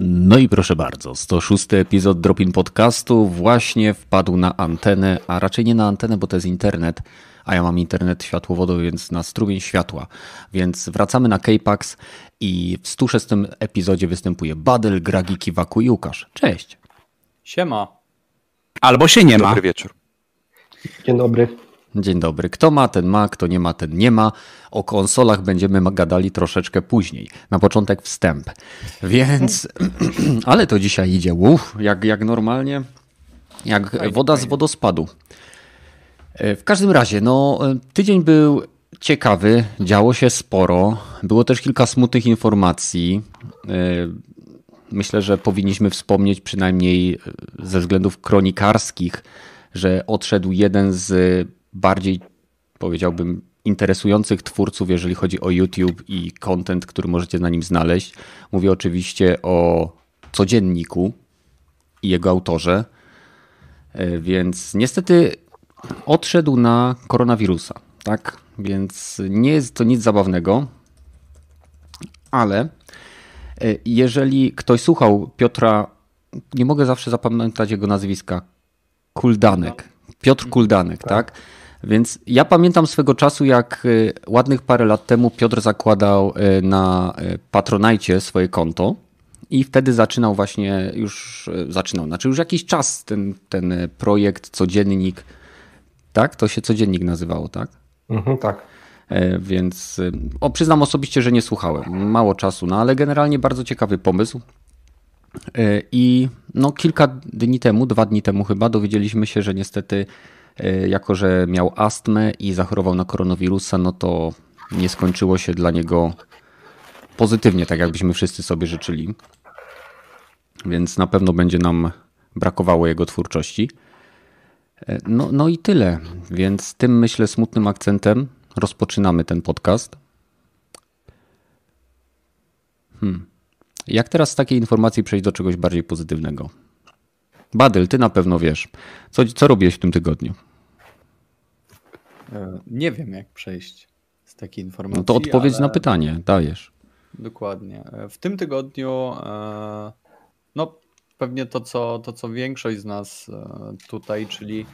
No i proszę bardzo, 106 epizod Dropin Podcastu właśnie wpadł na antenę, a raczej nie na antenę, bo to jest internet, a ja mam internet światłowodowy, więc na strumień światła. Więc wracamy na K-Pax i w 106 epizodzie występuje Badel, Gragi, Kiwaku i Łukasz. Cześć. Siema. Albo się nie ma. Dobry wieczór. Dzień dobry. Dzień dobry. Kto ma, ten ma, kto nie ma, ten nie ma. O konsolach będziemy gadali troszeczkę później. Na początek wstęp. Więc, ale to dzisiaj idzie, uff, jak, jak normalnie, jak Fajnie, woda z wodospadu. E, W każdym razie, no, e, tydzień był ciekawy, działo się sporo. Było też kilka smutnych informacji. E, Myślę, że powinniśmy wspomnieć przynajmniej ze względów kronikarskich, że odszedł jeden z bardziej, powiedziałbym, interesujących twórców, jeżeli chodzi o YouTube i content, który możecie na nim znaleźć. Mówię oczywiście o codzienniku i jego autorze. E, Więc niestety odszedł na koronawirusa, tak? Więc nie jest to nic zabawnego, ale e, jeżeli ktoś słuchał Piotra, nie mogę zawsze zapamiętać jego nazwiska, Kuldanek. Piotr Kuldanek, tak? Więc ja pamiętam swego czasu, jak y, ładnych parę lat temu Piotr zakładał y, na y, Patronajcie swoje konto i wtedy zaczynał właśnie, już zaczynał, znaczy już jakiś czas ten, ten projekt, codziennik, tak? To się codziennik nazywało, tak? Mhm, tak. E, Więc o, przyznam osobiście, że nie słuchałem. Mało czasu, no ale generalnie bardzo ciekawy pomysł. E, I no, kilka dni temu, dwa dni temu chyba, dowiedzieliśmy się, że niestety, jako że miał astmę i zachorował na koronawirusa, no to nie skończyło się dla niego pozytywnie, tak jakbyśmy wszyscy sobie życzyli. Więc na pewno będzie nam brakowało jego twórczości. E, No, no i tyle. Więc tym myślę smutnym akcentem rozpoczynamy ten podcast. Hmm. Jak teraz z takiej informacji przejść do czegoś bardziej pozytywnego? Badyl, ty na pewno wiesz. Co, co robiłeś w tym tygodniu? E, Nie wiem, jak przejść z takiej informacji. No to odpowiedź ale... na pytanie, dajesz. Dokładnie. E, W tym tygodniu, e, no pewnie to co, to, co większość z nas tutaj, czyli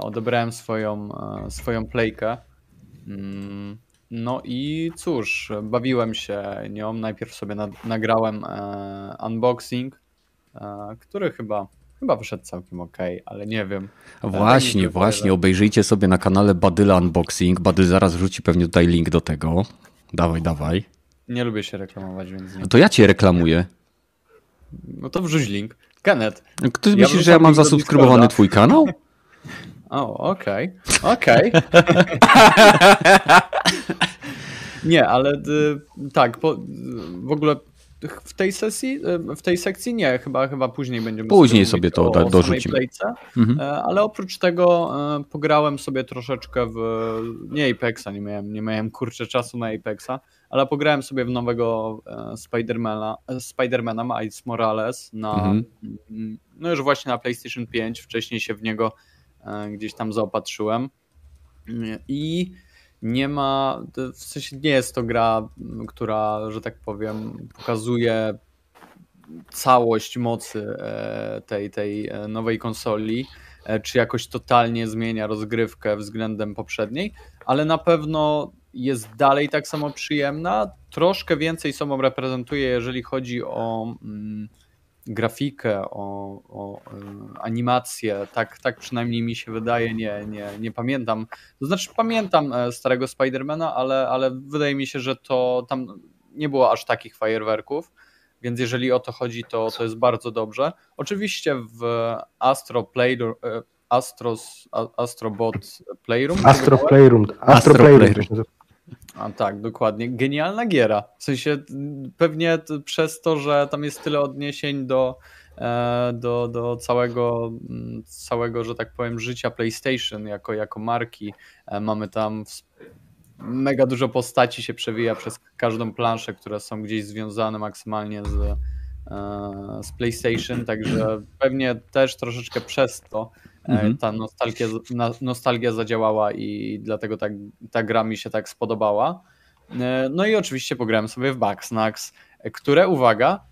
odebrałem swoją, swoją playkę. Mm, No i cóż, bawiłem się nią. Najpierw sobie nagrałem unboxing, który chyba, chyba wyszedł całkiem ok, ale nie wiem. Właśnie, nie właśnie. Obejrzyjcie sobie na kanale Badyla Unboxing. Badyl zaraz wrzuci pewnie tutaj link do tego. Dawaj, dawaj. Nie lubię się reklamować, więc nie. To ja cię reklamuję. No to wrzuć link. Kenneth. Ty Ja myślisz, że ja mam zasubskrybowany twój kanał? O, okej, okej. nie, ale y, tak, po, y, w ogóle w tej sesji, w tej sekcji nie, chyba, chyba później będziemy Później mówić sobie to o, dorzucimy. Mhm. E, ale oprócz tego e, pograłem sobie troszeczkę w, nie Apexa, nie miałem, nie miałem kurczę czasu na Apexa, ale pograłem sobie w nowego e, Spidermana, Spidermana Miles Morales na, Mhm. mm, no już właśnie na PlayStation 5, wcześniej się w niego gdzieś tam zaopatrzyłem i nie ma, w sensie nie jest to gra, która, że tak powiem, pokazuje całość mocy e, tej, tej e, nowej konsoli, e, czy jakoś totalnie zmienia rozgrywkę względem poprzedniej, ale na pewno jest dalej tak samo przyjemna. Troszkę więcej sobą reprezentuje, jeżeli chodzi o mm, grafikę, o, o y, animację. Tak, tak przynajmniej mi się wydaje, nie, nie, nie pamiętam. To znaczy, pamiętam e, starego Spidermana, ale, ale wydaje mi się, że to tam nie było aż takich fajerwerków. Więc jeżeli o to chodzi, to, to jest bardzo dobrze. Oczywiście w Astro Playroom, e, Astros, Astrobot Playroom. Astro Playroom. Astro Astro Playroom. Playroom. to się nazywa. A tak, dokładnie. Genialna giera. W sensie pewnie przez to, że tam jest tyle odniesień do, e, do, do całego, m, całego, że tak powiem, życia PlayStation jako, jako marki. E, Mamy tam mega dużo postaci się przewija przez każdą planszę, które są gdzieś związane maksymalnie z, e, z PlayStation, także pewnie też troszeczkę przez to Mhm. ta nostalgia, nostalgia zadziałała i dlatego tak, ta gra mi się tak spodobała. E, No i oczywiście pograłem sobie w Bugsnax, które, uwaga,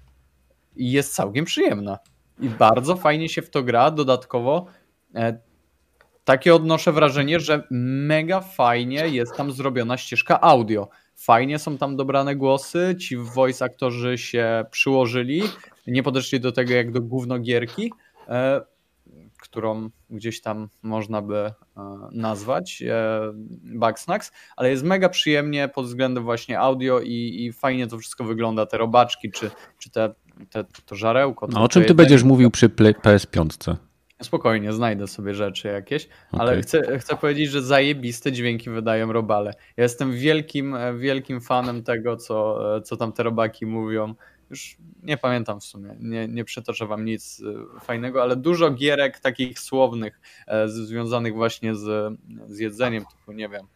jest całkiem przyjemna. I bardzo fajnie się w to gra. Dodatkowo e, takie odnoszę wrażenie, że mega fajnie jest tam zrobiona ścieżka audio. Fajnie są tam dobrane głosy, ci voice aktorzy się przyłożyli, nie podeszli do tego jak do gównogierki, e, którą gdzieś tam można by e, nazwać e, Bugsnax, ale jest mega przyjemnie pod względem właśnie audio i, i fajnie to wszystko wygląda, te robaczki, czy, czy te, te, to żarełko. A o czym ty będziesz mówił przy PS5? Spokojnie, znajdę sobie rzeczy jakieś, okay. ale chcę, chcę powiedzieć, że zajebiste dźwięki wydają robale. Ja jestem wielkim, wielkim fanem tego, co, co tam te robaki mówią. Już nie pamiętam w sumie, nie, nie przytoczę wam nic e, fajnego, ale dużo gierek takich słownych, e, związanych właśnie z, z jedzeniem, typu nie wiem,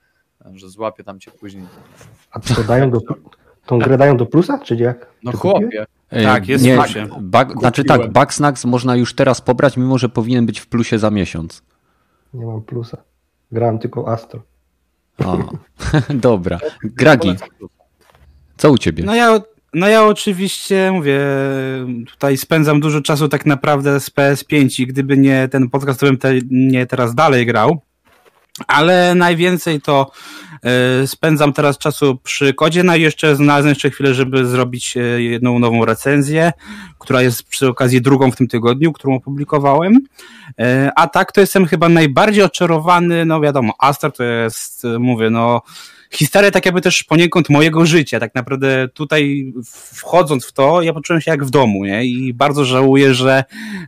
że złapię tam cię później. A to dają do, tą grę dają do plusa, czy jak? No chłopie. Tak, jest nie, w plusie. Bug, znaczy tak, Bugsnax można już teraz pobrać, mimo że powinien być w plusie za miesiąc. Nie mam plusa. Grałem tylko Astro. O, dobra. Gragi, co u ciebie? No ja, no ja oczywiście mówię, tutaj spędzam dużo czasu tak naprawdę z PS5 i gdyby nie ten podcast, to bym te, nie teraz dalej grał. Ale najwięcej to e, spędzam teraz czasu przy kodzie, no i jeszcze znalazłem jeszcze chwilę, żeby zrobić e, jedną nową recenzję, która jest przy okazji drugą w tym tygodniu, którą opublikowałem. E, a tak to jestem chyba najbardziej oczarowany, no wiadomo, Astar to jest, mówię, no historia tak jakby też poniekąd mojego życia. Tak naprawdę tutaj wchodząc w to, ja poczułem się jak w domu, nie? I bardzo żałuję, że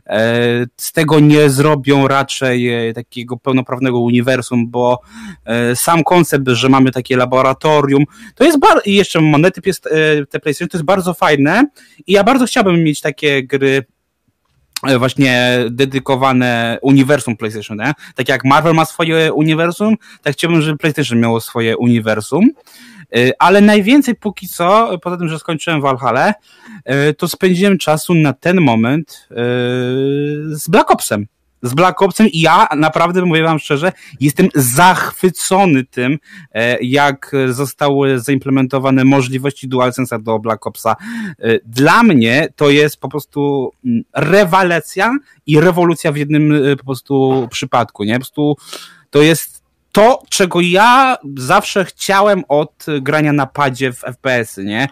e, z tego nie zrobią raczej e, takiego pełnoprawnego uniwersum, bo e, sam koncept, że mamy takie laboratorium, to jest bardzo, i jeszcze monety te PlayStation, to jest bardzo fajne i ja bardzo chciałbym mieć takie gry właśnie dedykowane uniwersum PlayStation, nie? tak jak Marvel ma swoje uniwersum, tak chciałbym, żeby PlayStation miało swoje uniwersum. E, ale najwięcej póki co, poza tym, że skończyłem Valhalla, e, to spędziłem czasu na ten moment z Black Opsem z Black Opsem i ja naprawdę, mówię wam szczerze, jestem zachwycony tym, e, jak zostały zaimplementowane możliwości DualSense'a do Black Opsa. E, dla mnie to jest po prostu mm, rewelacja i rewolucja w jednym e, po prostu przypadku, nie? Po prostu to jest to, czego ja zawsze chciałem od grania na padzie w FPS-y, nie?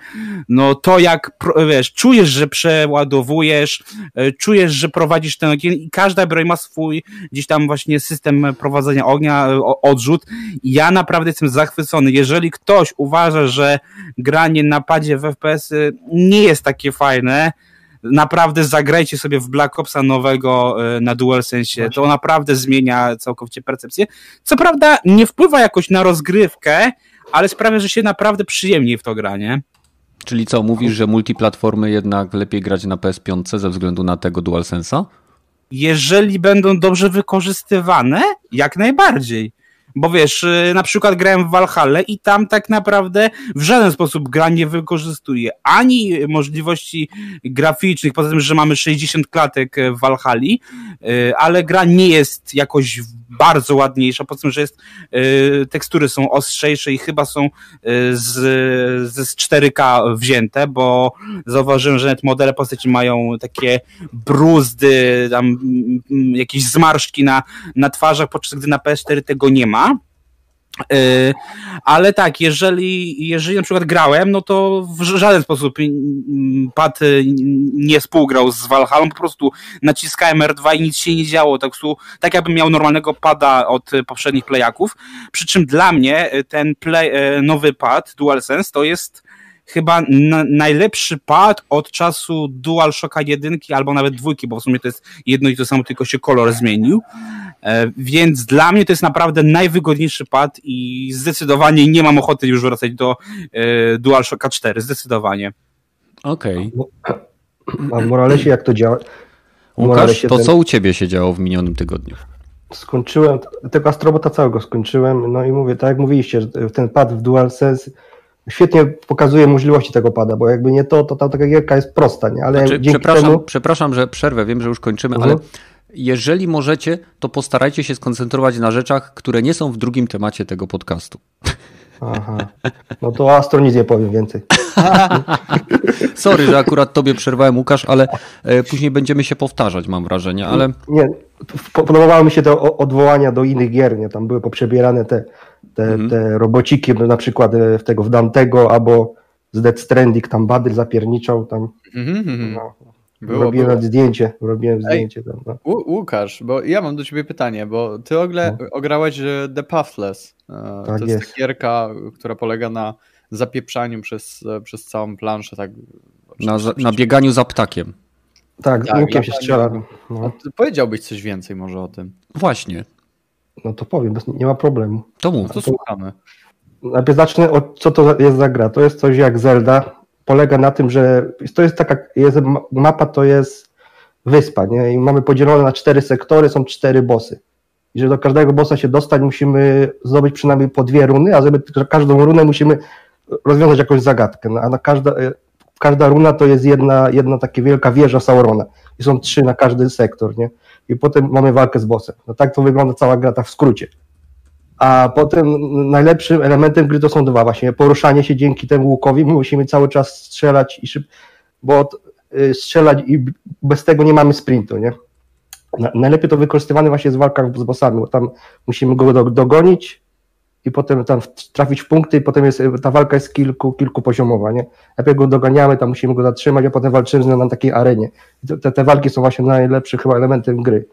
No to jak, wiesz, czujesz, że przeładowujesz, e, czujesz, że prowadzisz ten ogień i każda broń ma swój gdzieś tam właśnie system prowadzenia ognia, odrzut. I ja naprawdę jestem zachwycony. Jeżeli ktoś uważa, że granie na padzie w FPS-y nie jest takie fajne, naprawdę zagrajcie sobie w Black Opsa nowego e, na DualSense, to naprawdę zmienia całkowicie percepcję. Co prawda nie wpływa jakoś na rozgrywkę, ale sprawia, że się naprawdę przyjemniej w to gra, nie? Czyli co, mówisz, że multiplatformy jednak lepiej grać na PS5 ze względu na tego DualSense'a? Jeżeli będą dobrze wykorzystywane, jak najbardziej. Bo wiesz, y, na przykład grałem w Valhalla i tam tak naprawdę w żaden sposób gra nie wykorzystuje ani możliwości graficznych, poza tym, że mamy 60 klatek w Valhalli, y, ale gra nie jest jakoś bardzo ładniejsza, po tym, że jest, y, tekstury są ostrzejsze i chyba są z, z 4K wzięte, bo zauważyłem, że nawet modele postaci mają takie bruzdy, tam jakieś zmarszczki na, na twarzach, podczas gdy na PS4 tego nie ma. E, ale tak, jeżeli, jeżeli na przykład grałem, no to w żaden sposób pad nie współgrał z Valhalla, po prostu naciskałem R2 i nic się nie działo, tak, tak jakbym miał normalnego pada od poprzednich playaków, przy czym dla mnie ten play, e, nowy pad DualSense to jest chyba na, najlepszy pad od czasu DualShocka 1 albo nawet dwójki, bo w sumie to jest jedno i to samo, tylko się kolor zmienił. E, więc dla mnie to jest naprawdę najwygodniejszy pad i zdecydowanie nie mam ochoty już wracać do e, DualShocka 4, zdecydowanie. Okej. Okay. A w Moralesie jak to działa? Łukasz, to ten... co u ciebie się działo w minionym tygodniu? Skończyłem, tego Astrobota całego skończyłem, no i mówię, tak jak mówiliście, ten pad w DualSense świetnie pokazuje możliwości tego pada, bo jakby nie to, to ta taka gierka jest prosta, nie? Ale znaczy, przepraszam, temu... przepraszam, że przerwę, wiem, że już kończymy, mhm. ale jeżeli możecie, to postarajcie się skoncentrować na rzeczach, które nie są w drugim temacie tego podcastu. Aha. No to o Astro nic nie powiem więcej. Sorry, że akurat tobie przerwałem, Łukasz, ale e, później będziemy się powtarzać, mam wrażenie, ale Nie, po- podobały mi się te odwołania do innych gier, nie? Tam były poprzebierane te, te, Mhm. te robociki, na przykład e, w tego w Dantego albo z Dead Stranding, tam Badyl zapierniczał, tam Mhm, mhm. no, Było, robiłem było. zdjęcie, robiłem Ej. zdjęcie tam, no. Łu- Łukasz, bo ja mam do ciebie pytanie, bo ty ogle, ograłeś e, The Pathless. E, Tak to jest, jest. gierka, która polega na zapieprzaniu przez, e, przez całą planszę. Tak, na, na bieganiu za ptakiem. Tak, Tak, łukiem się strzela. No, powiedziałbyś coś więcej może o tym. Właśnie, no to powiem, bez, nie ma problemu. to mów. To słuchamy. Najpierw zacznę od co to jest za gra. To jest coś jak Zelda. Polega na tym, że to jest taka, jest, ma- mapa to jest wyspa, nie? I mamy podzielone na cztery sektory, są cztery bossy. I żeby do każdego bossa się dostać, musimy zdobyć przynajmniej po dwie runy, a żeby każdą runę musimy rozwiązać jakąś zagadkę. No, a na każda, e, każda runa to jest jedna, jedna taka wielka wieża Saurona. I są trzy na każdy sektor, nie? I potem mamy walkę z bossem. No tak to wygląda cała gra, tak w skrócie. A potem najlepszym elementem gry to są dwa właśnie. Poruszanie się dzięki temu łukowi. My musimy cały czas strzelać i szyb... bo y, strzelać i bez tego nie mamy sprintu, nie? Na- Najlepiej to wykorzystywane właśnie jest w walkach z bossami, bo tam musimy go do, dogonić i potem tam trafić w punkty i potem jest, ta walka jest kilku, kilkupoziomowa, nie? Najpierw go doganiamy, tam musimy go zatrzymać, a potem walczymy z nim na takiej arenie. Te, te walki są właśnie najlepszym chyba elementem gry.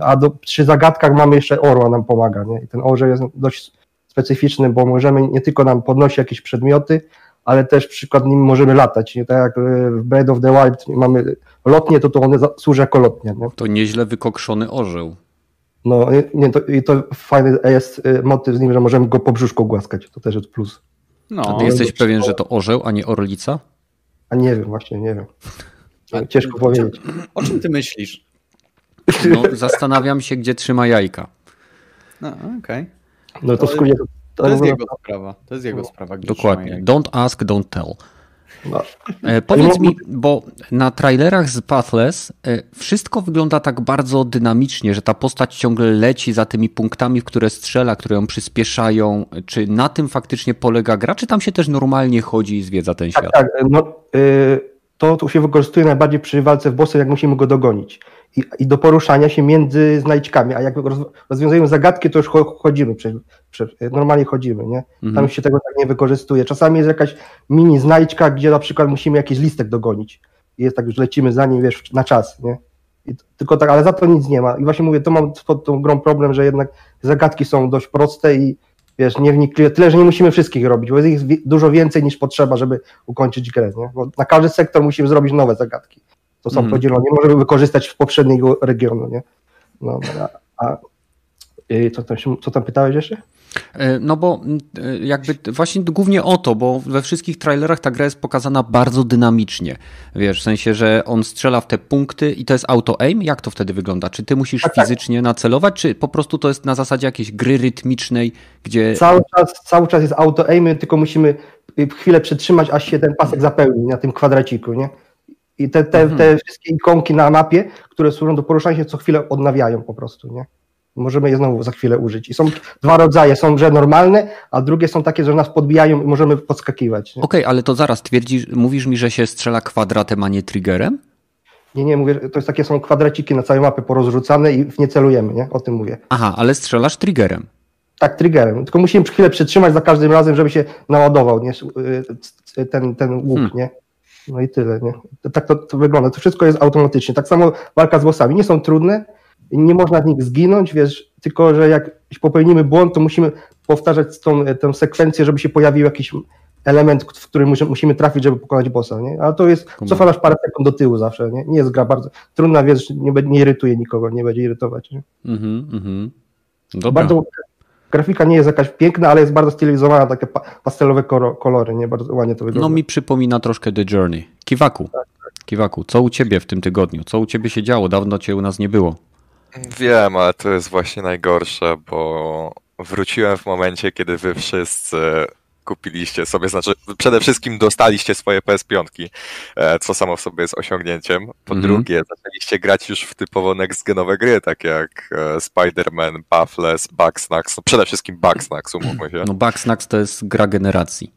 A do, przy zagadkach mamy jeszcze orła nam pomaga, nie? I ten orzeł jest dość specyficzny, bo możemy nie tylko nam podnosić jakieś przedmioty, ale też przykład nim możemy latać. Nie? Tak jak e, w Breath of the Wild mamy lotnie, to to one służy jako lotnie. Nie? To nieźle wykokszony orzeł. No i- nie, to, i to fajny jest e, motyw z nim, że możemy go po brzuszku głaskać. To też jest plus. A No, ty jesteś dobrze. pewien, że to orzeł, a nie orlica? A nie wiem, właśnie nie wiem. A- Ciężko powiedzieć. o czym ty myślisz? No, zastanawiam się, gdzie trzyma jajka. No, okej. No to To- skrócie to, To jest to- jego sprawa. To jest jego sprawa. Dokładnie. Don't ask, don't tell. no, E, powiedz mi, bo na trailerach z Pathless e, wszystko wygląda tak bardzo dynamicznie, że ta postać ciągle leci za tymi punktami, w które strzela, które ją przyspieszają. Czy na tym faktycznie polega gra, czy tam się też normalnie chodzi i zwiedza ten świat? Tak, tak. No, y, to tu się wykorzystuje najbardziej przy walce w bossy, jak musimy go dogonić. I, I do poruszania się między znajdźkami, a jak roz, rozwiązujemy zagadki, to już cho- chodzimy, normalnie chodzimy, nie? Tam Mhm. się tego tak nie wykorzystuje. Czasami jest jakaś mini znajdźka, gdzie na przykład musimy jakiś listek dogonić. I jest tak, już lecimy za nim, wiesz, na czas, nie? I tylko tak, ale za to nic nie ma. I właśnie mówię, to mam pod tą grą problem, że jednak zagadki są dość proste i wiesz, nie wnikliwe. Tyle, że nie musimy wszystkich robić, bo jest ich dużo więcej niż potrzeba, żeby ukończyć grę, nie? Bo na każdy sektor musimy zrobić nowe zagadki. To są Mhm. podzielone, nie możemy wykorzystać w poprzedniego regionu, nie? No, a, a co, tam, się- co tam pytałeś jeszcze? E, No bo mm, e, jakby właśnie głównie o to, bo we wszystkich trailerach ta gra jest pokazana bardzo dynamicznie. Wiesz, w sensie, że on strzela w te punkty i to jest auto-aim? Jak to wtedy wygląda? Czy ty musisz Tak, tak. fizycznie nacelować, czy po prostu to jest na zasadzie jakiejś gry rytmicznej, gdzie... Cały czas, cały czas jest auto-aimy, tylko musimy y, chwilę przytrzymać, aż się ten pasek zapełni na tym kwadraciku, nie? I te, te, te wszystkie ikonki na mapie, które służą do poruszania się, co chwilę odnawiają po prostu, nie? Możemy je znowu za chwilę użyć. I są dwa rodzaje, są grze normalne, a drugie są takie, że nas podbijają i możemy podskakiwać. Okej, ale to zaraz twierdzisz, mówisz mi, że się strzela kwadratem, a nie triggerem? nie, nie mówię, to jest takie są kwadraciki na całej mapie porozrzucane i nie celujemy, nie? O tym mówię. Aha, ale strzelasz triggerem. Tak, triggerem. Tylko musimy chwilę przytrzymać za każdym razem, żeby się naładował nie? Y, ten, ten łuk, Hmm. nie? No i tyle, nie? Tak to, to wygląda. To wszystko jest automatycznie. Tak samo walka z bossami. Nie są trudne, nie można w nich zginąć, wiesz, tylko że jak popełnimy błąd, to musimy powtarzać tą, tę sekwencję, żeby się pojawił jakiś element, w który musimy, trafić, żeby pokonać bossa, nie? Ale to jest, cofa nas parę sekund do tyłu zawsze, nie? Nie jest gra bardzo trudna, wiesz, nie, nie irytuje nikogo, nie będzie irytować, nie? Mhm, mhm. Dobra. Bardzo, grafika nie jest jakaś piękna, ale jest bardzo stylizowana, takie pa, pastelowe kolory, nie? Bardzo ładnie to wygląda. No mi przypomina troszkę The Journey. Kiwaku. Kiwaku, co u ciebie w tym tygodniu? Co u ciebie się działo? Dawno cię u nas nie było. Wiem, ale to jest właśnie najgorsze, bo wróciłem w momencie, kiedy wy wszyscy kupiliście sobie, znaczy przede wszystkim dostaliście swoje PS5, e, co samo w sobie jest osiągnięciem. Po Mhm. drugie, zaczęliście grać już w typowo next-genowe gry, takie jak e, Spider-Man, Pathless, Bugsnax, no przede wszystkim Bugsnax, umówmy się. No Bugsnax to jest gra generacji.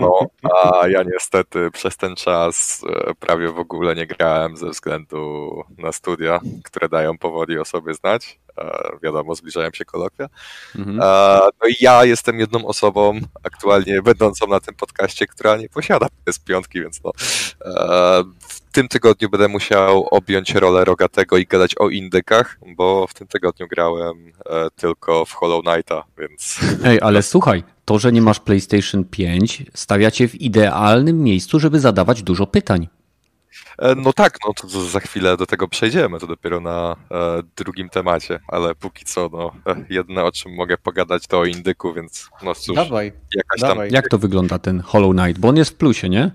No, a ja niestety przez ten czas e, prawie w ogóle nie grałem ze względu na studia, które dają powoli o sobie znać. E, Wiadomo, zbliżają się kolokwia. Mhm. E, No i ja jestem jedną osobą aktualnie będącą na tym podcaście, która nie posiada PS5, więc no, e, w tym tygodniu będę musiał objąć rolę Rogatego i gadać o indykach, bo w tym tygodniu grałem tylko w Hollow Knighta, więc Ej, ale słuchaj, to, że nie masz PlayStation 5, stawia cię w idealnym miejscu, żeby zadawać dużo pytań. E, No tak, no to za chwilę do tego przejdziemy, to dopiero na e, drugim temacie, ale póki co, no, e, jedyne o czym mogę pogadać to o indyku, więc no cóż, Dawaj, jakaś tam... dawaj. Jak to wygląda ten Hollow Knight? Bo on jest w plusie, nie?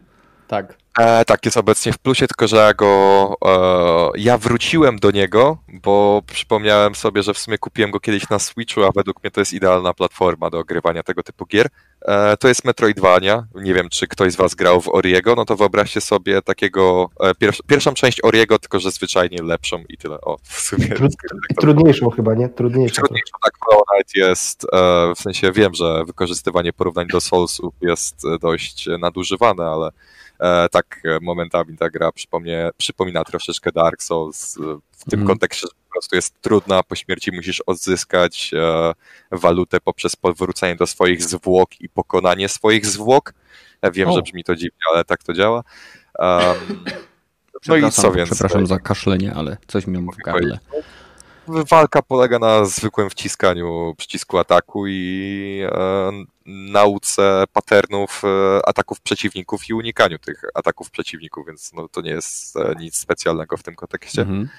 Tak. E, tak, jest obecnie w plusie, tylko że ja go. E, ja wróciłem do niego, bo przypomniałem sobie, że w sumie kupiłem go kiedyś na Switchu, a według mnie to jest idealna platforma do ogrywania tego typu gier. E, to jest Metroidvania. Nie wiem, czy ktoś z Was grał w Oriego, no to wyobraźcie sobie takiego. E, pierwsz, pierwszą część Oriego, tylko że zwyczajnie lepszą i tyle. O, w sumie. Trud- tak Trudniejszą chyba, nie? Trudniejszą. Trudniejsze tak Hollow Knight jest, e, w sensie wiem, że wykorzystywanie porównań do Soulsów jest e, dość nadużywane, ale tak e, momentami ta gra przypomnie, przypomina troszeczkę Dark Souls e, w tym Mhm. kontekście, że po prostu jest trudna, po śmierci musisz odzyskać e, walutę poprzez powrócenie do swoich zwłok i pokonanie swoich zwłok. Ja wiem, O. że brzmi to dziwnie, ale tak to działa. Um, no i co więc? Przepraszam za kaszlenie, ale coś mi w gardle. Walka polega na zwykłym wciskaniu przycisku ataku i e, nauce patternów e, ataków przeciwników i unikaniu tych ataków przeciwników, więc no, to nie jest e, nic specjalnego w tym kontekście. Mhm.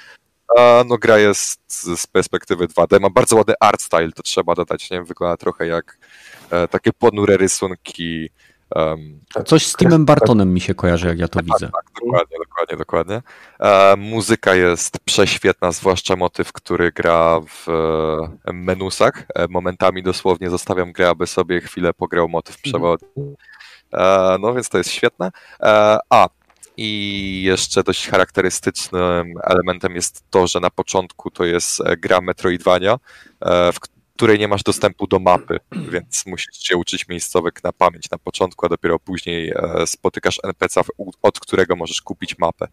A, no, gra jest z z perspektywy 2D, ma bardzo ładny art style, to trzeba dodać, nie? Wygląda trochę jak e, takie ponure rysunki. Em, Coś z Timem Bartonem mi się kojarzy, jak ja to widzę. tak, dokładnie, dokładnie, dokładnie. E, muzyka jest prześwietna, zwłaszcza motyw, który gra w e, menusach. E, momentami dosłownie zostawiam grę, aby sobie chwilę pograł motyw przewodni. E, no więc to jest świetne. E, a, i jeszcze dość charakterystycznym elementem jest to, że na początku to jest gra Metroidvania, w której nie masz dostępu do mapy, więc musisz się uczyć miejscówek na pamięć na początku, a dopiero później e, spotykasz NPC, od którego możesz kupić mapę.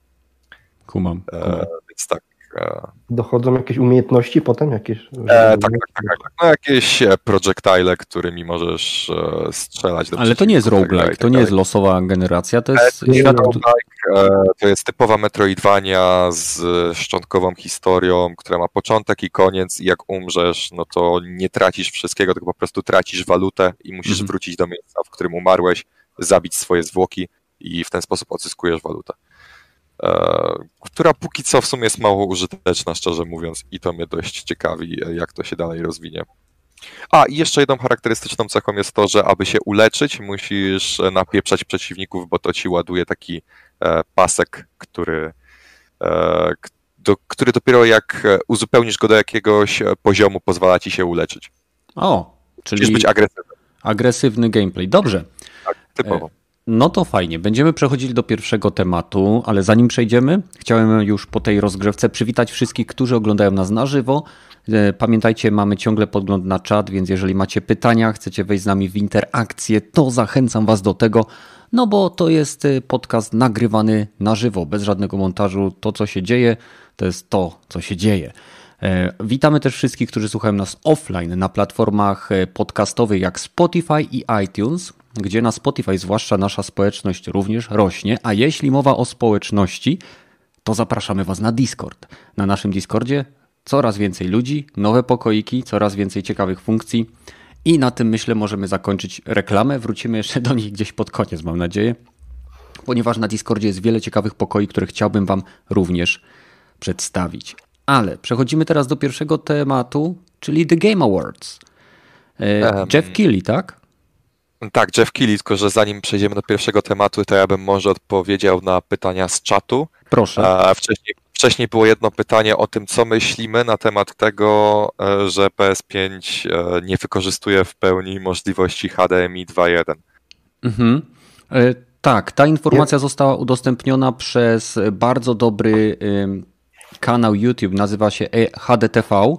Kumam. E, kumam. więc tak. E, Dochodzą jakieś umiejętności potem? Jakieś, e, tak, tak, tak, tak. No jakieś e, projectile, którymi możesz e, strzelać do Ale to nie jest tak roguelike, tak nie jest losowa generacja, to E, jest to nie świat... roguelike, e, to jest typowa Metroidvania z szczątkową historią, która ma początek i koniec i jak umrzesz, no to nie tracisz wszystkiego, tylko po prostu tracisz walutę i musisz Mhm. wrócić do miejsca, w którym umarłeś, zabić swoje zwłoki i w ten sposób odzyskujesz walutę. E, która póki co w sumie jest mało użyteczna, szczerze mówiąc, i to mnie dość ciekawi, e, jak to się dalej rozwinie. A, i jeszcze jedną charakterystyczną cechą jest to, że aby się uleczyć, musisz e, napieprzać przeciwników, bo to ci ładuje taki pasek, który, do, który dopiero jak uzupełnisz go do jakiegoś poziomu, pozwala ci się uleczyć. O, Musisz czyli być agresywny, agresywny gameplay. Dobrze. typowo. No to fajnie. Będziemy przechodzili do pierwszego tematu, ale zanim przejdziemy, chciałem już po tej rozgrzewce przywitać wszystkich, którzy oglądają nas na żywo. E, Pamiętajcie, mamy ciągle podgląd na czat, więc jeżeli macie pytania, chcecie wejść z nami w interakcję, to zachęcam Was do tego, no bo to jest e, podcast nagrywany na żywo, bez żadnego montażu. To, co się dzieje, to jest to, co się dzieje. E, Witamy też wszystkich, którzy słuchają nas offline na platformach podcastowych jak Spotify i iTunes, gdzie na Spotify zwłaszcza nasza społeczność również rośnie, a jeśli mowa o społeczności, to zapraszamy Was na Discord. Na naszym Discordzie coraz więcej ludzi, nowe pokoiki, coraz więcej ciekawych funkcji i na tym myślę możemy zakończyć reklamę. Wrócimy jeszcze do nich gdzieś pod koniec, mam nadzieję, ponieważ na Discordzie jest wiele ciekawych pokoi, które chciałbym Wam również przedstawić. Ale przechodzimy teraz do pierwszego tematu, czyli The Game Awards. E, Em. Jeff Keighley, tak? Tak, Jeff Keighley, tylko że zanim przejdziemy do pierwszego tematu, to ja bym może odpowiedział na pytania z czatu. Proszę. A wcześniej, wcześniej było jedno pytanie o tym, co myślimy na temat tego, e, że PS5 e, nie wykorzystuje w pełni możliwości HDMI 2.1. Mhm. E, tak, ta informacja została udostępniona przez bardzo dobry kanał YouTube, nazywa się HDTV.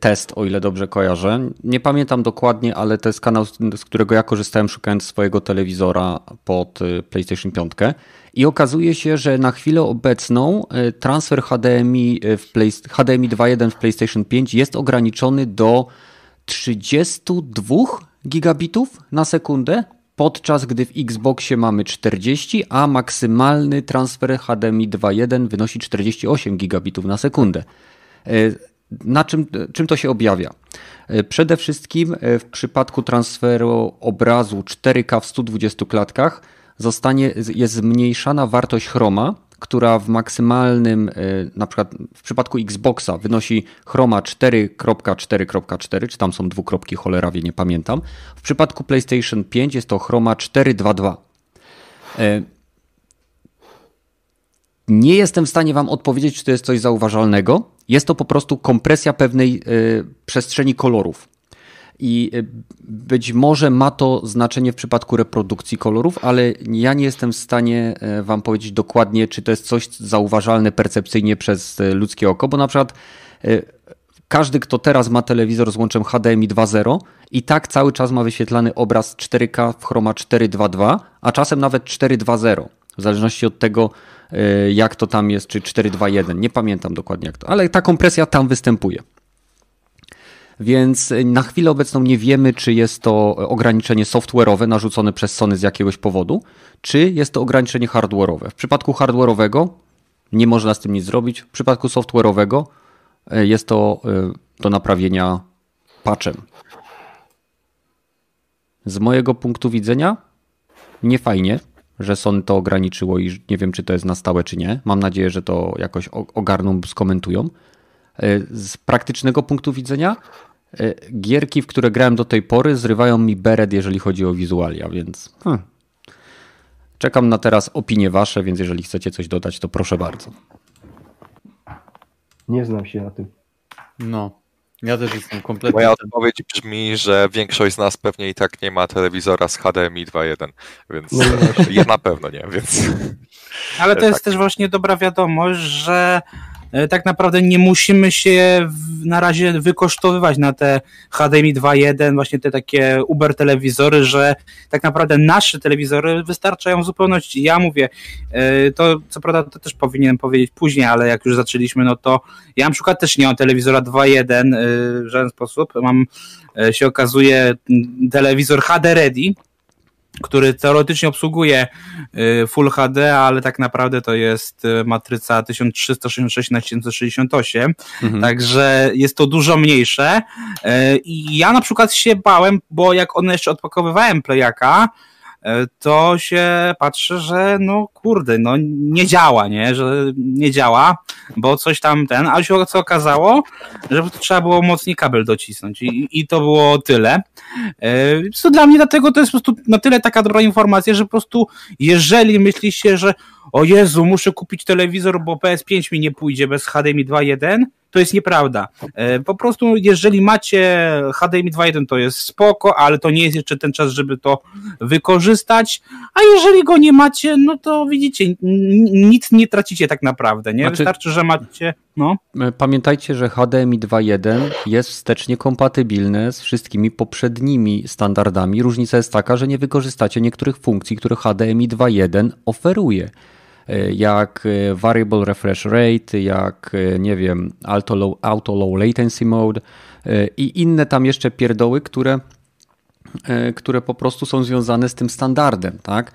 Test, o ile dobrze kojarzę. Nie pamiętam dokładnie, ale to jest kanał, z którego ja korzystałem szukając swojego telewizora pod PlayStation 5. I okazuje się, że na chwilę obecną e, transfer HDMI, e, w Play, HDMI 2.1 w PlayStation 5 jest ograniczony do 32 gigabitów na sekundę, podczas gdy w Xboxie mamy 40, a maksymalny transfer HDMI 2.1 wynosi 48 gigabitów na sekundę. E, na czym, czym to się objawia? Przede wszystkim w przypadku transferu obrazu 4K w 120 klatkach zostanie, jest zmniejszana wartość chroma, która w maksymalnym, e, na przykład w przypadku Xboxa wynosi chroma 4.4.4, czy tam są dwukropki, cholera wie, nie pamiętam. W przypadku PlayStation 5 jest to chroma 4.2.2. E, nie jestem w stanie Wam odpowiedzieć, czy to jest coś zauważalnego. Jest to po prostu kompresja pewnej e, przestrzeni kolorów i y, być może ma to znaczenie w przypadku reprodukcji kolorów, ale ja nie jestem w stanie e, Wam powiedzieć dokładnie, czy to jest coś zauważalne percepcyjnie przez e, ludzkie oko, bo na przykład e, każdy, kto teraz ma telewizor z łączem HDMI 2.0 i tak cały czas ma wyświetlany obraz 4K w chroma 4.2.2, a czasem nawet 4.2.0, w zależności od tego, jak to tam jest, czy 4.2.1, nie pamiętam dokładnie jak to, ale ta kompresja tam występuje. Więc na chwilę obecną nie wiemy, czy jest to ograniczenie software'owe narzucone przez Sony z jakiegoś powodu, czy jest to ograniczenie hardware'owe. W przypadku hardware'owego nie można z tym nic zrobić. W przypadku software'owego e, jest to do naprawienia patchem. Z mojego punktu widzenia nie fajnie, że Sony to ograniczyło i nie wiem, czy to jest na stałe, czy nie. Mam nadzieję, że to jakoś ogarną, skomentują. E, z praktycznego punktu widzenia E, gierki, w które grałem do tej pory, zrywają mi beret, jeżeli chodzi o wizualia, więc hmm. czekam na teraz opinie wasze, więc jeżeli chcecie coś dodać, to proszę bardzo. Nie znam się na tym. No, ja też jestem kompletnie... Moja odpowiedź brzmi, że większość z nas pewnie i tak nie ma telewizora z HDMI 2.1, więc no, ja na pewno nie, więc... Ale to tak. jest też właśnie dobra wiadomość, że E, tak naprawdę nie musimy się na razie wykosztowywać na te HDMI 2.1, właśnie te takie Uber telewizory, że tak naprawdę nasze telewizory wystarczają w zupełności. Ja mówię, e, to co prawda to też powinienem powiedzieć później, ale jak już zaczęliśmy, no to ja na przykład też nie mam telewizora 2.1 e, w żaden sposób. Mam, się okazuje, telewizor HD Ready, który teoretycznie obsługuje y, Full HD, ale tak naprawdę to jest y, matryca 1366 na 1068, mhm. także jest to dużo mniejsze y, i ja na przykład się bałem, bo jak one jeszcze odpakowywałem Playaka, to się patrzy, że no kurde, no nie działa, nie, że nie działa, bo coś tam ten, ale się co okazało, że trzeba było mocniej kabel docisnąć i, i to było tyle. E, dla mnie dlatego to jest po prostu na tyle taka dobra informacja, że po prostu jeżeli myślicie, że o Jezu, muszę kupić telewizor, bo PS5 mi nie pójdzie bez HDMI 2.1, to jest nieprawda. E, po prostu, jeżeli macie HDMI 2.1, to jest spoko, ale to nie jest jeszcze ten czas, żeby to wykorzystać. A jeżeli go nie macie, no to widzicie, nic nie tracicie tak naprawdę. Nie? Znaczy, Wystarczy, że macie. No. E, pamiętajcie, że HDMI 2.1 jest wstecznie kompatybilne z wszystkimi poprzednimi standardami. Różnica jest taka, że nie wykorzystacie niektórych funkcji, które HDMI 2.1 oferuje. E, jak e, variable refresh rate, jak e, nie wiem, auto low, auto low latency mode i inne tam jeszcze pierdoły, które, które po prostu są związane z tym standardem, tak?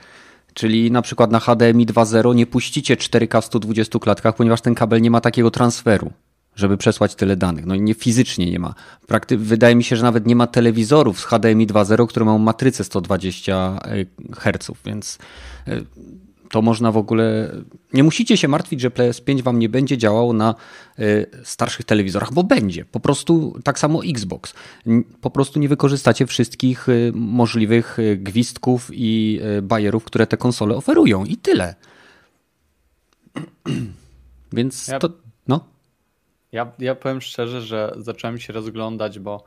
Czyli na przykład na HDMI 2.0 nie puścicie 4K w 120 klatkach, ponieważ ten kabel nie ma takiego transferu, żeby przesłać tyle danych. No nie fizycznie nie ma. Prakty wydaje mi się, że nawet nie ma telewizorów z HDMI 2.0, które mają matrycę 120 Hz, więc to można w ogóle. Nie musicie się martwić, że PS5 wam nie będzie działał na y, starszych telewizorach, bo będzie. Po prostu tak samo Xbox. Po prostu nie wykorzystacie wszystkich y, możliwych y, gwizdków i bajerów, które te konsole oferują i tyle. Więc Ja- to, no. Ja, ja powiem szczerze, że zacząłem się rozglądać, bo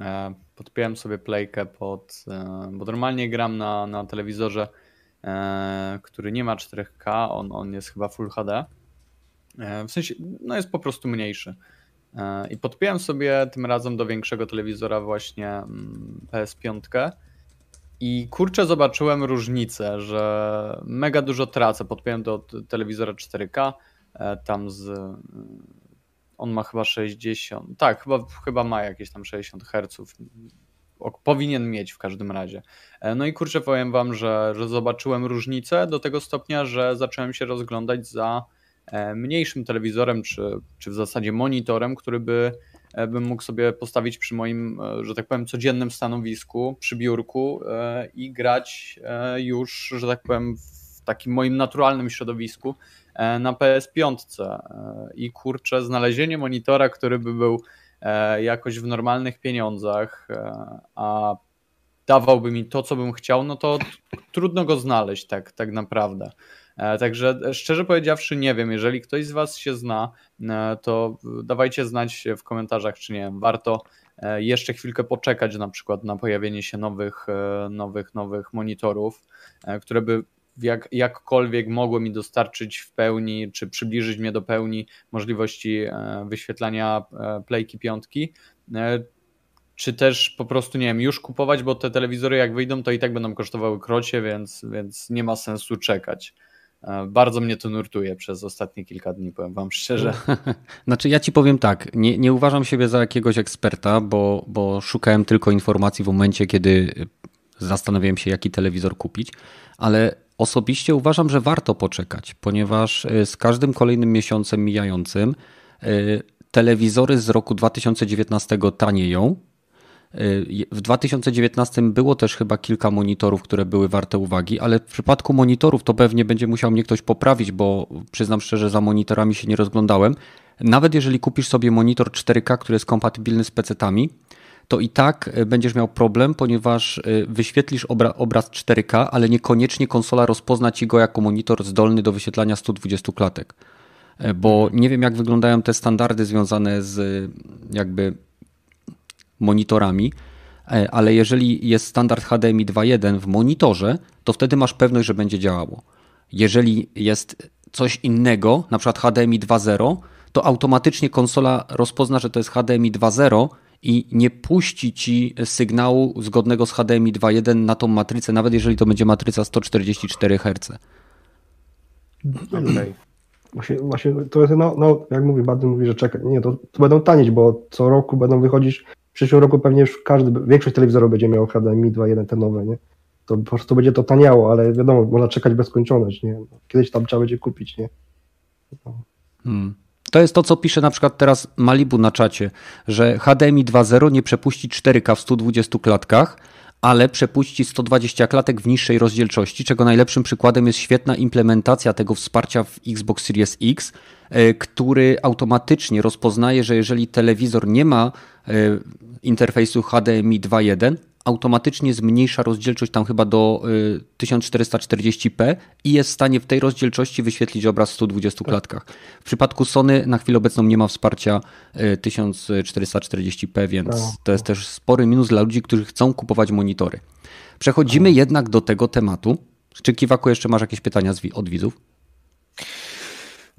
e, podpiąłem sobie playkę pod. E, bo normalnie gram na, na telewizorze, który nie ma 4K, on, on jest chyba Full HD. E, w sensie, no jest po prostu mniejszy. E, I podpiąłem sobie tym razem do większego telewizora właśnie mm, PS5. I kurczę, zobaczyłem różnicę, że mega dużo tracę. Podpiąłem do telewizora 4K, e, tam z. e, On ma chyba 60. Tak, chyba, chyba ma jakieś tam 60 Hz. Powinien mieć w każdym razie. E, No i kurczę, powiem wam, że, że zobaczyłem różnicę do tego stopnia, że zacząłem się rozglądać za e, mniejszym telewizorem, czy, czy w zasadzie monitorem, który by e, bym mógł sobie postawić przy moim, że tak powiem, codziennym stanowisku, przy biurku i grać już, że tak powiem, w takim moim naturalnym środowisku na PS5. E, I kurczę, znalezienie monitora, który by był jakoś w normalnych pieniądzach, e, a dawałby mi to, co bym chciał, no to trudno go znaleźć tak, tak naprawdę. E, Także e, szczerze powiedziawszy, nie wiem, jeżeli ktoś z Was się zna, e, to dawajcie znać w komentarzach, czy nie wiem, warto e, jeszcze chwilkę poczekać na przykład na pojawienie się nowych, e, nowych, nowych monitorów, e, które by jak, jakkolwiek mogły mi dostarczyć w pełni, czy przybliżyć mnie do pełni możliwości e, wyświetlania e, playki piątki, e, czy też po prostu, nie wiem, już kupować, bo te telewizory jak wyjdą, to i tak będą kosztowały krocie, więc, więc nie ma sensu czekać. Bardzo mnie to nurtuje przez ostatnie kilka dni, powiem wam szczerze. Znaczy, ja ci powiem tak, nie, nie uważam siebie za jakiegoś eksperta, bo, bo szukałem tylko informacji w momencie, kiedy zastanawiałem się, jaki telewizor kupić, ale osobiście uważam, że warto poczekać, ponieważ y, z każdym kolejnym miesiącem mijającym y, telewizory z roku 2019 tanieją. Y, W 2019 było też chyba kilka monitorów, które były warte uwagi, ale w przypadku monitorów to pewnie będzie musiał mnie ktoś poprawić, bo przyznam szczerze, za monitorami się nie rozglądałem. Nawet jeżeli kupisz sobie monitor 4K, który jest kompatybilny z PC-tami, to i tak y, będziesz miał problem, ponieważ y, wyświetlisz obra obraz 4K, ale niekoniecznie konsola rozpozna ci go jako monitor zdolny do wyświetlania 120 klatek. Y, Bo nie wiem, jak wyglądają te standardy związane z jakby monitorami, e, ale jeżeli jest standard HDMI 2.1 w monitorze, to wtedy masz pewność, że będzie działało. Jeżeli jest coś innego, na przykład HDMI 2.0, to automatycznie konsola rozpozna, że to jest HDMI 2.0 i nie puści ci sygnału zgodnego z HDMI 2.1 na tą matrycę, nawet jeżeli to będzie matryca 144 Hz. Okej. Właśnie, właśnie to jest, no, no jak mówi, Baden mówi, że czekaj, nie, to, to będą tanieć, bo co roku będą wychodzić, w przyszłym roku pewnie już każdy, większość telewizorów będzie miał HDMI 2.1 te nowe, nie? To po prostu będzie to taniało, ale wiadomo, można czekać bez skończoność, nie? Kiedyś tam trzeba będzie kupić, nie? Hmm. To jest to, co pisze na przykład teraz Malibu na czacie, że HDMI 2.0 nie przepuści 4K w 120 klatkach, ale przepuści 120 klatek w niższej rozdzielczości, czego najlepszym przykładem jest świetna implementacja tego wsparcia w Xbox Series X, e, który automatycznie rozpoznaje, że jeżeli telewizor nie ma e, interfejsu HDMI 2.1, automatycznie zmniejsza rozdzielczość tam chyba do y, 1440p i jest w stanie w tej rozdzielczości wyświetlić obraz w 120 klatkach. W przypadku Sony na chwilę obecną nie ma wsparcia y, 1440p, więc No. to jest też spory minus dla ludzi, którzy chcą kupować monitory. Przechodzimy jednak do tego tematu. Czy Kiwaku jeszcze masz jakieś pytania od widzów?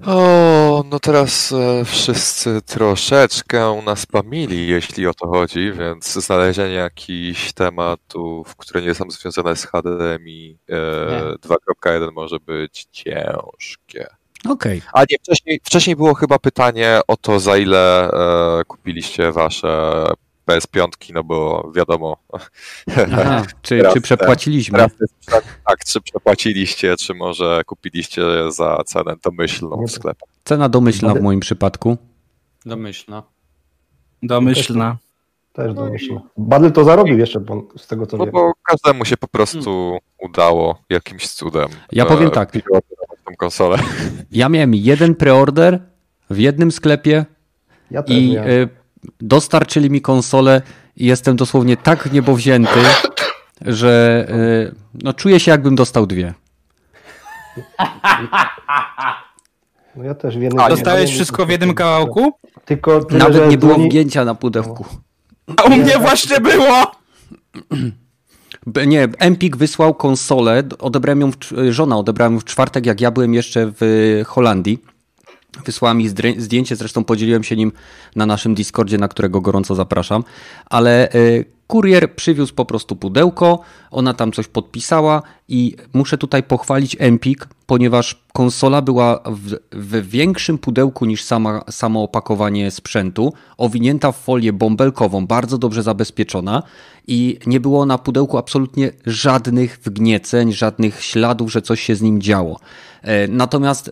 O, no teraz e, wszyscy troszeczkę nas pamili, jeśli o to chodzi, więc znalezienie jakichś tematów, które nie są związane z HDMI e, Nie. 2.1 może być ciężkie. Okej. A nie, wcześniej, wcześniej było chyba pytanie o to, za ile e, kupiliście wasze PS5, no bo wiadomo, Aha, Czy, czy przepłaciliśmy? pytanie, tak, czy przepłaciliście, czy może kupiliście za cenę domyślną w sklepach. Cena domyślna w moim przypadku. Domyślna. Domyślna. Też domyślę. Badel to zarobił jeszcze, bo z tego co No wiem. bo każdemu się po prostu udało jakimś cudem. Ja e, powiem tak. tą konsolę. Ja miałem jeden preorder w jednym sklepie Ja też i miałem. Dostarczyli mi konsolę i jestem dosłownie tak niebowzięty, że y, no, czuję się jakbym dostał dwie. No ja też w jednym... A, dostałeś wszystko w jednym kawałku? Tylko tyle, Nawet nie było wgięcia na pudełku. A u mnie właśnie było! B- Nie, Empik wysłał konsolę, odebrałem ją, żona odebrałem ją w czwartek, jak ja byłem jeszcze w Holandii. Wysłała mi zdjęcie, zresztą podzieliłem się nim na naszym Discordzie, na którego gorąco zapraszam, ale y, kurier przywiózł po prostu pudełko, ona tam coś podpisała i muszę tutaj pochwalić Empik, ponieważ konsola była w, w większym pudełku niż sama, samo opakowanie sprzętu, owinięta w folię bąbelkową, bardzo dobrze zabezpieczona i nie było na pudełku absolutnie żadnych wgnieceń, żadnych śladów, że coś się z nim działo. E, Natomiast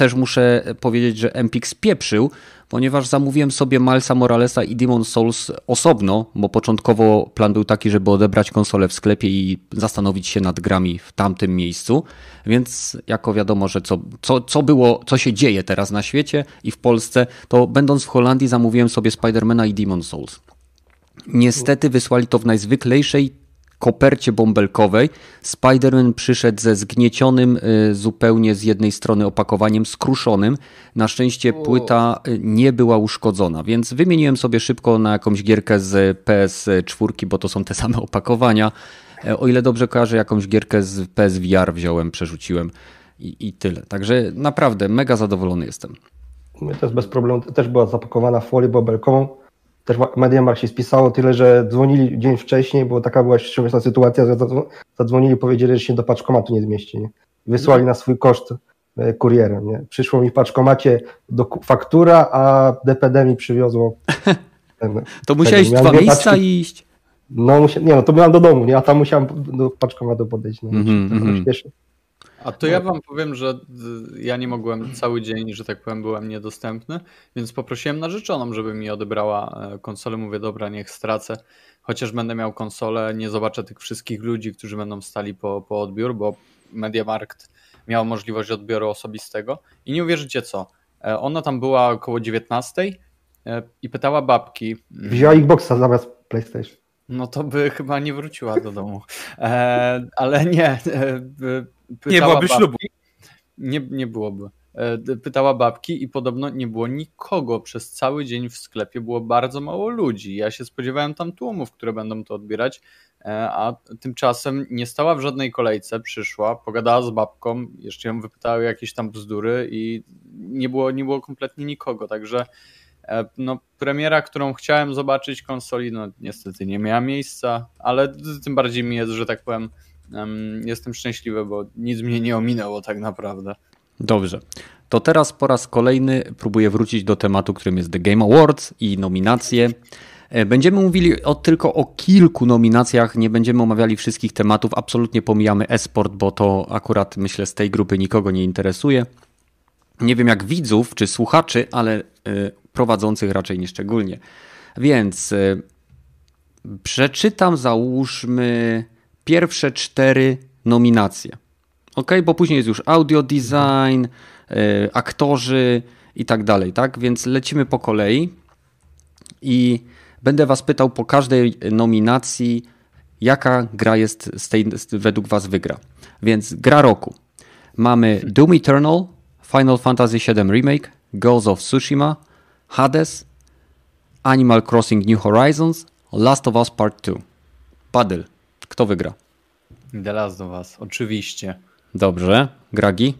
też muszę powiedzieć, że Empik spieprzył, ponieważ zamówiłem sobie Milesa Moralesa i Demon Souls osobno, bo początkowo plan był taki, żeby odebrać konsolę w sklepie i zastanowić się nad grami w tamtym miejscu. Więc jako wiadomo, że co, co, co było, co się dzieje teraz na świecie i w Polsce, to będąc w Holandii zamówiłem sobie Spidermana i Demon Souls. Niestety wysłali to w najzwyklejszej kopercie bąbelkowej. Spider-Man przyszedł ze zgniecionym y, zupełnie z jednej strony opakowaniem, skruszonym. Na szczęście płyta y, nie była uszkodzona, więc wymieniłem sobie szybko na jakąś gierkę z PS4, bo to są te same opakowania. E, O ile dobrze kojarzę, jakąś gierkę z PSVR wziąłem, przerzuciłem i, i tyle. Także naprawdę mega zadowolony jestem. Mnie też bez problemu, też była zapakowana w folię bąbelkową. Też Mediamarkt się spisało, tyle że dzwonili dzień wcześniej, bo taka była śmieszna sytuacja, że zadzwo- zadzwonili, powiedzieli, że się do paczkomatu nie zmieści. Nie? Wysłali na swój koszt e, kurierem. Nie? Przyszło mi w paczkomacie do, faktura, a DPD mi przywiozło. ten- To musiałeś dwa miejsca paczki. iść. No, musia, nie, no to miałem do domu, nie? a tam musiałem do paczkomatu podejść. No, mhm. śpieszy. A to ja wam powiem, że y, ja nie mogłem cały dzień, że tak powiem, byłem niedostępny, więc poprosiłem narzeczoną, żeby mi odebrała e, konsolę. Mówię, dobra, niech stracę. Chociaż będę miał konsolę, nie zobaczę tych wszystkich ludzi, którzy będą stali po, po odbiór, bo Mediamarkt miał możliwość odbioru osobistego. I nie uwierzycie co, e, ona tam była około 19 e, i pytała babki. mm, Wzięła Xboxa zamiast PlayStation. No to by chyba nie wróciła do domu. E, ale nie. E, Nie byłoby babki- ślubu. Nie, nie byłoby. E, pytała babki i podobno nie było nikogo przez cały dzień w sklepie, było bardzo mało ludzi. Ja się spodziewałem tam tłumów, które będą to odbierać, e, a tymczasem nie stała w żadnej kolejce, przyszła, pogadała z babką, jeszcze ją wypytały jakieś tam bzdury i nie było, nie było kompletnie nikogo, także e, no, premiera, którą chciałem zobaczyć konsoli, no niestety nie miała miejsca, ale tym bardziej mi jest, że tak powiem, em, jestem szczęśliwy, bo nic mnie nie ominęło tak naprawdę. Dobrze. To teraz po raz kolejny próbuję wrócić do tematu, którym jest The Game Awards i nominacje. E, Będziemy mówili o, tylko o kilku nominacjach, nie będziemy omawiali wszystkich tematów. Absolutnie pomijamy esport, bo to akurat myślę z tej grupy nikogo nie interesuje. Nie wiem jak widzów czy słuchaczy, ale e, prowadzących raczej nieszczególnie. Więc e, przeczytam, załóżmy, pierwsze cztery nominacje. Ok, bo później jest już audio design, y, aktorzy i tak dalej, tak? Więc lecimy po kolei i będę Was pytał po każdej nominacji, jaka gra jest z tej, z, według Was wygra. Więc gra roku. Mamy Doom Eternal, Final Fantasy VII Remake, Ghost of Tsushima, Hades, Animal Crossing New Horizons, Last of Us Part 2. Padyl. Kto wygra? The Last of Us, oczywiście. Dobrze. Gragi?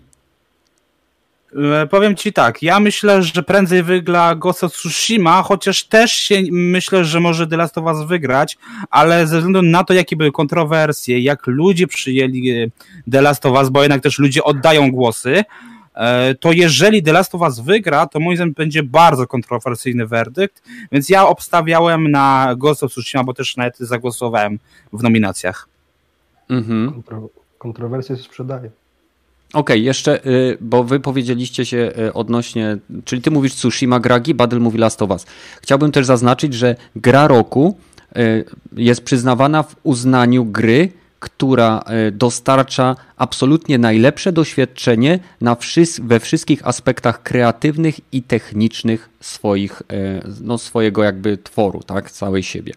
E, Powiem ci tak, ja myślę, że prędzej wygra Ghost of Tsushima, chociaż też się myślę, że może The Last of Us wygrać, ale ze względu na to, jakie były kontrowersje, jak ludzie przyjęli e, The Last of Us, bo jednak też ludzie oddają głosy, to jeżeli The Last of Us wygra, to moim zdaniem będzie bardzo kontrowersyjny werdykt, więc ja obstawiałem na Ghost of Tsushima, bo też nawet zagłosowałem w nominacjach. Mhm. Kontro, kontrowersje się sprzedaje. Okej, jeszcze, y, bo wy powiedzieliście się y, odnośnie, czyli ty mówisz Tsushima Gragi, Badel mówi Last of Us. Chciałbym też zaznaczyć, że gra roku y, jest przyznawana w uznaniu gry, która y, dostarcza absolutnie najlepsze doświadczenie na wszys- we wszystkich aspektach kreatywnych i technicznych swoich, y, no, swojego jakby tworu, tak, całej siebie.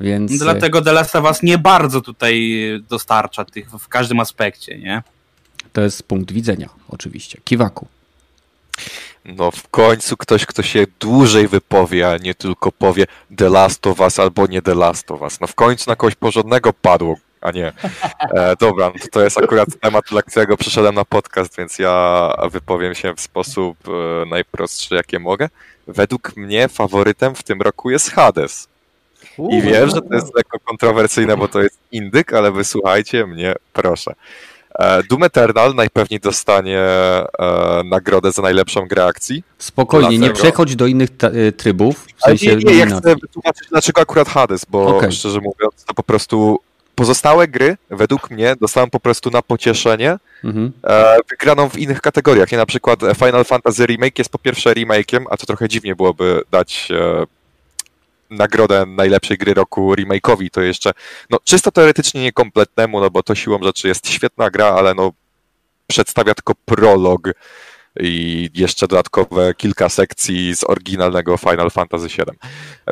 Więc y, Dlatego The Last of Us nie bardzo tutaj dostarcza tych w każdym aspekcie, nie? to jest punkt widzenia, oczywiście. Kiwaku. No w końcu ktoś, kto się dłużej wypowie, a nie tylko powie The Last of Us albo nie The Last of Us. No w końcu na kogoś porządnego padło, a nie. E, dobra, no to, jest akurat temat, dla którego przyszedłem na podcast, więc ja wypowiem się w sposób e, najprostszy, jakie mogę. Według mnie faworytem w tym roku jest Hades. I wiem, że to jest lekko kontrowersyjne, bo to jest indyk, ale wysłuchajcie mnie, proszę. E, Doom Eternal najpewniej dostanie e, nagrodę za najlepszą grę akcji. Spokojnie, nie Dlatego- przechodź do innych y, trybów, w sensie nie, nie, ja chcę wytłumaczyć, dlaczego akurat Hades, bo Okej. szczerze mówiąc, to po prostu pozostałe gry, według mnie, dostałem po prostu na pocieszenie Mhm. e, wygraną w innych kategoriach. Nie, na przykład Final Fantasy Remake jest po pierwsze remake'iem, a to trochę dziwnie byłoby dać e, nagrodę najlepszej gry roku remake'owi, to jeszcze, no czysto teoretycznie niekompletnemu, no bo to siłą rzeczy jest świetna gra, ale no przedstawia tylko prolog i jeszcze dodatkowe kilka sekcji z oryginalnego Final Fantasy VII.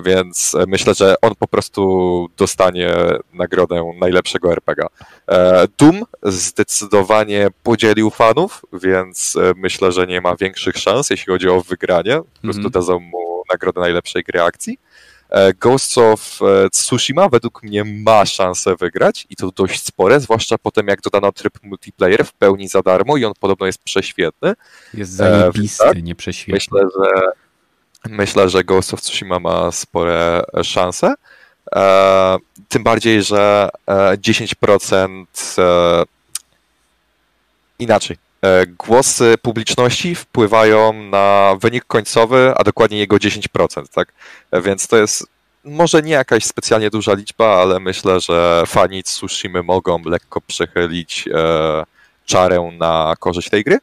Więc e, myślę, że on po prostu dostanie nagrodę najlepszego RPG. E, Doom zdecydowanie podzielił fanów, więc e, myślę, że nie ma większych szans, jeśli chodzi o wygranie. Po prostu Mhm. dadzą mu nagrodę najlepszej gry akcji. E, Ghosts of e, Tsushima według mnie ma szansę wygrać i to dość spore, zwłaszcza po tym jak dodano tryb multiplayer w pełni za darmo i on podobno jest prześwietny. Jest zajebisty, tak? nie prześwietny. Myślę, że myślę, że Ghost of Tsushima ma spore e, szanse. E, tym bardziej, że e, 10% e, inaczej. E, głosy publiczności wpływają na wynik końcowy, a dokładnie jego 10%, tak? E, Więc to jest może nie jakaś specjalnie duża liczba, ale myślę, że fani Tsushimy mogą lekko przechylić e, czarę na korzyść tej gry.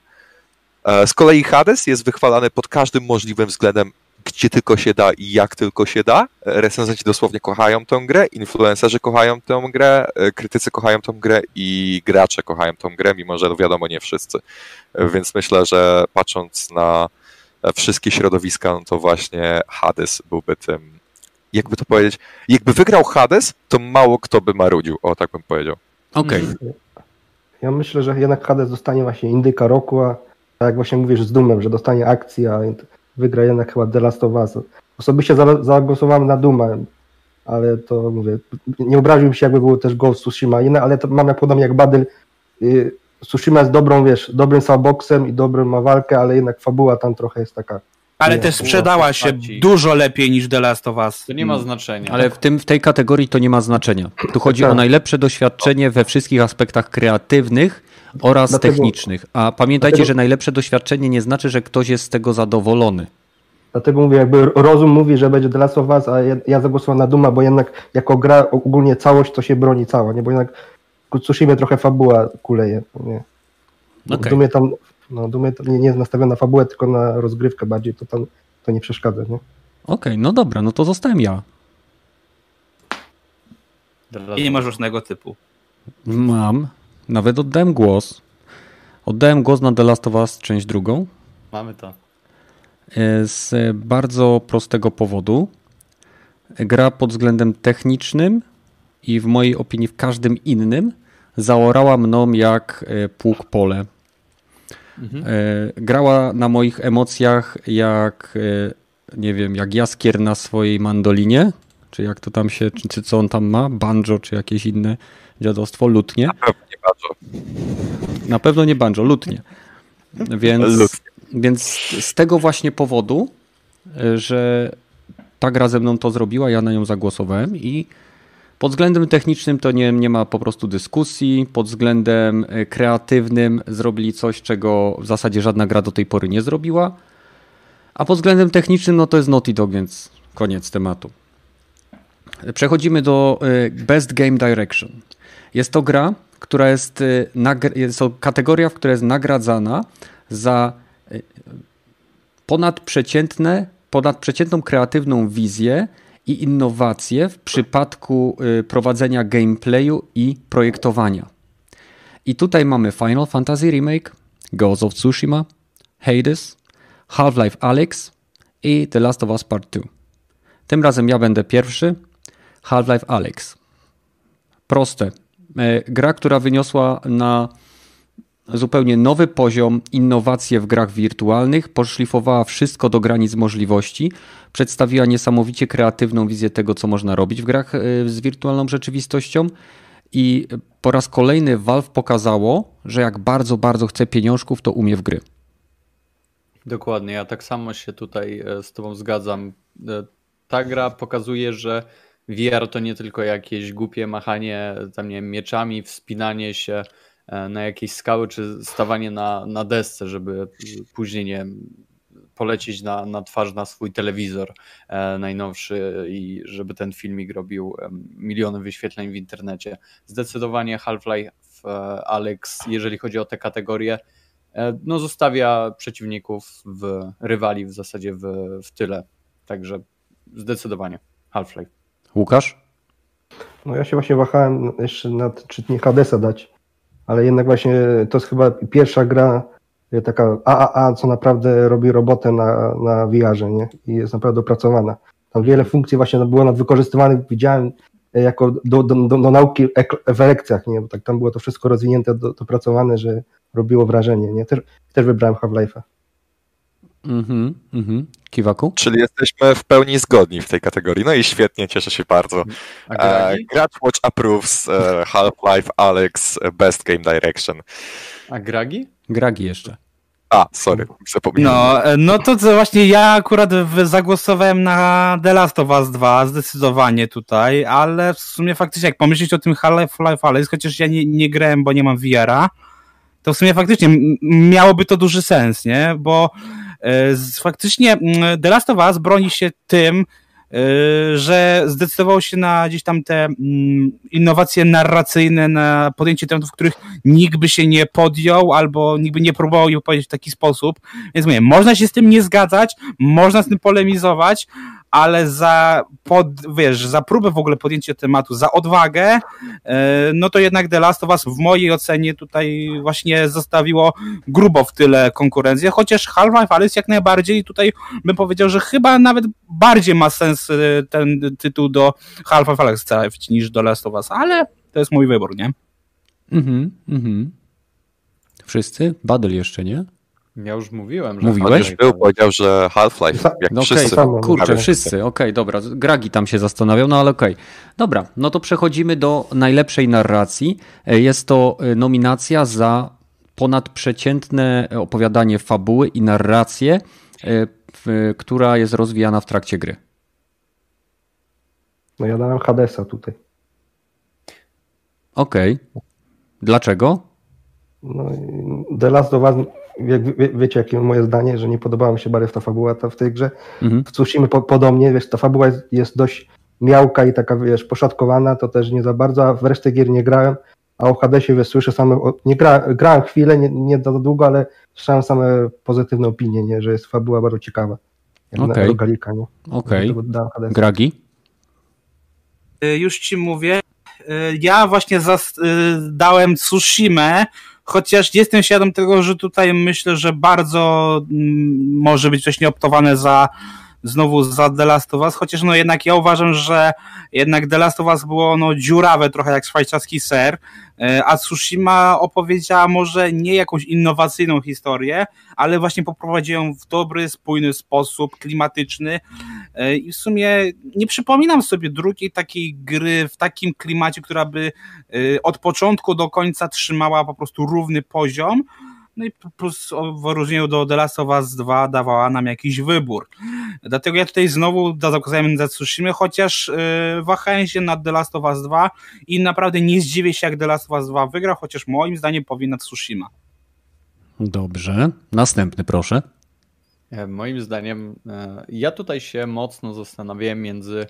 E, Z kolei Hades jest wychwalany pod każdym możliwym względem, gdzie tylko się da i jak tylko się da. Recenzenci dosłownie kochają tę grę, influencerzy kochają tę grę, e, krytycy kochają tę grę i gracze kochają tę grę, mimo że no wiadomo nie wszyscy. Więc myślę, że patrząc na e, wszystkie środowiska, no to właśnie Hades byłby tym, jakby to powiedzieć, jakby wygrał Hades, to mało kto by marudził, o tak bym powiedział. Okej, Ja myślę, że jednak Hades dostanie właśnie indyka roku, a tak jak właśnie mówisz z Dumem, że dostanie akcję, a wygra jednak chyba The Last of Us. Osobiście za- zagłosowałem na Duma, ale to mówię, nie obraziłbym się jakby było też Ghost Tsushima inne, ale to mam jak podobnie jak Badyl, y, Tsushima jest dobrą, wiesz, dobrym soundboxem i dobrym ma walkę, ale jednak fabuła tam trochę jest taka. Ale Nie, też sprzedała się postaci. dużo lepiej niż The Last of Us. To nie ma znaczenia. ale w, tym, w tej kategorii to nie ma znaczenia. Tu chodzi Tak. o najlepsze doświadczenie we wszystkich aspektach kreatywnych oraz Dlatego- technicznych. A pamiętajcie, dlatego- że najlepsze doświadczenie nie znaczy, że ktoś jest z tego zadowolony. Dlatego mówię, jakby rozum mówi, że będzie The Last of Us, a ja, ja zagłosowałem na Duma, bo jednak jako gra ogólnie całość to się broni cała, nie? Bo jednak Tsushima trochę fabuła kuleje, nie? Okej. Dumie tam, no Dumie to nie, nie jest nastawiona na fabułę, tylko na rozgrywkę bardziej, to tam to nie przeszkadza, nie? Okej, no dobra, no to zostałem ja. I nie ma żadnego typu. Mam. Nawet oddałem głos. Oddałem głos na The Last of Us część drugą. Mamy to. E, Z bardzo prostego powodu. Gra pod względem technicznym i w mojej opinii w każdym innym zaorała mną jak e, pług pole. Mhm. E, Grała na moich emocjach jak, nie wiem, jak jaskier na swojej mandolinie, czy jak to tam się, czy co on tam ma, banjo, czy jakieś inne dziadostwo, lutnie. Pewnie bardzo. Na pewno nie banjo, lutnie. Więc, Lutnie. więc z tego właśnie powodu, y, że ta gra ze mną to zrobiła, ja na nią zagłosowałem i pod względem technicznym to nie, nie ma po prostu dyskusji, pod względem y, kreatywnym zrobili coś, czego w zasadzie żadna gra do tej pory nie zrobiła, a pod względem technicznym no to jest Naughty Dog, więc koniec tematu. Przechodzimy do Best Game Direction. Jest to gra, która jest, y, jest to kategoria, w której jest nagradzana za y, ponadprzeciętne, ponadprzeciętną kreatywną wizję i innowacje w przypadku y, prowadzenia gameplayu i projektowania. I tutaj mamy Final Fantasy Remake, Ghost of Tsushima, Hades, Half-Life Alyx i The Last of Us Part 2. Tym razem ja będę pierwszy. Half-Life Alyx. Proste. E, Gra, która wyniosła na zupełnie nowy poziom, innowacje w grach wirtualnych, poszlifowała wszystko do granic możliwości, przedstawiła niesamowicie kreatywną wizję tego, co można robić w grach e, z wirtualną rzeczywistością. I po raz kolejny Valve pokazało, że jak bardzo, bardzo chce pieniążków, to umie w gry. Dokładnie, ja tak samo się tutaj e, z Tobą zgadzam. Ta gra pokazuje, że VR to nie tylko jakieś głupie machanie tam nie wiem, mieczami, wspinanie się e, na jakieś skały, czy stawanie na, na desce, żeby później nie polecieć na, na twarz na swój telewizor najnowszy i żeby ten filmik robił miliony wyświetleń w internecie. Zdecydowanie Half-Life Alex, jeżeli chodzi o te kategorie, E, no, zostawia przeciwników w rywali w zasadzie w, w tyle. Także zdecydowanie Half-Life. Łukasz? No ja się właśnie wahałem jeszcze nad czy Hadesa dać, ale jednak właśnie to jest chyba pierwsza gra e, taka AAA, co naprawdę robi robotę na, na VR-ze, nie? I jest naprawdę opracowana. Tam wiele funkcji właśnie było nadwykorzystywanych, widziałem e, jako do, do, do, do nauki w lekcjach, nie? Bo tak tam było to wszystko rozwinięte, dopracowane, że robiło wrażenie. Nie? Też, też wybrałem Half-Life'a. Mhm, mhm. Kiwaku? Czyli jesteśmy w pełni zgodni w tej kategorii. No i świetnie, cieszę się bardzo. E, Gracz Watch approves e, Half-Life Alex Best Game Direction. A Gragi? Gragi jeszcze. A, sorry, zapomniałem. No, e, no to co, właśnie ja akurat zagłosowałem na The Last of Us 2 zdecydowanie tutaj, ale w sumie faktycznie jak pomyśleć o tym Half-Life Alex, chociaż ja nie, nie grałem, bo nie mam VR-a, to w sumie faktycznie miałoby to duży sens, nie? Bo e, faktycznie The Last of Us broni się tym, e, że zdecydował się na gdzieś tam te innowacje narracyjne, na podjęcie tematów, których nikt by się nie podjął albo nikt by nie próbował je powiedzieć w taki sposób. Więc mówię, można się z tym nie zgadzać, można z tym polemizować, ale za, pod, wiesz, za próbę w ogóle podjęcia tematu, za odwagę, e, no to jednak The Last of Us w mojej ocenie tutaj właśnie zostawiło grubo w tyle konkurencję, chociaż Half-Life Alice jak najbardziej tutaj bym powiedział, że chyba nawet bardziej ma sens e, ten tytuł do Half-Life Alice niż do Last of Us, ale to jest mój wybór, nie? Mhm, mhm. Wszyscy? Badel jeszcze, nie? Ja już mówiłem, że Mówiłeś? był, powiedział, że Half-Life, jak no wszyscy. Okay, kurczę, wszyscy, okej, okay, dobra. Gragi tam się zastanawiał, no ale okej. Okay. Dobra, no to przechodzimy do najlepszej narracji. E, jest to e, nominacja za ponadprzeciętne opowiadanie fabuły i narrację, e, która jest rozwijana w trakcie gry. No ja dałem Hadesa tutaj. Okej. Dlaczego? No, The Last of Us jak wie, wiecie, jakie moje zdanie, że nie podobała mi się bardzo ta fabuła ta w tej grze. Mhm. W Tsushima po, podobnie, wiesz, ta fabuła jest, jest, dość miałka i taka, wiesz, poszatkowana, to też nie za bardzo, a w resztę gier nie grałem, a o Hadesie, wiesz, słyszę same, nie gra, grałem chwilę, nie, nie za długo, ale słyszałem same pozytywne opinie, nie, że jest fabuła bardzo ciekawa. Okej. Okay. Okej. Okay. Gragi? Y, już ci mówię, y, ja właśnie zas, y, dałem Tsushima chociaż jestem świadom tego, że tutaj myślę, że bardzo mm, może być coś nieoptowane za znowu za The Last of Us, chociaż no jednak ja uważam, że jednak The Last of Us było no dziurawe trochę jak szwajcarski ser, e, a Tsushima opowiedziała może nie jakąś innowacyjną historię, ale właśnie poprowadziła ją w dobry, spójny sposób, klimatyczny i w sumie nie przypominam sobie drugiej takiej gry w takim klimacie, która by e, od początku do końca trzymała po prostu równy poziom, no i plus w odróżnieniu do The Last of Us 2 dawała nam jakiś wybór. Dlatego ja tutaj znowu zakazałem za Tsushima, chociaż yy, wahałem się nad The Last of Us 2 i naprawdę nie zdziwię się, jak The Last of Us 2 wygra, chociaż moim zdaniem powinna Tsushima. Dobrze. Następny proszę. E, moim zdaniem e, ja tutaj się mocno zastanawiałem między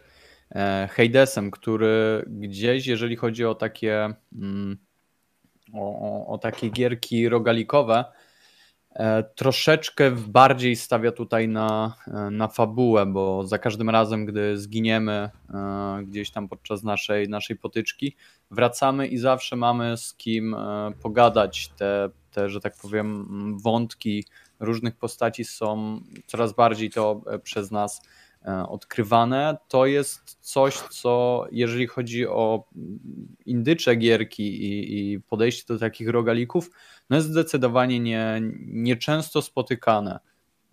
Hadesem, który gdzieś, jeżeli chodzi o takie mm, o, o, takie gierki rogalikowe, e, troszeczkę bardziej stawia tutaj na, e, na fabułę, bo za każdym razem, gdy zginiemy e, gdzieś tam podczas naszej, naszej potyczki, wracamy i zawsze mamy z kim pogadać. Te, te, że tak powiem, wątki różnych postaci są coraz bardziej to przez nas e, odkrywane, to jest coś, co jeżeli chodzi o indycze gierki i, i podejście do takich rogalików, no jest zdecydowanie nie, nieczęsto spotykane.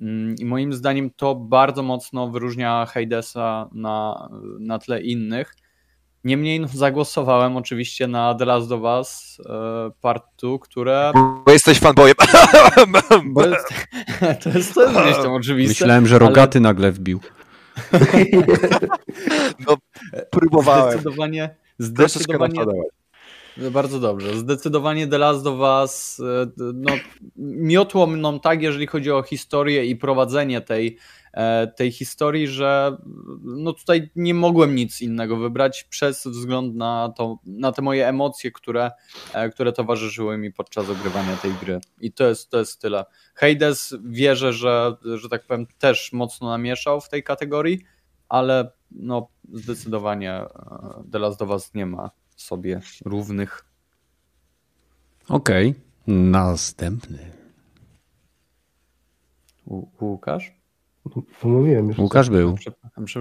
Mm, I moim zdaniem to bardzo mocno wyróżnia Hadesa na, na tle innych. Niemniej no, zagłosowałem oczywiście na The Last of Us e, Part 2, które. Bo jesteś fanboyem. Bo jest, to jest, to jest gdzieś tam oczywiste. Myślałem, że rogaty ale... nagle wbił. no, próbowałem. Zdecydowanie. Zdecydowanie. Bardzo dobrze. Zdecydowanie The Last of Us e, no, miotło mną tak, jeżeli chodzi o historię i prowadzenie tej, tej historii, że no tutaj nie mogłem nic innego wybrać przez wzgląd na, to, na te moje emocje, które, e, które towarzyszyły mi podczas ogrywania tej gry. I to jest, to jest tyle. Hades wierzę, że, że tak powiem też mocno namieszał w tej kategorii, ale no zdecydowanie The Last of Us nie ma sobie równych. Okej, okay. następny. U Łukasz? Mówiłem już. Łukasz był.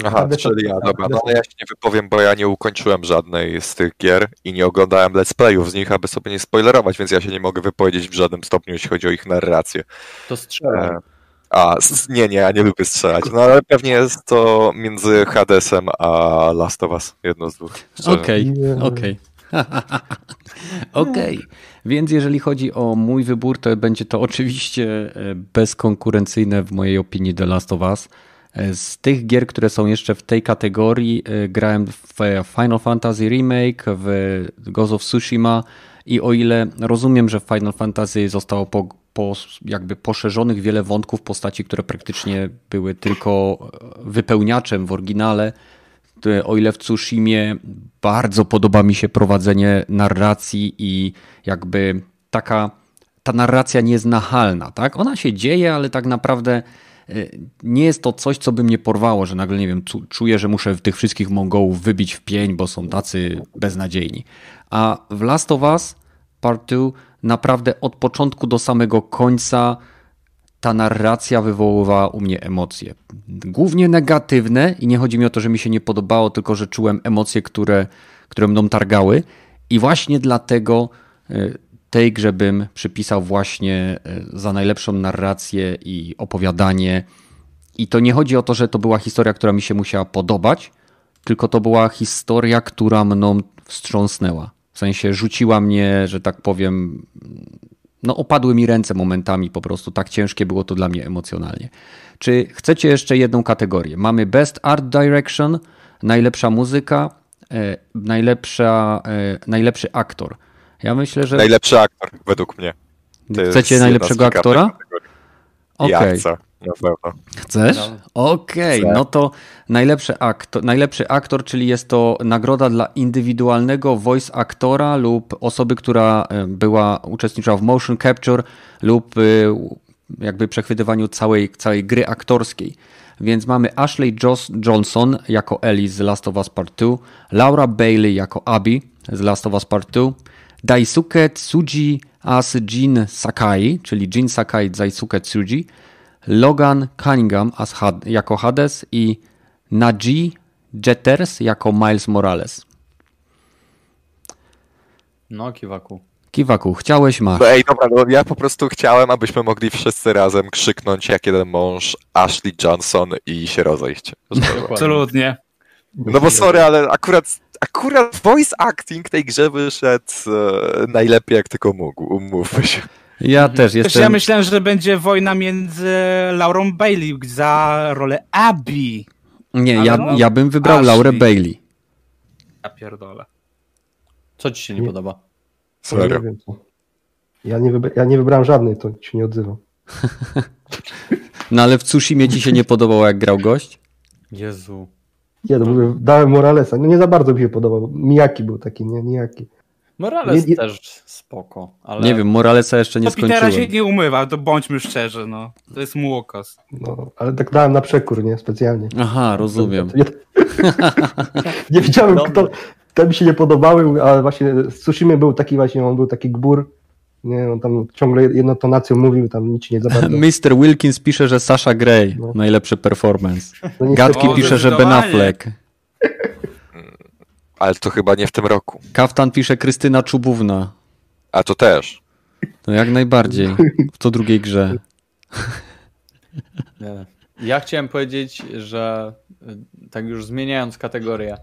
Aha, czyli ja, dobra, no ja się nie wypowiem, bo ja nie ukończyłem żadnej z tych gier i nie oglądałem let's playów z nich, aby sobie nie spoilerować, więc ja się nie mogę wypowiedzieć w żadnym stopniu, jeśli chodzi o ich narrację. To strzelaj. E, a, nie, nie, ja nie lubię strzelać. No ale pewnie jest to między Hadesem a Last of Us. Jedno z dwóch. Okej, okej. Okej, więc jeżeli chodzi o mój wybór, to będzie to oczywiście e, bezkonkurencyjne w mojej opinii The Last of Us. E, z tych gier, które są jeszcze w tej kategorii, e, grałem w Final Fantasy Remake, w Ghost of Tsushima i o ile rozumiem, że Final Fantasy zostało po po, jakby poszerzonych wiele wątków postaci, które praktycznie były tylko wypełniaczem w oryginale. O ile w Tsushimie bardzo podoba mi się prowadzenie narracji i jakby taka ta narracja nie jest nachalna, tak? Ona się dzieje, ale tak naprawdę e, nie jest to coś, co by mnie porwało, że nagle, nie wiem, czuję, że muszę tych wszystkich Mongołów wybić w pień, bo są tacy beznadziejni. A w Last of Us Part 2 naprawdę od początku do samego końca ta narracja wywoływała u mnie emocje. Głównie negatywne i nie chodzi mi o to, że mi się nie podobało, tylko że czułem emocje, które, które mną targały i właśnie dlatego e, tej grze bym przypisał właśnie e, za najlepszą narrację i opowiadanie. I to nie chodzi o to, że to była historia, która mi się musiała podobać, tylko to była historia, która mną wstrząsnęła. W sensie rzuciła mnie, że tak powiem, no opadły mi ręce momentami po prostu, tak ciężkie było to dla mnie emocjonalnie. Czy chcecie jeszcze jedną kategorię? Mamy Best Art Direction, najlepsza muzyka, e, najlepsza, e, najlepszy aktor. Ja myślę, że... Najlepszy aktor, według mnie. To Chcecie najlepszego aktora? Okej. Okay. Na pewno. Chcesz? No. Okej, okay. no to najlepszy aktor, najlepszy aktor, czyli jest to nagroda dla indywidualnego voice aktora lub osoby, która e, była uczestniczyła w motion capture lub e, jakby przechwytywaniu całej, całej gry aktorskiej. Więc mamy Ashley Joss Johnson jako Ellie z Last of Us Part 2, Laura Bailey jako Abby z Last of Us Part 2, Daisuke Tsuji as Jin Sakai, czyli Jin Sakai Daisuke Tsuji, Logan Cunningham as Had jako Hades i Najee Jetters jako Miles Morales. No, Kiwaku. Kiwaku, chciałeś, masz. No ej, dobra, no ja po prostu chciałem, abyśmy mogli wszyscy razem krzyknąć jak jeden mąż Ashley Johnson i się rozejść. Absolutnie. No bo sorry, ale akurat, akurat voice acting tej grze wyszedł e, najlepiej jak tylko mógł, umówmy się. Ja mhm. też jestem... Ja myślałem, że będzie wojna między Laurą Bailey za rolę Abby. Nie, ja, no, ja bym wybrał Ashley. Laurę Bailey. Ja pierdolę. Co ci się nie, nie podoba? Serio? Nie wiem, ja, nie ja nie wybrałem żadnej, to się nie odzywam. no ale w Tsushimie ci się nie podobało, jak grał gość? Jezu. Nie, no mówię, dałem Moralesa. No nie za bardzo mi się podobał. Mijaki był taki, nie? Mijaki. Morales nie, też spoko, ale... Nie wiem, Moralesa jeszcze nie skończyłem. Petera się nie umywa, to bądźmy szczerzy, no. To jest mu okaz. No, ale tak dałem na przekór, nie? Specjalnie. Aha, rozumiem. Nie, nie widziałem, kto... Te mi się nie podobały, ale właśnie z Tsushima był taki właśnie, on był taki gbur, Nie, on tam ciągle jedną tonacją mówił, tam nic nie za bardzo. Mr. Wilkins pisze, że Sasha Gray, No. najlepszy performance. No Gadki O, pisze, że Ben. Affleck. Ale to chyba nie w tym roku. Kaftan pisze Krystyna Czubówna. A to też. No jak najbardziej. W to drugiej grze. Ja chciałem powiedzieć, że y, tak już zmieniając kategorię,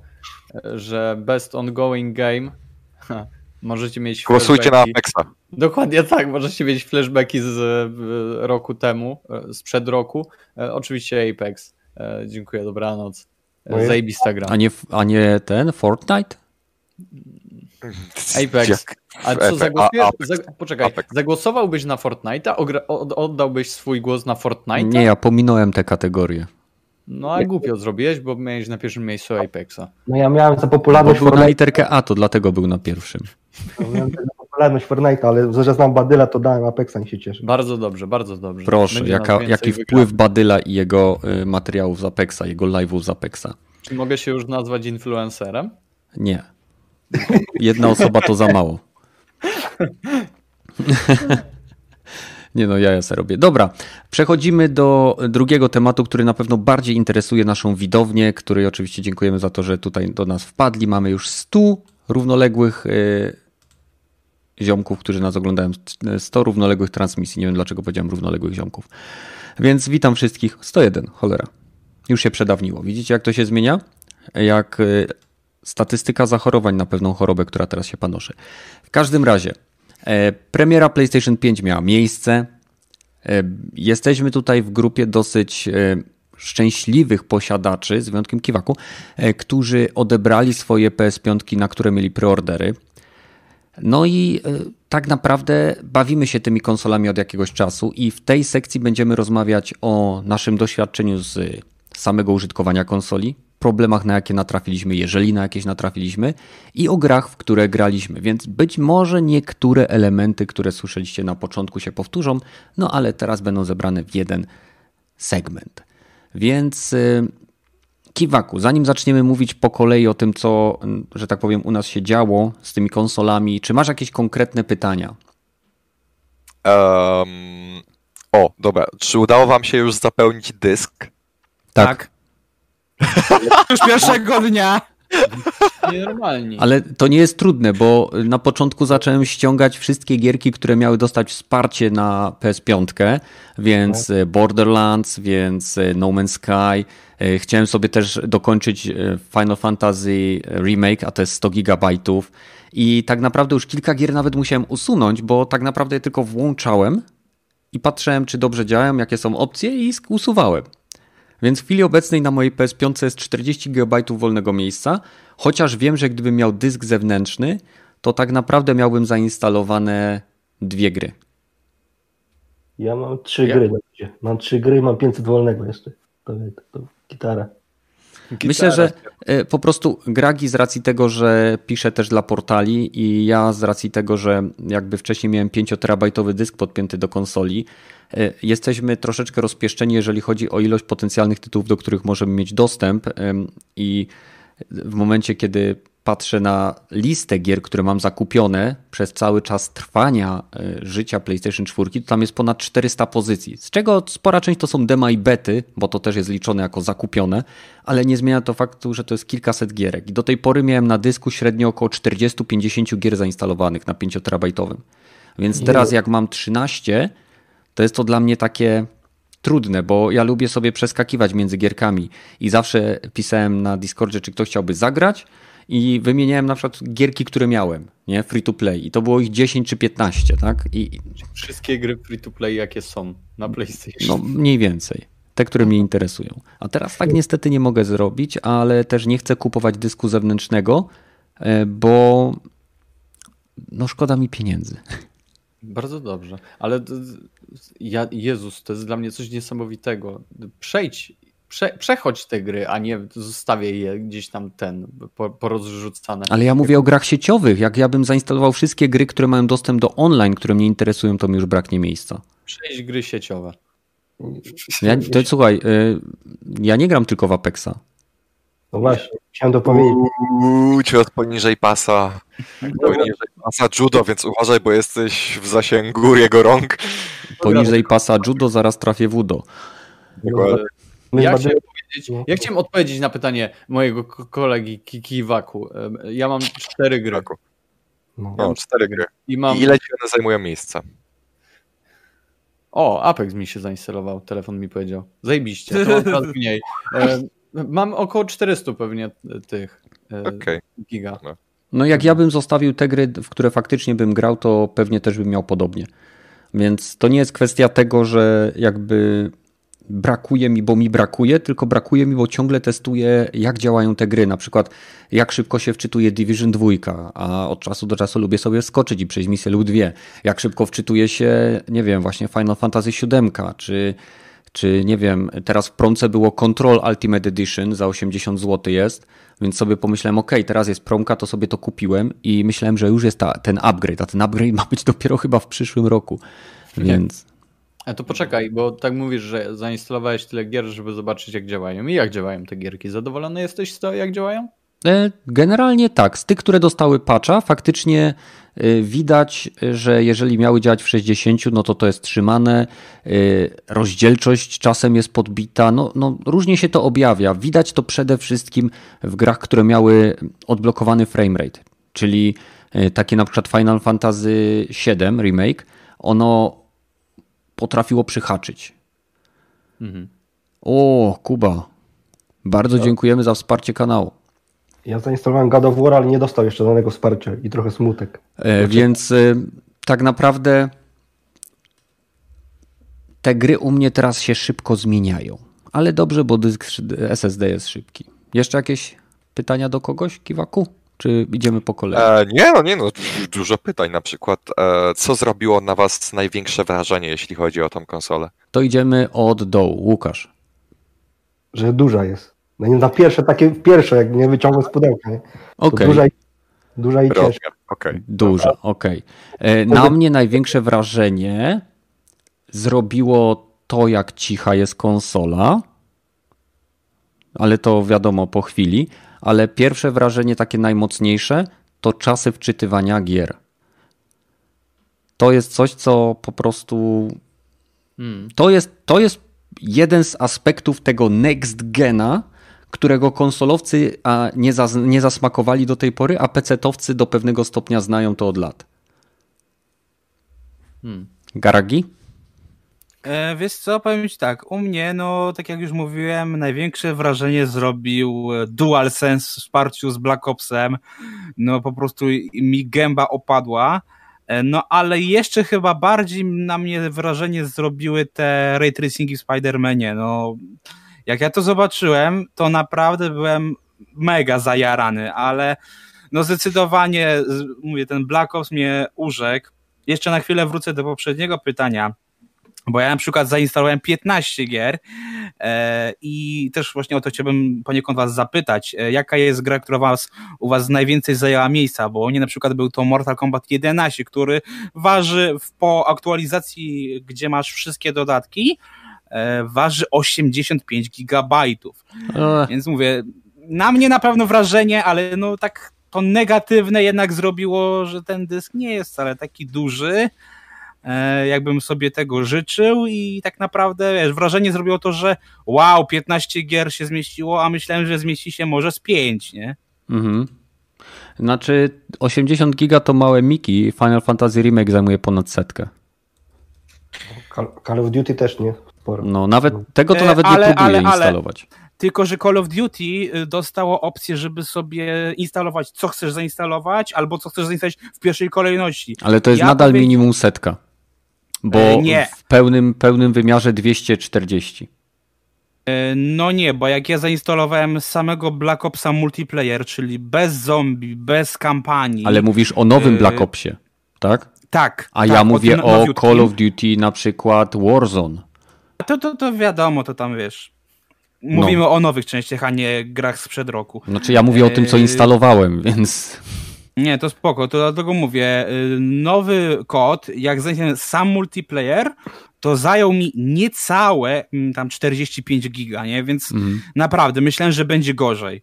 y, że best ongoing game możecie mieć Głosujcie na Apexa. Dokładnie tak, możecie mieć flashbacki z y, roku temu, sprzed roku. Oczywiście Apex. Dziękuję, dobranoc. No jest- Zajebista gra. A nie, a nie ten Fortnite? Apex. Jak- A co zagłosujesz? Zag... Poczekaj, Apex. zagłosowałbyś na Fortnite'a? Ogra... Oddałbyś swój głos na Fortnite'a? Nie, ja pominąłem te kategorie. No a głupio zrobiłeś, bo miałeś na pierwszym miejscu Apexa. No ja miałem za Bo popularność był na Fortnite, literkę A, to dlatego był na pierwszym. miałem za popularność Fortnite, ale że znam Badyla, to dałem Apexa, nie się cieszę. Bardzo dobrze, bardzo dobrze. Proszę, jaka, jaki wpływ Badyla i jego y, materiałów z Apexa, jego live'ów z Apexa. Czy mogę się już nazwać influencerem? Nie. Jedna osoba to za mało. Nie no, ja se robię. Dobra, przechodzimy do drugiego tematu, który na pewno bardziej interesuje naszą widownię, której oczywiście dziękujemy za to, że tutaj do nas wpadli. Mamy już 100 równoległych y, ziomków, którzy nas oglądają, 100 równoległych transmisji. Nie wiem dlaczego powiedziałem równoległych ziomków. Więc witam wszystkich. 101, cholera. Już się przedawniło. Widzicie jak to się zmienia? Jak y, statystyka zachorowań na pewną chorobę, która teraz się panoszy. W każdym razie, e, premiera PlayStation 5 miała miejsce. E, Jesteśmy tutaj w grupie dosyć e, szczęśliwych posiadaczy, z wyjątkiem Kiwaku, którzy odebrali swoje PS5, na które mieli preordery. No i e, tak naprawdę bawimy się tymi konsolami od jakiegoś czasu i w tej sekcji będziemy rozmawiać o naszym doświadczeniu z samego użytkowania konsoli, problemach na jakie natrafiliśmy, jeżeli na jakieś natrafiliśmy i o grach, w które graliśmy. Więc być może niektóre elementy, które słyszeliście na początku się powtórzą, no ale teraz będą zebrane w jeden segment. Więc y, Kiwaku, zanim zaczniemy mówić po kolei o tym, co, mm, że tak powiem, u nas się działo z tymi konsolami, czy masz jakieś konkretne pytania? Em, o, dobra. Czy udało wam się już zapełnić dysk? Tak. Już pierwszego dnia. Nienormalni. Ale to nie jest trudne, bo na początku zacząłem ściągać wszystkie gierki, które miały dostać wsparcie na PS5, więc e, Borderlands, więc e, No Man's Sky. E, Chciałem sobie też dokończyć Final Fantasy Remake, a to jest 100 gigabajtów. I tak naprawdę już kilka gier nawet musiałem usunąć, bo tak naprawdę je tylko włączałem i patrzyłem, czy dobrze działają, jakie są opcje i usuwałem. Więc w chwili obecnej na mojej PS5 jest 40 GB wolnego miejsca, chociaż wiem, że gdybym miał dysk zewnętrzny, to tak naprawdę miałbym zainstalowane dwie gry. Ja mam trzy Ja- gry. Mam trzy gry, mam 500 wolnego jeszcze. To, to, to gitara. Myślę, że e, po prostu Gragi z racji tego, że piszę też dla portali i ja z racji tego, że jakby wcześniej miałem 5-terabajtowy dysk podpięty do konsoli, jesteśmy troszeczkę rozpieszczeni, jeżeli chodzi o ilość potencjalnych tytułów, do których możemy mieć dostęp i w momencie, kiedy patrzę na listę gier, które mam zakupione przez cały czas trwania e, życia PlayStation 4, to tam jest ponad 400 pozycji, z czego spora część to są dema i bety, bo to też jest liczone jako zakupione, ale nie zmienia to faktu, że to jest kilkaset gierek. I do tej pory miałem na dysku średnio około 40-50 gier zainstalowanych na 5-terabajtowym. Więc teraz jak mam 13, to jest to dla mnie takie trudne, bo ja lubię sobie przeskakiwać między gierkami i zawsze pisałem na Discordzie, czy ktoś chciałby zagrać i wymieniałem na przykład gierki, które miałem, nie, free to play i to było ich 10 czy 15, tak? I Wszystkie gry free to play, jakie są na PlayStation. no mniej więcej. Te, które mnie interesują. A teraz tak niestety nie mogę zrobić, ale też nie chcę kupować dysku zewnętrznego, e, bo no szkoda mi pieniędzy. Bardzo dobrze, ale ja, Jezus, to jest dla mnie coś niesamowitego. Przejdź, prze, przechodź te gry, a nie zostawię je gdzieś tam ten, po- porozrzucane. Ale ja mówię o grach sieciowych. Jak ja bym zainstalował wszystkie gry, które mają dostęp do online, które mnie interesują, to mi już braknie miejsca. Przejdź gry sieciowe. Ja, to słuchaj, y, ja nie gram tylko w Apexa. No właśnie, chciałem to powiedzieć. Uuu, poniżej pasa. Poniżej pasa judo, więc uważaj, bo jesteś w zasięgu jego rąk. Poniżej pasa judo zaraz trafię w udo. Dokładnie. Ja chciałem, powiedzieć, ja chciałem odpowiedzieć na pytanie mojego ko- kolegi Ki- Kiwaku. Ja mam cztery gry no. No, cztery gry. i mam... I ile ci one zajmują miejsca? O, Apex mi się zainstalował, telefon mi powiedział. Zajebiście, to mam coraz mniej. Mam około 400 pewnie tych e, Okej. giga. No jak ja bym zostawił te gry, w które faktycznie bym grał, to pewnie też bym miał podobnie. Więc to nie jest kwestia tego, że jakby brakuje mi, bo mi brakuje, tylko brakuje mi, bo ciągle testuję, jak działają te gry. Na przykład, jak szybko się wczytuje Division 2, a od czasu do czasu lubię sobie skoczyć i przejść misję lub dwie. Jak szybko wczytuje się, nie wiem, właśnie Final Fantasy VII, czy, czy nie wiem, teraz w promce było Control Ultimate Edition, za 80 zł jest, więc sobie pomyślałem, ok, teraz jest promka, to sobie to kupiłem i myślałem, że już jest ta, ten upgrade, a ten upgrade ma być dopiero chyba w przyszłym roku. Więc A to poczekaj, bo tak mówisz, że zainstalowałeś tyle gier, żeby zobaczyć jak działają. I jak działają te gierki? Zadowolony jesteś z tego, jak działają? E, Generalnie tak. Z tych, które dostały patcha, faktycznie e, widać, że jeżeli miały działać w 60, no to to jest trzymane. E, Rozdzielczość czasem jest podbita. No, no, różnie się to objawia. Widać to przede wszystkim w grach, które miały odblokowany framerate. Czyli takie na przykład Final Fantasy VII Remake, ono potrafiło przyhaczyć. O, Kuba. Bardzo dziękujemy za wsparcie kanału. Ja zainstalowałem God of War, ale nie dostał jeszcze żadnego wsparcia i trochę smutek. E, Więc e, tak naprawdę te gry u mnie teraz się szybko zmieniają. Ale dobrze, bo dysk SSD jest szybki. Jeszcze jakieś pytania do kogoś, Kiwaku? Czy idziemy po kolei? E, nie, no nie, no dużo pytań. Na przykład, e, co zrobiło na was największe wrażenie, jeśli chodzi o tą konsolę? To idziemy od dołu. Łukasz. Że duża jest. No i na pierwsze, takie pierwsze, jak nie wyciągnę z pudełka, nie? Okej, Duża, i- duża i ciężka. Okej. duża, okej. E, Na mnie największe wrażenie zrobiło to, jak cicha jest konsola, ale to wiadomo po chwili. Ale pierwsze wrażenie, takie najmocniejsze, to czasy wczytywania gier. To jest coś, co po prostu. To, jest, to jest jeden z aspektów tego next gena, którego konsolowcy a, nie, nie zasmakowali do tej pory, a PC-towcy do pewnego stopnia znają to od lat. Garagi? E, wiesz co, powiem ci tak, u mnie, no tak jak już mówiłem, największe wrażenie zrobił e, DualSense w wsparciu z Black Opsem, no po prostu mi gęba opadła, E, no ale jeszcze chyba bardziej na mnie wrażenie zrobiły te ray tracingi w Spider-Manie, no jak ja to zobaczyłem, to naprawdę byłem mega zajarany, ale no zdecydowanie, mówię, ten Black Ops mnie urzekł. Jeszcze na chwilę wrócę do poprzedniego pytania, bo ja na przykład zainstalowałem 15 gier e, i też właśnie o to chciałbym poniekąd was zapytać, e, jaka jest gra, która was, u was najwięcej zajęła miejsca, bo u mnie na przykład był to Mortal Kombat 11, który waży w, po aktualizacji, gdzie masz wszystkie dodatki, waży 85 gigabajtów. E, Więc mówię, na mnie na pewno wrażenie, ale no tak to negatywne jednak zrobiło, że ten dysk nie jest wcale taki duży, e, jakbym sobie tego życzył i tak naprawdę wiesz, wrażenie zrobiło to, że wow, 15 gier się zmieściło, a myślałem, że zmieści się może z 5, nie? mhm. Znaczy 80 giga to małe miki, Final Fantasy Remake zajmuje ponad setkę. Call of Duty też nie. Sporo. No nawet tego to E, nawet ale- nie próbuję ale- ale- instalować. Tylko, że Call of Duty y, dostało opcję, żeby sobie instalować, co chcesz zainstalować, albo co chcesz zainstalować w pierwszej kolejności. Ale to jest Ja nadal powie- minimum setka. Bo E, nie. w pełnym, pełnym wymiarze 240. E, No nie, bo jak ja zainstalowałem samego Black Opsa multiplayer, czyli bez zombie, bez kampanii. Ale mówisz o nowym Black Opsie, tak? tak. A tak, ja mówię o nowiutkim. Call of Duty na przykład Warzone. To, to, to wiadomo, to tam wiesz. Mówimy o nowych częściach, a nie grach sprzed roku. Znaczy ja mówię o tym, co Yy. instalowałem, więc Nie, to spoko, to dlatego mówię, y, nowy kod, jak zainstalowałem sam multiplayer, to zajął mi niecałe mm, tam 45 giga, nie? Więc Mhm. naprawdę myślałem, że będzie gorzej.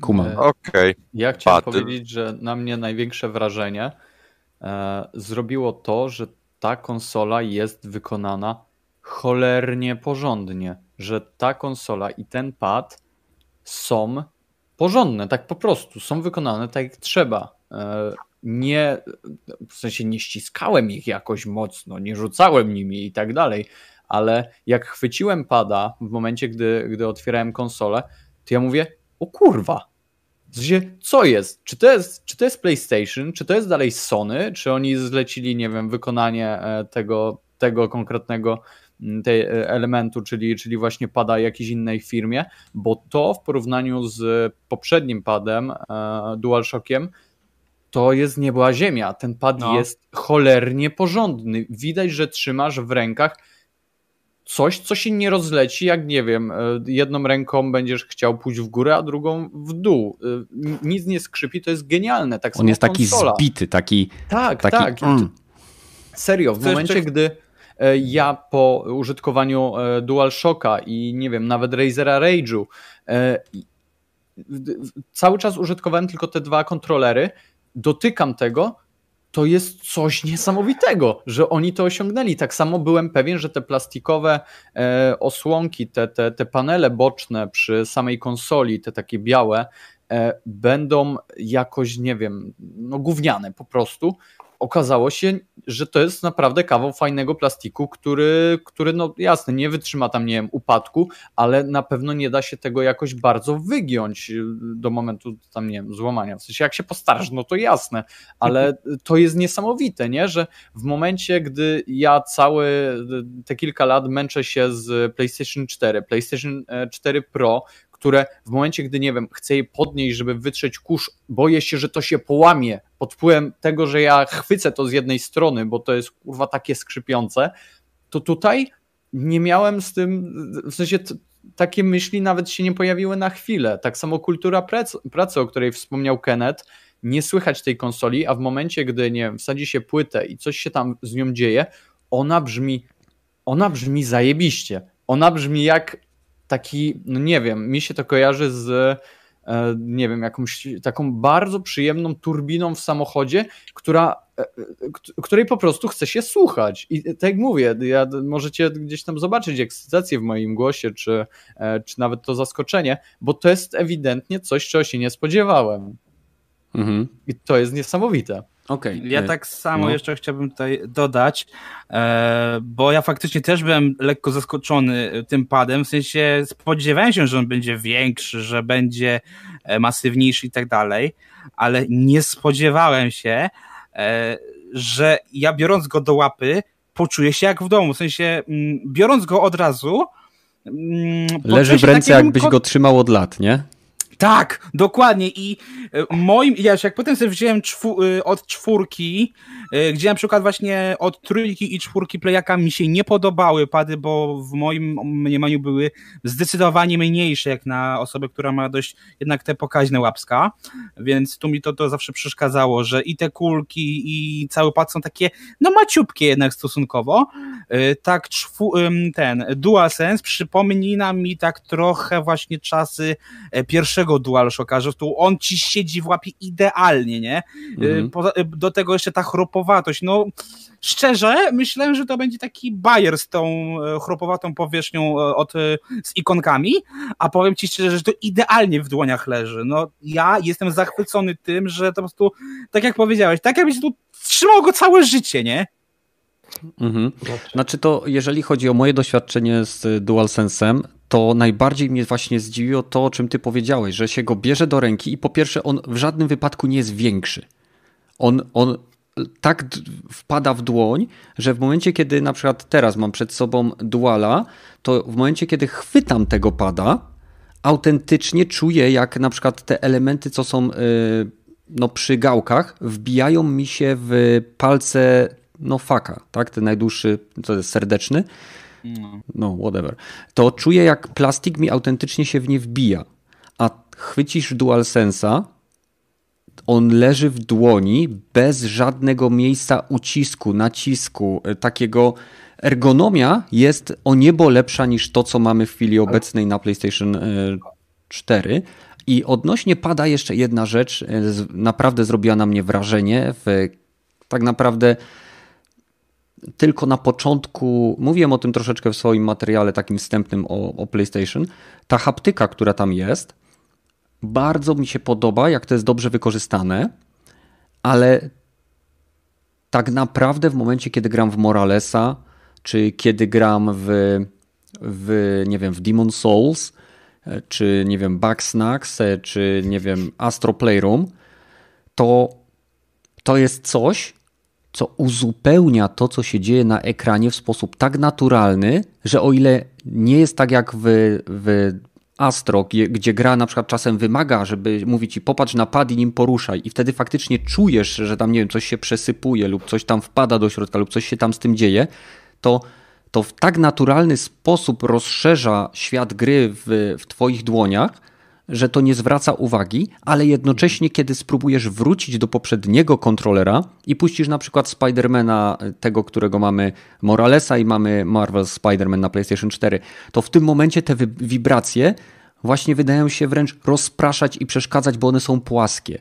Kumam. E, Okej. Ja chciałem Patyl. powiedzieć, że na mnie największe wrażenie e, zrobiło to, że ta konsola jest wykonana cholernie porządnie, że ta konsola i ten pad są porządne, tak po prostu, są wykonane tak jak trzeba. E, Nie, w sensie nie ściskałem ich jakoś mocno, nie rzucałem nimi i tak dalej, ale jak chwyciłem pada w momencie, gdy, gdy otwierałem konsolę, to ja mówię, o kurwa, w sensie, co jest? Czy to jest, czy to jest PlayStation? Czy to jest dalej Sony? Czy oni zlecili, nie wiem, wykonanie e, tego, tego konkretnego m, tej e, elementu, czyli, czyli właśnie pada jakiejś innej firmie? Bo to w porównaniu z poprzednim padem, e, DualShockiem, to jest nieba ziemia. Ten pad No. jest cholernie porządny. Widać, że trzymasz w rękach coś, co się nie rozleci, jak nie wiem, e, jedną ręką będziesz chciał pójść w górę, a drugą w dół. E, Nic nie skrzypi, to jest genialne. Tak On samo jest taki konsola. zbity, taki, Tak, taki tak. mm. Serio, w Coś- momencie, coś- gdy e, ja po użytkowaniu DualShocka i nie wiem, nawet Razera Rage'u cały czas użytkowałem tylko te dwa kontrolery, dotykam tego, to jest coś niesamowitego, że oni to osiągnęli. Tak samo byłem pewien, że te plastikowe e, osłonki, te, te, te panele boczne przy samej konsoli, te takie białe, e, będą jakoś, nie wiem, no gówniane po prostu. Okazało się, że to jest naprawdę kawał fajnego plastiku, który, który no jasne, nie wytrzyma tam, nie wiem, upadku, ale na pewno nie da się tego jakoś bardzo wygiąć y, do momentu tam, nie wiem, złamania. W sensie jak się postarasz, no to jasne, ale to jest niesamowite, nie? Że w momencie, gdy ja całe te kilka lat męczę się z PlayStation 4, PlayStation e, 4 Pro, które w momencie, gdy nie wiem, chcę je podnieść, żeby wytrzeć kurz, boję się, że to się połamie pod wpływem tego, że ja chwycę to z jednej strony, bo to jest kurwa takie skrzypiące, to tutaj nie miałem z tym, w sensie takie myśli nawet się nie pojawiły na chwilę. Tak samo kultura pracy, pracy o której wspomniał Kenneth, nie słychać tej konsoli, a w momencie, gdy nie wiem, wsadzi się płytę i coś się tam z nią dzieje, ona brzmi, ona brzmi zajebiście. Ona brzmi jak taki, no nie wiem, mi się to kojarzy z nie wiem, jakąś taką bardzo przyjemną turbiną w samochodzie, która, e, e, której po prostu chce się słuchać. I tak jak mówię, ja, możecie gdzieś tam zobaczyć ekscytację w moim głosie, czy, e, czy nawet to zaskoczenie, bo to jest ewidentnie coś, czego się nie spodziewałem. Mhm. I to jest niesamowite. Okej. Ja e, tak samo no. jeszcze chciałbym tutaj dodać, e, bo ja faktycznie też byłem lekko zaskoczony tym padem, w sensie spodziewałem się, że on będzie większy, że będzie e, masywniejszy i tak dalej, ale nie spodziewałem się, e, że ja biorąc go do łapy, poczuję się jak w domu, w sensie mm, biorąc go od razu mm, Leży w ręce, jakbyś go trzymał od lat, nie? Tak, dokładnie. I e, moim, ja jak potem sobie wziąłem czwu, y, od czwórki, y, gdzie na przykład właśnie od trójki i czwórki playaka mi się nie podobały pady, bo w moim mniemaniu były zdecydowanie mniejsze, jak na osobę, która ma dość jednak te pokaźne łapska, więc tu mi to, to zawsze przeszkadzało, że i te kulki i cały pad są takie, no maciupkie jednak stosunkowo. Tak czwu, ten DualSense przypomina mi tak trochę właśnie czasy e, pierwszego DualShocka, że tu on ci siedzi w łapie idealnie, nie? Y, Mhm. Y, do tego jeszcze ta chropowatość, no szczerze myślałem, że to będzie taki bajer z tą e, chropowatą powierzchnią e, od, e, z ikonkami, a powiem ci szczerze, że to idealnie w dłoniach leży. No ja jestem zachwycony tym, że to po prostu, tak jak powiedziałeś, tak jakbyś tu trzymał go całe życie, nie? Mhm. Znaczy to, jeżeli chodzi o moje doświadczenie z DualSense'em, to najbardziej mnie właśnie zdziwiło to, o czym ty powiedziałeś, że się go bierze do ręki i po pierwsze on w żadnym wypadku nie jest większy. On, on tak wpada w dłoń, że w momencie, kiedy na przykład teraz mam przed sobą Duala, to w momencie, kiedy chwytam tego pada, autentycznie czuję, jak na przykład te elementy, co są y, no, przy gałkach, wbijają mi się w palce no faka, tak? Ten najdłuższy, co jest serdeczny, no whatever. To czuję, jak plastik mi autentycznie się w nie wbija. A chwycisz DualSense'a, on leży w dłoni bez żadnego miejsca ucisku, nacisku, y, takiego ergonomia jest o niebo lepsza niż to, co mamy w chwili obecnej na PlayStation y, 4. I odnośnie pada jeszcze jedna rzecz, naprawdę zrobiła na mnie wrażenie. W, tak naprawdę tylko na początku, mówiłem o tym troszeczkę w swoim materiale takim wstępnym o, o PlayStation, ta haptyka, która tam jest, bardzo mi się podoba, jak to jest dobrze wykorzystane, ale tak naprawdę w momencie, kiedy gram w Moralesa, czy kiedy gram w, w nie wiem, w Demon Souls, czy nie wiem, Bugsnax, czy nie wiem, Astro Playroom, to to jest coś, co uzupełnia to, co się dzieje na ekranie w sposób tak naturalny, że o ile nie jest tak jak w, w Astro, gdzie, gra na przykład czasem wymaga, żeby mówić ci popatrz na pad i nim poruszaj i wtedy faktycznie czujesz, że tam nie wiem, coś się przesypuje lub coś tam wpada do środka lub coś się tam z tym dzieje, to, to w tak naturalny sposób rozszerza świat gry w, w twoich dłoniach, że to nie zwraca uwagi, ale jednocześnie, kiedy spróbujesz wrócić do poprzedniego kontrolera i puścisz na przykład Spidermana, tego, którego mamy Moralesa i mamy Marvel Spider-Man na PlayStation 4, to w tym momencie te wibracje właśnie wydają się wręcz rozpraszać i przeszkadzać, bo one są płaskie.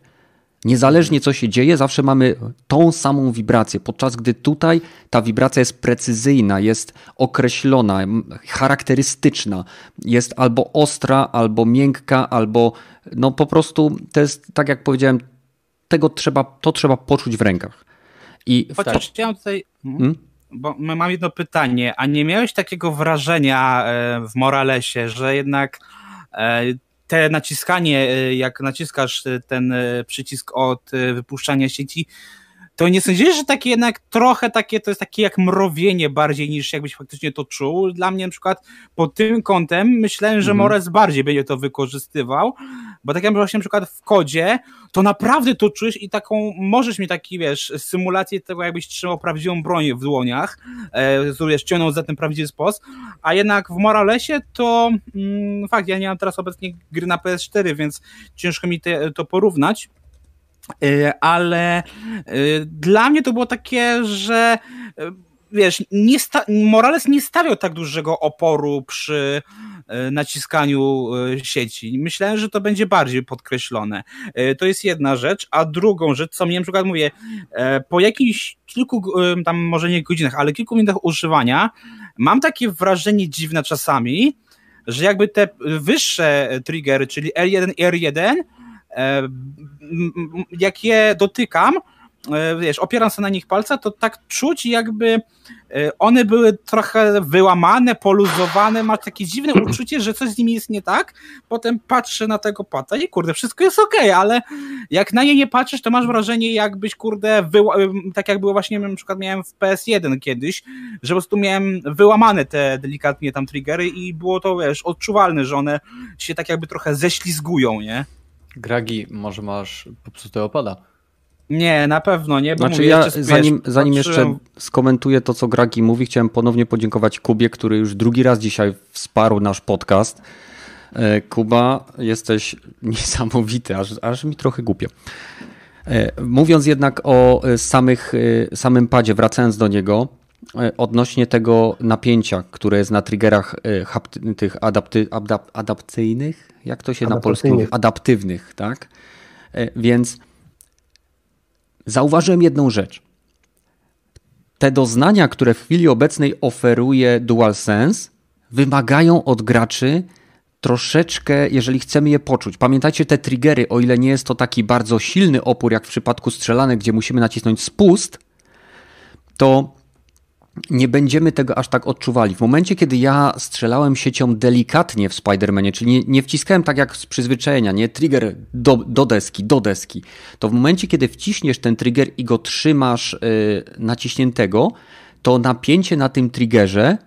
Niezależnie co się dzieje, zawsze mamy tą samą wibrację, podczas gdy tutaj ta wibracja jest precyzyjna, jest określona, charakterystyczna, jest albo ostra, albo miękka, albo no po prostu to jest, tak jak powiedziałem, tego trzeba, to trzeba poczuć w rękach. I Chociaż chciałem tutaj. Hmm? Bo mam jedno pytanie, a nie miałeś takiego wrażenia e, w Moralesie, że jednak e, te naciskanie, e, jak naciskasz e, ten e, przycisk od wypuszczania sieci, to nie sądzisz, że takie jednak trochę takie, to jest takie jak mrowienie bardziej niż jakbyś faktycznie to czuł. Dla mnie na przykład pod tym kątem myślałem, że mhm. Mores bardziej będzie to wykorzystywał, bo tak jak właśnie na przykład w kodzie, to naprawdę to czujesz i taką, możesz mieć taki, wiesz, symulację tego, jakbyś trzymał prawdziwą broń w dłoniach, e, wiesz, za ten prawdziwy sposób, a jednak w Moralesie to mm, fakt, ja nie mam teraz obecnie gry na PS4, więc ciężko mi te, to porównać, e, ale e, dla mnie to było takie, że e, wiesz, nie Morales nie stawiał tak dużego oporu przy E, naciskaniu e, sieci. Myślałem, że to będzie bardziej podkreślone. E, to jest jedna rzecz, a drugą rzecz, co mnie na przykład mówię, po jakichś kilku, tam może nie godzinach, ale kilku minutach używania, mam takie wrażenie dziwne czasami, że jakby te wyższe triggery, czyli L1 i R1, jak je dotykam, wiesz, opieram się na nich palca, to tak czuć jakby e, one były trochę wyłamane, poluzowane, masz takie dziwne uczucie, że coś z nimi jest nie tak, potem patrzę na tego pata i kurde, wszystko jest okej, okay, ale jak na nie nie patrzysz, to masz wrażenie jakbyś kurde, wyła... tak jak było właśnie na przykład miałem w PS1 kiedyś, że po prostu miałem wyłamane te delikatnie tam triggery i było to, wiesz, odczuwalne, że one się tak jakby trochę ześlizgują, nie? Gragi, może masz popsutego opada? Nie, na pewno nie. Bo znaczy mówię, ja, zanim, zanim jeszcze skomentuję to, co Gragi mówi, chciałem ponownie podziękować Kubie, który już drugi raz dzisiaj wsparł nasz podcast. E, Kuba, jesteś niesamowity, aż, aż mi trochę głupio. E, mówiąc jednak o e, samych, samym padzie, wracając do niego, odnośnie tego napięcia, które jest na triggerach tych adapty, adap, adapcyjnych, jak to się na polsku mówi? Adaptywnych, tak? Więc zauważyłem jedną rzecz. Te doznania, które w chwili obecnej oferuje DualSense, wymagają od graczy troszeczkę, jeżeli chcemy je poczuć. Pamiętajcie te triggery, o ile nie jest to taki bardzo silny opór, jak w przypadku strzelanek, gdzie musimy nacisnąć spust, to nie będziemy tego aż tak odczuwali. W momencie, kiedy ja strzelałem siecią delikatnie w Spider-Manie, czyli nie, nie, wciskałem tak jak z przyzwyczajenia, nie trigger do, do, deski, do deski, to w momencie, kiedy wciśniesz ten trigger i go trzymasz yy, naciśniętego, to napięcie na tym triggerze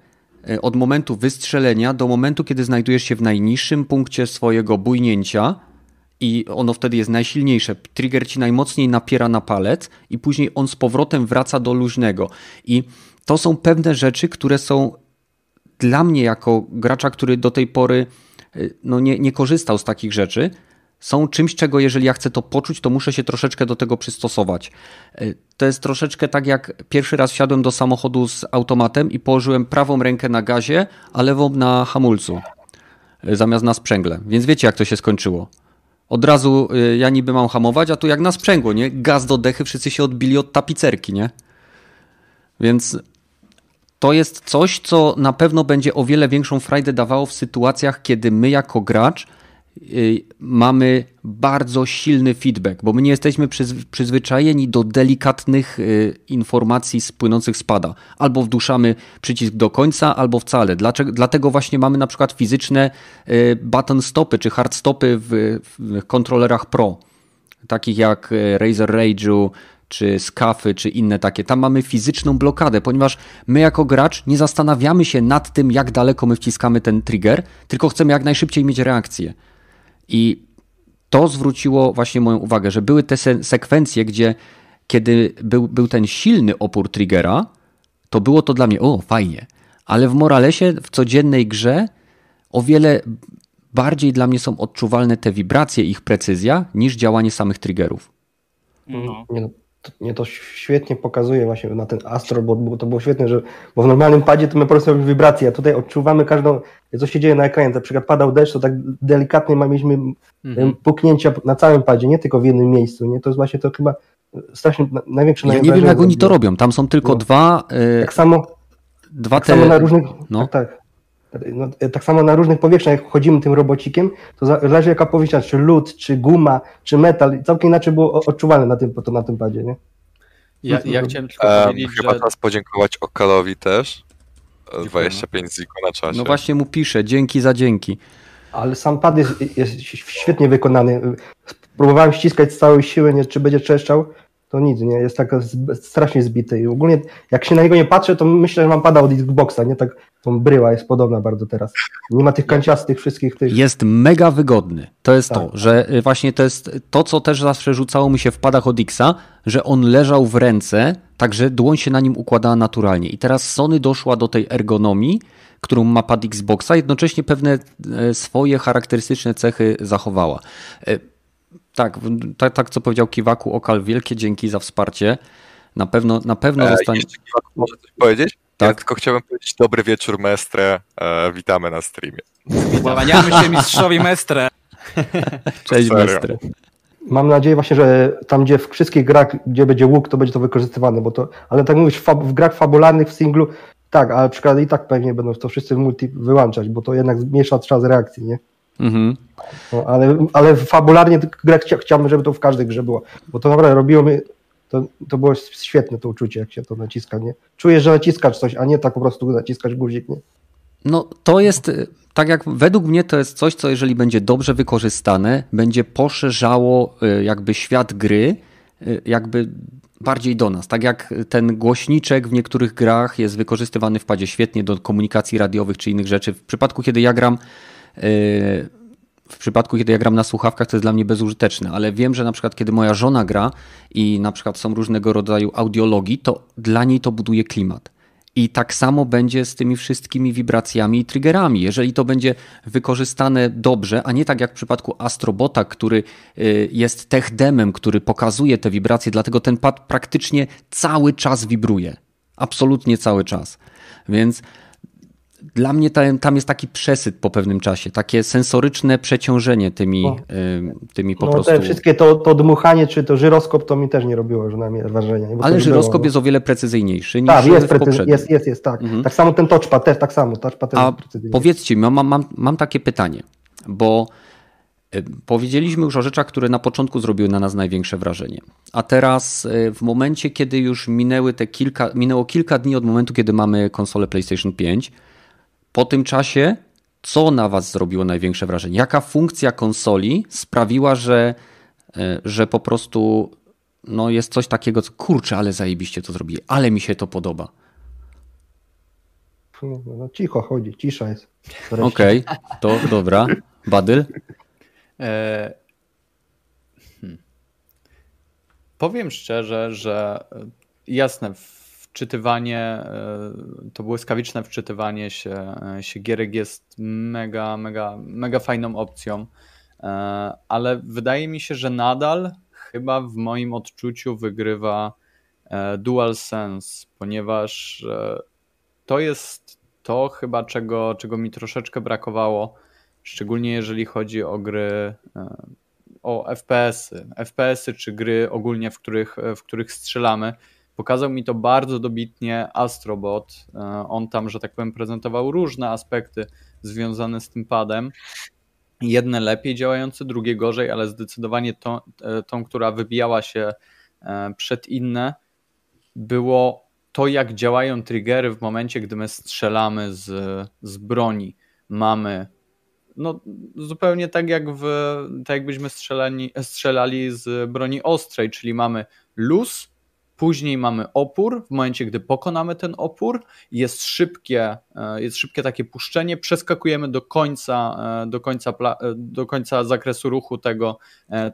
yy, od momentu wystrzelenia do momentu, kiedy znajdujesz się w najniższym punkcie swojego bujnięcia, i ono wtedy jest najsilniejsze. Trigger ci najmocniej napiera na palec i później on z powrotem wraca do luźnego. I to są pewne rzeczy, które są dla mnie jako gracza, który do tej pory y, no nie, nie korzystał z takich rzeczy, są czymś, czego jeżeli ja chcę to poczuć, to muszę się troszeczkę do tego przystosować. Y, to jest troszeczkę tak, jak pierwszy raz wsiadłem do samochodu z automatem i położyłem prawą rękę na gazie, a lewą na hamulcu, y, zamiast na sprzęgle. Więc wiecie, jak to się skończyło. Od razu ja niby mam hamować, a tu jak na sprzęgło, nie? Gaz do dechy, wszyscy się odbili od tapicerki, nie? Więc to jest coś, co na pewno będzie o wiele większą frajdę dawało w sytuacjach, kiedy my jako gracz y, mamy bardzo silny feedback, bo my nie jesteśmy przyzwyczajeni do delikatnych y, informacji spłynących z pada. Albo wduszamy przycisk do końca, albo wcale. Dlaczego, dlatego właśnie mamy na przykład fizyczne y, button stopy czy hard stopy w, w kontrolerach Pro, takich jak Razer Rage'u, czy skafy, czy inne takie. Tam mamy fizyczną blokadę, ponieważ my jako gracz nie zastanawiamy się nad tym, jak daleko my wciskamy ten trigger, tylko chcemy jak najszybciej mieć reakcję. I to zwróciło właśnie moją uwagę, że były te sekwencje, gdzie kiedy był, był ten silny opór triggera, to było to dla mnie, o, fajnie. Ale w Moralesie, w codziennej grze, o wiele bardziej dla mnie są odczuwalne te wibracje, ich precyzja, niż działanie samych triggerów. No. Nie, no, nie to świetnie pokazuje właśnie na ten Astro, bo, to było świetne, że bo w normalnym padzie to my po prostu robimy wibracje, a tutaj odczuwamy każdą, co się dzieje na ekranie. Na przykład padał deszcz, to tak delikatnie mieliśmy mhm. puknięcia na całym padzie, nie tylko w jednym miejscu. Nie? To jest właśnie to chyba strasznie największe Ja nie wiem, jak oni to robią. Tam są tylko no. dwa. Yy, tak samo. Dwa tak te... samo na różnych. No. Tak, tak. No, tak samo na różnych powierzchniach, jak chodzimy tym robocikiem, to zależy jaka powierzchnia, czy lód, czy guma, czy metal, całkiem inaczej było odczuwalne na tym, to na tym padzie, nie? Ja, ja chciałem tylko um, powiedzieć, Chyba że... teraz podziękować Okalowi też. 25 ziku na czasie. No właśnie mu piszę, dzięki za dzięki. Ale sam pad jest, jest świetnie wykonany. Próbowałem ściskać z całej siły, nie, czy będzie czeszczał, to nic, nie, jest tak strasznie zbity i ogólnie jak się na niego nie patrzę, to myślę, że mam pada od Xboxa, nie, tak tą bryła jest podobna bardzo teraz. Nie ma tych kanciastych wszystkich tych... Jest mega wygodny. To jest tak. to, że y, właśnie to jest to, co też zawsze rzucało mi się w padach od Xa, że on leżał w ręce, także dłoń się na nim układała naturalnie. I teraz Sony doszła do tej ergonomii, którą ma pad Xboxa, jednocześnie pewne e, swoje charakterystyczne cechy zachowała. Tak, tak, tak co powiedział Kiwaku Okal, wielkie dzięki za wsparcie. Na pewno, na pewno e, zostanie. Jeszcze Kiwaku może coś powiedzieć? Tak. Ja tylko chciałbym powiedzieć dobry wieczór, mestre. E, witamy na streamie. Kłaniamy się mistrzowi mestre. Cześć mestre. Mam nadzieję właśnie, że tam gdzie w wszystkich grach, gdzie będzie łuk, to będzie to wykorzystywane, bo to, ale tak mówisz, w grach fabularnych w singlu, tak, ale przykład i tak pewnie będą to wszyscy multi wyłączać, bo to jednak zmniejsza czas reakcji, nie? Mhm. No, ale, ale fabularnie grę chciałbym, żeby to w każdej grze było, bo to naprawdę robiło mi, to, to było świetne to uczucie, jak się to naciska, nie? Czujesz, że naciskasz coś, a nie tak po prostu naciskasz guzik, nie? No to jest, tak jak według mnie to jest coś, co jeżeli będzie dobrze wykorzystane, będzie poszerzało y, jakby świat gry, y, jakby bardziej do nas. Tak jak ten głośniczek w niektórych grach jest wykorzystywany w padzie świetnie do komunikacji radiowych czy innych rzeczy. W przypadku, kiedy ja gram y, w przypadku, kiedy ja gram na słuchawkach, to jest dla mnie bezużyteczne, ale wiem, że na przykład, kiedy moja żona gra i na przykład są różnego rodzaju audiologii, to dla niej to buduje klimat. I tak samo będzie z tymi wszystkimi wibracjami i triggerami. Jeżeli to będzie wykorzystane dobrze, a nie tak jak w przypadku Astrobota, który y, jest techdemem, który pokazuje te wibracje, dlatego ten pad praktycznie cały czas wibruje. Absolutnie cały czas. Więc dla mnie tam, tam jest taki przesyt po pewnym czasie, takie sensoryczne przeciążenie tymi, y, tymi po no, prostu. Te wszystkie to, to dmuchanie, czy to żyroskop, to mi też nie robiło że mnie wrażenia. Ale żyroskop było, jest o wiele precyzyjniejszy niż tak, jest, precyzy- jest, jest, jest, tak. Mhm. Tak samo ten touchpad też tak samo. Touchpad też A powiedzcie mi, mam, mam, mam takie pytanie, bo y, Powiedzieliśmy już o rzeczach, które na początku zrobiły na nas największe wrażenie. A teraz, y, w momencie, kiedy już minęły te kilka, minęło kilka dni od momentu, kiedy mamy konsolę PlayStation 5, po tym czasie, co na Was zrobiło największe wrażenie? Jaka funkcja konsoli sprawiła, że, e, że po prostu no jest coś takiego, co kurczę, ale zajebiście to zrobi, ale mi się to podoba. No, cicho chodzi, cisza jest. Okej, okay, to dobra. Badyl? E... Hmm. Powiem szczerze, że e, jasne, wczytywanie, e, to błyskawiczne wczytywanie się, e, się gierek jest mega, mega, mega fajną opcją, e, ale wydaje mi się, że nadal chyba w moim odczuciu wygrywa DualSense, ponieważ to jest to chyba, czego, czego mi troszeczkę brakowało, szczególnie jeżeli chodzi o gry o FPS-y, FPS-y czy gry ogólnie, w których, w których strzelamy. Pokazał mi to bardzo dobitnie Astrobot. E, on tam, że tak powiem, prezentował różne aspekty związane z tym padem. Jedne lepiej działające, drugie gorzej, ale zdecydowanie tą, e, tą która wybijała się e, przed inne, było to, jak działają triggery w momencie, gdy my strzelamy z, z broni. Mamy no, zupełnie tak jak w, tak jakbyśmy strzelali z broni ostrej, czyli mamy luz, Później mamy opór, w momencie gdy pokonamy ten opór, jest szybkie, e, jest szybkie takie puszczenie, przeskakujemy do końca, e, do końca, e, do końca zakresu ruchu tego,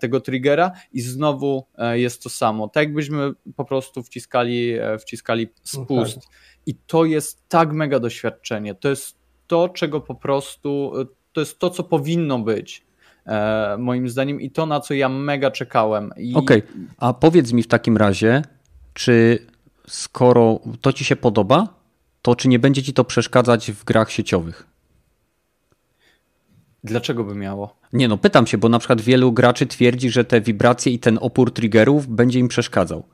tego triggera i znowu jest to samo. Tak jakbyśmy po prostu wciskali, wciskali spust. Okay. I to jest tak mega doświadczenie. To jest to, czego po prostu, to jest to, co powinno być moim zdaniem i to, na co ja mega czekałem. I... Okej, okay. a powiedz mi w takim razie, czy skoro to ci się podoba, to czy nie będzie ci to przeszkadzać w grach sieciowych? Dlaczego by miało? Nie no, pytam się, bo na przykład wielu graczy twierdzi, że te wibracje i ten opór triggerów będzie im przeszkadzał.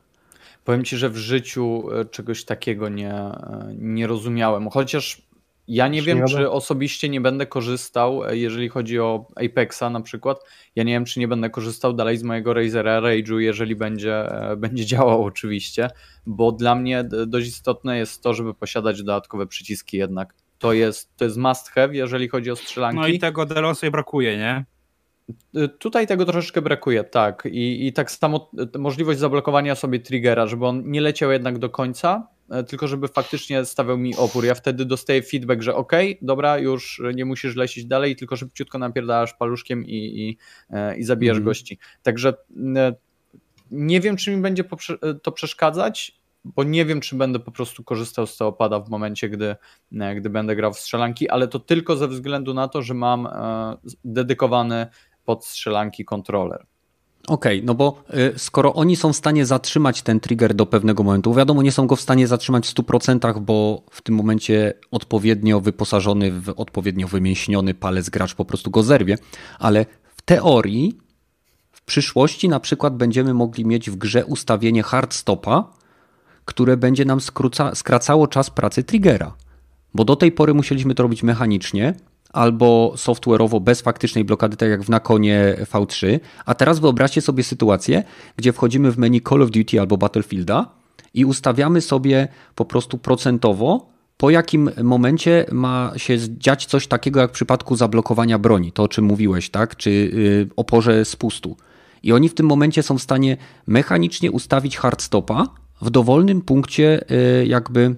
Powiem ci, że w życiu e, czegoś takiego nie, e, nie rozumiałem. Chociaż ja nie wiem, czy osobiście nie będę korzystał, e, jeżeli chodzi o Apexa na przykład. Ja nie wiem, czy nie będę korzystał dalej z mojego Razera Rage'u, jeżeli będzie, e, będzie działał oczywiście, bo dla mnie dość istotne jest to, żeby posiadać dodatkowe przyciski jednak. To jest, to jest must have, jeżeli chodzi o strzelanki. No i tego Delosy brakuje, nie? E, tutaj tego troszeczkę brakuje, tak. I, I tak samo możliwość zablokowania sobie triggera, żeby on nie leciał jednak do końca, tylko żeby faktycznie stawiał mi opór. Ja wtedy dostaję feedback, że ok, dobra, już nie musisz lecieć dalej, tylko szybciutko napierdalasz paluszkiem i, i, e, i zabijasz mm. gości. Także e, nie wiem, czy mi będzie to przeszkadzać, bo nie wiem, czy będę po prostu korzystał z tego pada w momencie, gdy, gdy będę grał w strzelanki, ale to tylko ze względu na to, że mam dedykowany pod strzelanki kontroler. Okej, okay, no bo y, skoro oni są w stanie zatrzymać ten trigger do pewnego momentu, wiadomo, nie są go w stanie zatrzymać w 100%, bo w tym momencie odpowiednio wyposażony w odpowiednio wymięśniony palec gracz po prostu go zerwie, ale w teorii w przyszłości na przykład będziemy mogli mieć w grze ustawienie hard stopa, które będzie nam skróca, skracało czas pracy triggera. Bo do tej pory musieliśmy to robić mechanicznie, albo software'owo bez faktycznej blokady, tak jak w Nakonie V3. A teraz wyobraźcie sobie sytuację, gdzie wchodzimy w menu Call of Duty albo Battlefielda i ustawiamy sobie po prostu procentowo, po jakim momencie ma się dziać coś takiego jak w przypadku zablokowania broni, to o czym mówiłeś, tak? Czy yy, oporze spustu. I oni w tym momencie są w stanie mechanicznie ustawić hardstopa w dowolnym punkcie, yy, jakby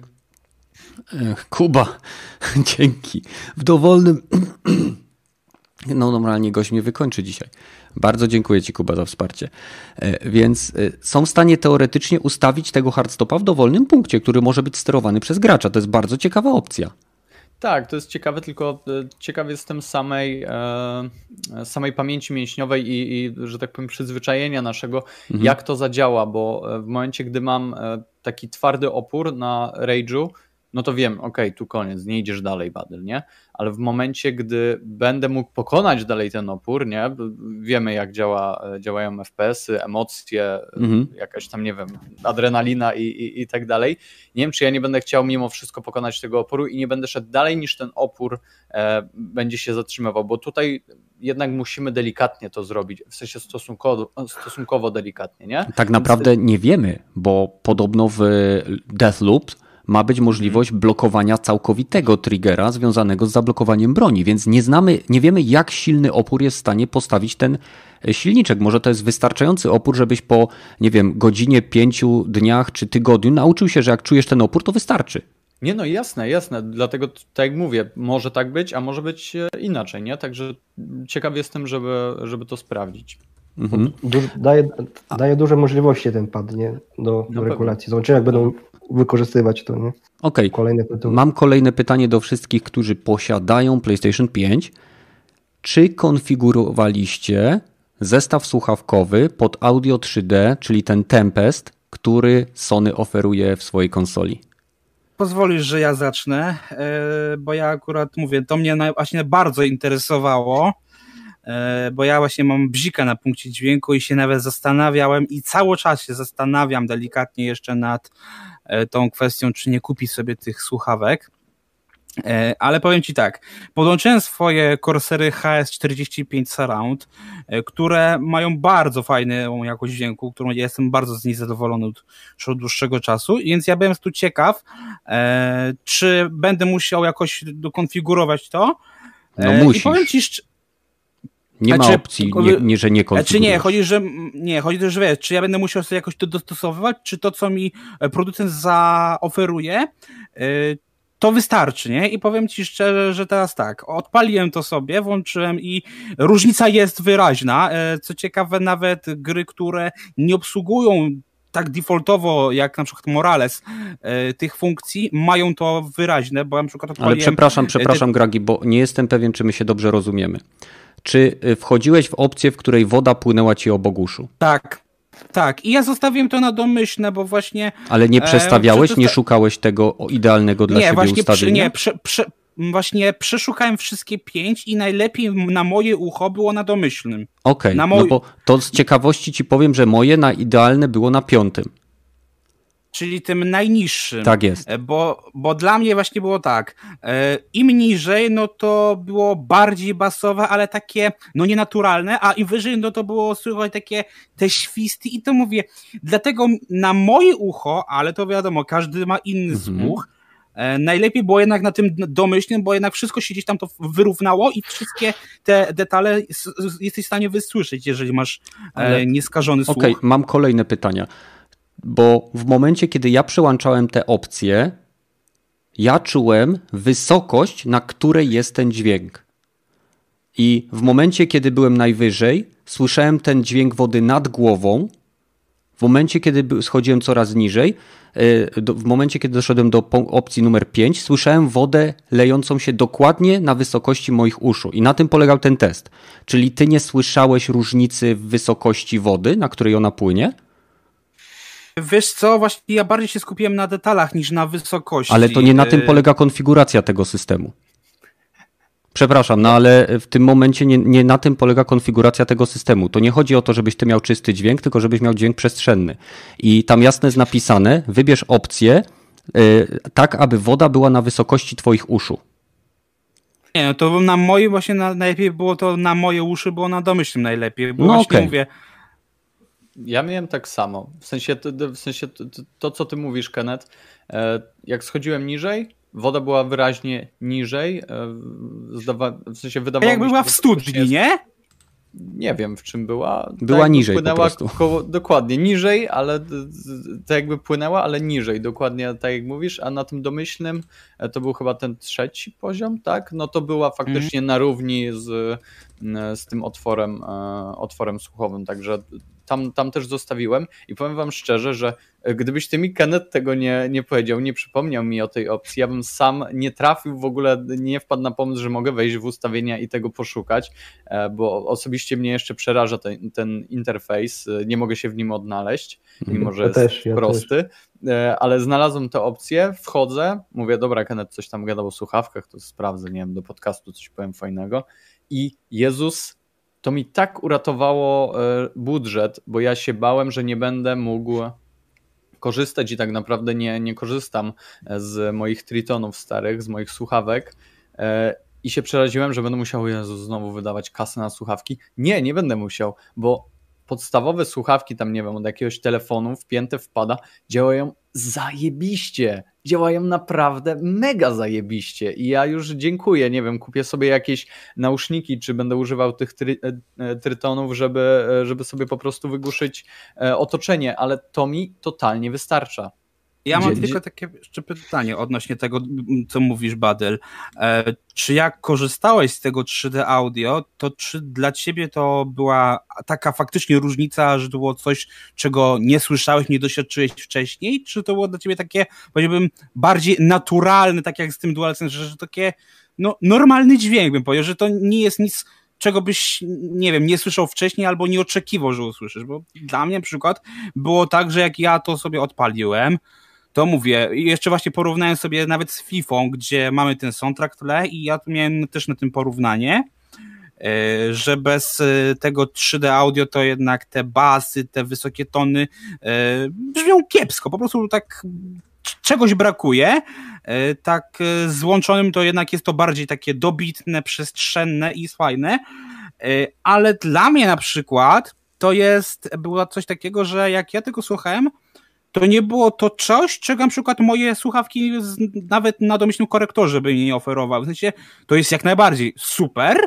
Kuba, dzięki. W dowolnym. No, normalnie gość mnie wykończy dzisiaj. Bardzo dziękuję Ci, Kuba, za wsparcie. E, więc e, są w stanie teoretycznie ustawić tego hardstopa w dowolnym punkcie, który może być sterowany przez gracza. To jest bardzo ciekawa opcja. Tak, to jest ciekawe, tylko e, ciekawy jestem samej, samej pamięci mięśniowej i, i, że tak powiem, przyzwyczajenia naszego, mhm. jak to zadziała, bo w momencie, gdy mam taki twardy opór na Rage'u, no to wiem, ok, tu koniec, nie idziesz dalej, Badel, nie? Ale w momencie, gdy będę mógł pokonać dalej ten opór, nie? Wiemy, jak działa, działają FPS-y, emocje, mhm. jakaś tam, nie wiem, adrenalina i, i, i tak dalej. Nie wiem, czy ja nie będę chciał mimo wszystko pokonać tego oporu i nie będę szedł dalej niż ten opór e, będzie się zatrzymywał, bo tutaj jednak musimy delikatnie to zrobić, w sensie stosunkowo, stosunkowo delikatnie, nie? Tak naprawdę nie wiemy, bo podobno w Deathloop ma być możliwość blokowania całkowitego triggera związanego z zablokowaniem broni, więc nie znamy, nie wiemy jak silny opór jest w stanie postawić ten e, silniczek. Może to jest wystarczający opór, żebyś po, nie wiem, godzinie, pięciu dniach czy tygodniu nauczył się, że jak czujesz ten opór, to wystarczy. Nie no, jasne, jasne. Dlatego, tak jak mówię, może tak być, a może być e, inaczej, nie? Także ciekaw jestem, żeby, żeby to sprawdzić. Mhm. Daje, daje duże możliwości ten pad nie? do, do regulacji. Zobaczymy, jak będą wykorzystywać to. Nie? Okej, okay. mam kolejne pytanie do wszystkich, którzy posiadają PlayStation 5. Czy konfigurowaliście zestaw słuchawkowy pod audio 3D, czyli ten Tempest, który Sony oferuje w swojej konsoli? Pozwolisz, że ja zacznę, e, bo ja akurat mówię, to mnie właśnie bardzo interesowało e, bo ja właśnie mam bzika na punkcie dźwięku i się nawet zastanawiałem i cały czas się zastanawiam delikatnie jeszcze nad tą kwestią, czy nie kupić sobie tych słuchawek. E, ale powiem Ci tak, podłączyłem swoje Corsery HS45 Surround, e, które mają bardzo fajną jakość dźwięku, którą ja jestem bardzo z niej zadowolony od, od dłuższego czasu, więc ja byłem tu ciekaw, e, czy będę musiał jakoś dokonfigurować to. No musisz. I powiem Ci, nie ma opcji, nie, nie, że nie konfigurujesz. Czy nie, chodzi, że nie, chodzi że wiesz, czy ja będę musiał sobie jakoś to dostosowywać, czy to, co mi producent zaoferuje, to wystarczy, nie? I powiem ci szczerze, że teraz tak, odpaliłem to sobie, włączyłem i różnica jest wyraźna. E, co ciekawe, nawet gry, które nie obsługują tak defaultowo jak na przykład Morales e, tych funkcji, mają to wyraźne, bo na przykład odpaliłem... Ale przepraszam, przepraszam Gragi, bo nie jestem pewien, czy my się dobrze rozumiemy. Czy e, wchodziłeś w opcję, w której woda płynęła ci obok uszu? Tak, tak, i ja zostawiłem to na domyślne, bo właśnie. Ale nie e, przestawiałeś, e, nie szukałeś tego idealnego dla nie, siebie właśnie ustawienia? Przy, nie, właśnie przeszukałem wszystkie pięć i najlepiej na moje ucho było na domyślnym. Okej, okay, no bo to z ciekawości ci powiem, że moje na idealne było na piątym czyli tym najniższym. Tak jest. E, bo, bo dla mnie właśnie było tak, e, im niżej, no to było bardziej basowe, ale takie, no nienaturalne, a im wyżej, no to było słychać takie te świsty i to mówię, dlatego na moje ucho, ale to wiadomo, każdy ma inny mhm. słuch, e, Najlepiej było jednak na tym domyślnym, bo jednak wszystko się gdzieś tam to wyrównało i wszystkie te detale jesteś w stanie wysłyszeć, jeżeli masz Ale... nieskażony słuch. Okej, okay, mam kolejne pytania bo w momencie, kiedy ja przełączałem te opcje, ja czułem wysokość, na której jest ten dźwięk. I w momencie, kiedy byłem najwyżej, słyszałem ten dźwięk wody nad głową. W momencie, kiedy schodziłem coraz niżej, e, w momencie, kiedy doszedłem do opcji numer 5, słyszałem wodę lejącą się dokładnie na wysokości moich uszu. I na tym polegał ten test. Czyli ty nie słyszałeś różnicy w wysokości wody, na której ona płynie? Wiesz co, właśnie ja bardziej się skupiłem na detalach niż na wysokości. Ale to nie na tym y- polega konfiguracja tego systemu. Przepraszam, no ale w tym momencie nie, nie, na tym polega konfiguracja tego systemu. To nie chodzi o to, żebyś ty miał czysty dźwięk, tylko żebyś miał dźwięk przestrzenny. I tam jasno jest napisane, wybierz opcję yy, tak, aby woda była na wysokości twoich uszu. Nie, no to na moje właśnie na, najlepiej było to na moje uszy, było na domyślnym najlepiej. Bo no właśnie okay. mówię, ja miałem tak samo. W sensie, w sensie to, to, co ty mówisz, Kenneth, e, jak schodziłem niżej, woda była wyraźnie niżej. E, zdawa, w sensie wydawało jak była w studni, jest... nie? Nie wiem, w czym była. Była tak niżej płynęła po koło, dokładnie, niżej, ale tak jakby płynęła, ale niżej, dokładnie tak jak mówisz, a na tym domyślnym e, to był chyba ten trzeci poziom, tak? No to była faktycznie mm. na równi z, z tym otworem, otworem słuchowym, także tam, tam też zostawiłem i powiem wam szczerze, że e, gdybyś ty mi Kenneth tego nie, nie powiedział, nie przypomniał mi o tej opcji, ja bym sam nie trafił w ogóle, nie wpadł na pomysł, że mogę wejść w ustawienia i tego poszukać, e, bo osobiście mnie jeszcze przeraża ten, ten interfejs, e, nie mogę się w nim odnaleźć, mhm. mimo że ja jest też, ja prosty, też. ale znalazłem tę opcję, wchodzę, mówię, dobra, Kenneth coś tam gadał o słuchawkach, to sprawdzę, nie wiem, do podcastu coś powiem fajnego i Jezus to mi tak uratowało e, budżet, bo ja się bałem, że nie będę mógł korzystać i tak naprawdę nie, nie korzystam z moich tritonów starych, z moich słuchawek e, i się przeraziłem, że będę musiał Jezu, znowu wydawać kasę na słuchawki. Nie, nie będę musiał, bo podstawowe słuchawki tam, nie wiem, od jakiegoś telefonu wpięte wpada, działają zajebiście. Działają naprawdę mega zajebiście i ja już dziękuję, nie wiem, kupię sobie jakieś nauszniki, czy będę używał tych try, e, e, trytonów, żeby, e, żeby sobie po prostu wygłuszyć otoczenie, ale to mi totalnie wystarcza. Ja mam tylko takie jeszcze pytanie odnośnie tego, co mówisz, Badel. E, czy jak korzystałeś z tego 3D audio, to czy dla ciebie to była taka faktycznie różnica, że to było coś, czego nie słyszałeś, nie doświadczyłeś wcześniej, czy to było dla ciebie takie, powiedziałbym, bardziej naturalne, tak jak z tym DualSense, że, że takie no, normalny dźwięk, bym powiedział, że to nie jest nic czego byś, nie wiem, nie słyszał wcześniej albo nie oczekiwał, że usłyszysz, bo dla mnie na przykład było tak, że jak ja to sobie odpaliłem, to mówię, jeszcze właśnie porównałem sobie nawet z FIFA, gdzie mamy ten soundtrack tle i ja tu miałem też na tym porównanie E, że bez e, tego 3D audio to jednak te basy, te wysokie tony e, brzmią kiepsko, po prostu tak czegoś brakuje. Tak złączonym to jednak jest to bardziej takie dobitne, przestrzenne i fajne, ale dla mnie na przykład to jest, było coś takiego, że jak ja tego słuchałem, to nie było to coś, czego na przykład moje słuchawki nawet na domyślnym korektorze by mi nie oferowały. W sensie, to jest jak najbardziej super,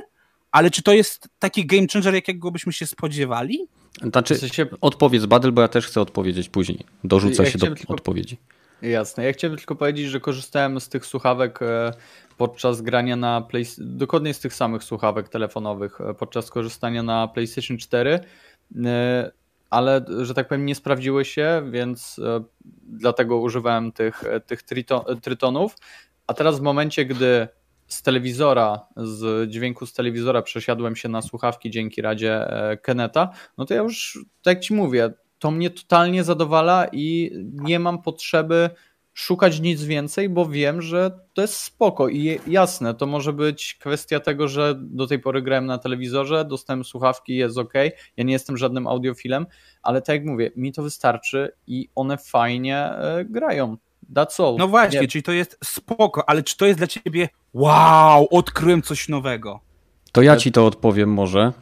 ale czy to jest taki game changer, jakiego byśmy się spodziewali? Znaczy, w sensie... odpowiedz Badel, bo ja też chcę odpowiedzieć później. Dorzucę ja się do tylko... odpowiedzi. Jasne. Ja chciałem tylko powiedzieć, że korzystałem z tych słuchawek e, podczas grania na Play... dokładnie z tych samych słuchawek telefonowych e, podczas korzystania na PlayStation 4, e, ale że tak powiem nie sprawdziły się, więc dlatego używałem tych, tych trytonów. A teraz w momencie, gdy z telewizora, z dźwięku z telewizora przesiadłem się na słuchawki dzięki radzie e, Keneta, no to ja już, tak jak ci mówię, to mnie totalnie zadowala i nie mam potrzeby szukać nic więcej, bo wiem, że to jest spoko i jasne, to może być kwestia tego, że do tej pory grałem na telewizorze, dostałem słuchawki, jest ok, ja nie jestem żadnym audiofilem, ale tak jak mówię, mi to wystarczy i one fajnie e, grają. That's all. No właśnie, nie. czyli to jest spoko, ale czy to jest dla ciebie wow, odkryłem coś nowego? To ja ci to odpowiem może.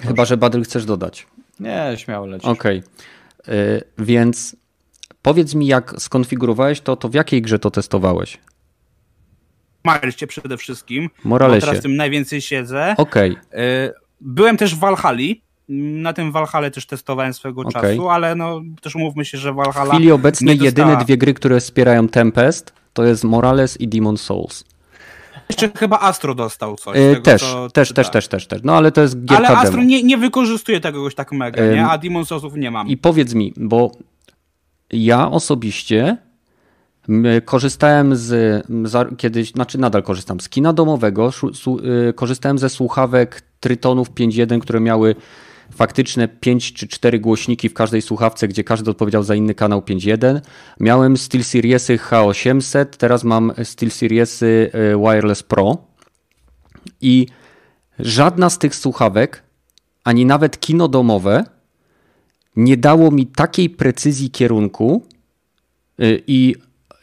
Chyba, że Badr chcesz dodać. Nie, śmiało lecisz. Okej. Okay. Więc powiedz mi, jak skonfigurowałeś to, to w jakiej grze to testowałeś? Moralesie przede wszystkim. Moralesie. Bo teraz tym najwięcej siedzę. Okej. Okay. Byłem też w Valhalla. Na tym Valhalla też testowałem swego okay. czasu, ale no też umówmy się, że Valhalla. W chwili obecnej jedyne dwie gry, które wspierają Tempest, to jest Morales i Demon Souls. Jeszcze chyba Astro dostał coś. Yy, tego, też, co, też, też, też, też, też. No ale to jest gierka Ale Astro nie, nie wykorzystuje tego tak mega, yy, nie? a Demon Soulsów nie mam. I powiedz mi, bo ja osobiście korzystałem z, kiedyś, znaczy nadal korzystam z kina domowego, y, korzystałem ze słuchawek Trytonów 5.1, które miały faktyczne 5 czy 4 głośniki w każdej słuchawce, gdzie każdy odpowiedział za inny kanał 5.1. Miałem SteelSeriesy H800, teraz mam SteelSeriesy e, Wireless Pro i żadna z tych słuchawek, ani nawet kino domowe, nie dało mi takiej precyzji kierunku e, i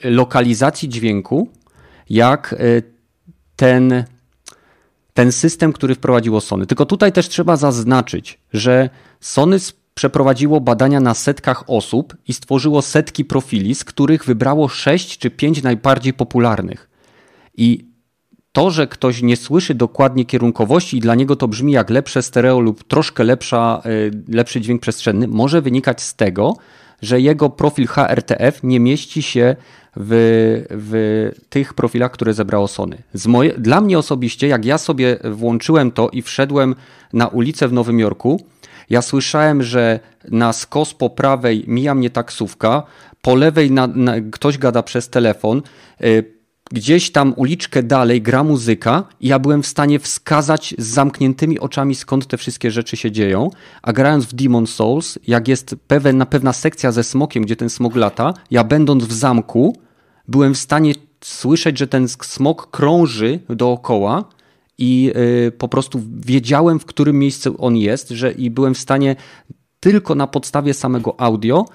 lokalizacji dźwięku, jak e, ten ten system, który wprowadziło Sony. Tylko tutaj też trzeba zaznaczyć, że Sony przeprowadziło badania na setkach osób i stworzyło setki profili, z których wybrało 6 czy 5 najbardziej popularnych. I to, że ktoś nie słyszy dokładnie kierunkowości i dla niego to brzmi jak lepsze stereo lub troszkę lepsza, e, lepszy dźwięk przestrzenny, może wynikać z tego, że jego profil HRTF nie mieści się w, w tych profilach, które zebrało Sony. Moje, dla mnie osobiście, jak ja sobie włączyłem to i wszedłem na ulicę w Nowym Jorku, ja słyszałem, że na skos po prawej mija mnie taksówka, po lewej na, na, ktoś gada przez telefon, y, gdzieś tam uliczkę dalej gra muzyka i ja byłem w stanie wskazać z zamkniętymi oczami skąd te wszystkie rzeczy się dzieją, a grając w Demon Souls, jak jest pewna, pewna sekcja ze smokiem, gdzie ten smok lata, ja będąc w zamku, byłem w stanie słyszeć, że ten smok krąży dookoła i yy, po prostu wiedziałem, w którym miejscu on jest, że i byłem w stanie tylko na podstawie samego audio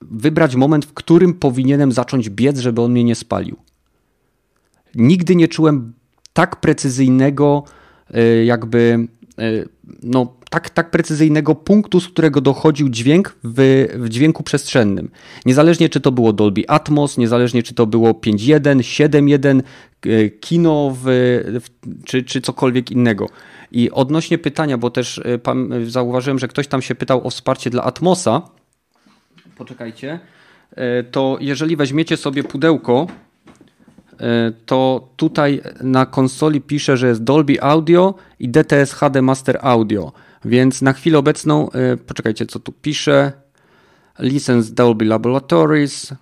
wybrać moment, w którym powinienem zacząć biec, żeby on mnie nie spalił nigdy nie czułem tak precyzyjnego, e, jakby, e, no, tak, tak precyzyjnego punktu, z którego dochodził dźwięk w, w dźwięku przestrzennym. Niezależnie czy to było Dolby Atmos, niezależnie czy to było 5.1, 7.1, e, kino w, w, czy, czy cokolwiek innego. I odnośnie pytania, bo też zauważyłem, że ktoś tam się pytał o wsparcie dla Atmosa. Poczekajcie. To jeżeli weźmiecie sobie pudełko, to tutaj na konsoli pisze, że jest Dolby Audio i DTS HD Master Audio. Więc na chwilę obecną, e, poczekajcie, co tu pisze. License Dolby Laboratories.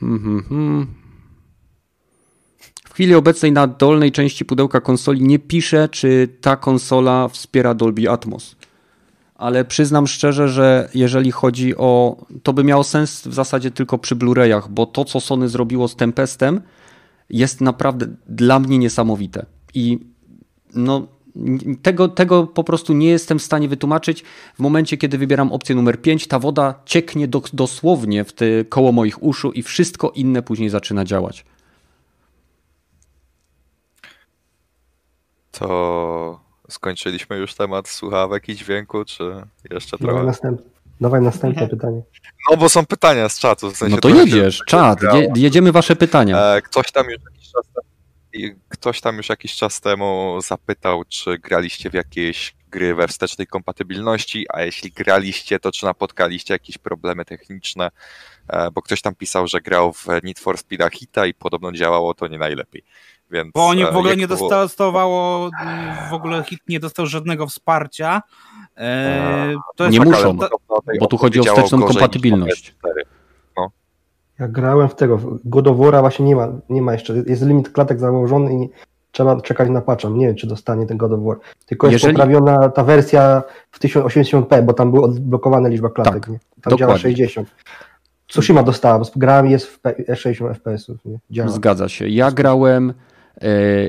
Hmm, hmm, hmm. W chwili obecnej na dolnej części pudełka konsoli nie pisze, czy ta konsola wspiera Dolby Atmos ale przyznam szczerze, że jeżeli chodzi o. To by miało sens w zasadzie tylko przy Blu-rayach, bo to, co Sony zrobiło z Tempestem, jest naprawdę dla mnie niesamowite. I no tego, tego po prostu nie jestem w stanie wytłumaczyć. W momencie, kiedy wybieram opcję numer 5, ta woda cieknie do, dosłownie w te koło moich uszu i wszystko inne później zaczyna działać. To skończyliśmy już temat słuchawek i dźwięku, czy jeszcze Dawaj, trochę? następ... Dawaj następne pytanie. No bo są pytania z czatu. W sensie No to jedziesz, się czad, grało. je, jedziemy wasze pytania. E, Ktoś tam już jakiś czas temu, ktoś tam już jakiś czas temu zapytał, czy graliście w jakieś gry we wstecznej kompatybilności, a jeśli graliście, to czy napotkaliście jakieś problemy techniczne, E, bo ktoś tam pisał, że grał w Need for Speed'a Hita i podobno działało to nie najlepiej. Więc, Bo oni e, w ogóle jak nie było- dostawało, w ogóle hit nie dostał żadnego wsparcia. E, to jest Nie muszą, to- bo tu chodzi o wsteczną kompatybilność. PS4. Ja grałem w tego, w God of War'a właśnie nie ma, nie ma jeszcze, jest limit klatek założony i trzeba czekać na patcha. Nie wiem, czy dostanie ten God of War. Tylko jest Jeżeli- poprawiona ta wersja w 1080p, bo tam była odblokowana liczba klatek. Tak, nie? Tam działa dokładnie. 60. Tsushima dostała, bo grałem i jest w P- 60 FPS-ów. Nie? Działa. Zgadza się. Ja grałem, e,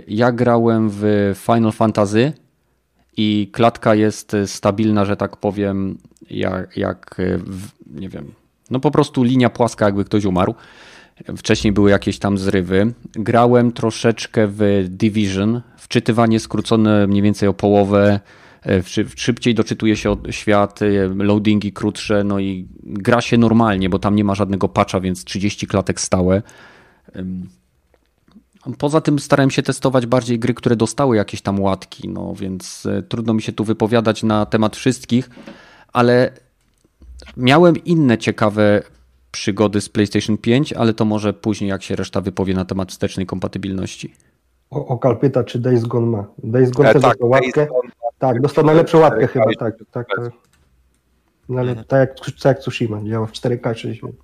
ja grałem w Final Fantasy i klatka jest e, stabilna, że tak powiem, jak, jak e, w, nie wiem, no po prostu linia płaska, jakby ktoś umarł. Wcześniej były jakieś tam zrywy. Grałem troszeczkę w Division. Wczytywanie skrócone mniej więcej o połowę. e, szy- Szybciej doczytuje się świat, e, loadingi krótsze, no i gra się normalnie, bo tam nie ma żadnego patcha, więc 30 klatek stałe. Poza tym starałem się testować bardziej gry, które dostały jakieś tam łatki, no więc e, trudno mi się tu wypowiadać na temat wszystkich, ale miałem inne ciekawe przygody z PlayStation 5, ale to może później, jak się reszta wypowie na temat wstecznej kompatybilności. O, Okal pyta, czy Days Gone ma. Days Gone E, też tak, dostał łatkę. Days Gone Tak, dostał najlepszą łatkę 4K chyba, tak. tak, tak. No ale tak jak, tak jak Tsushima, działa w 4K 60.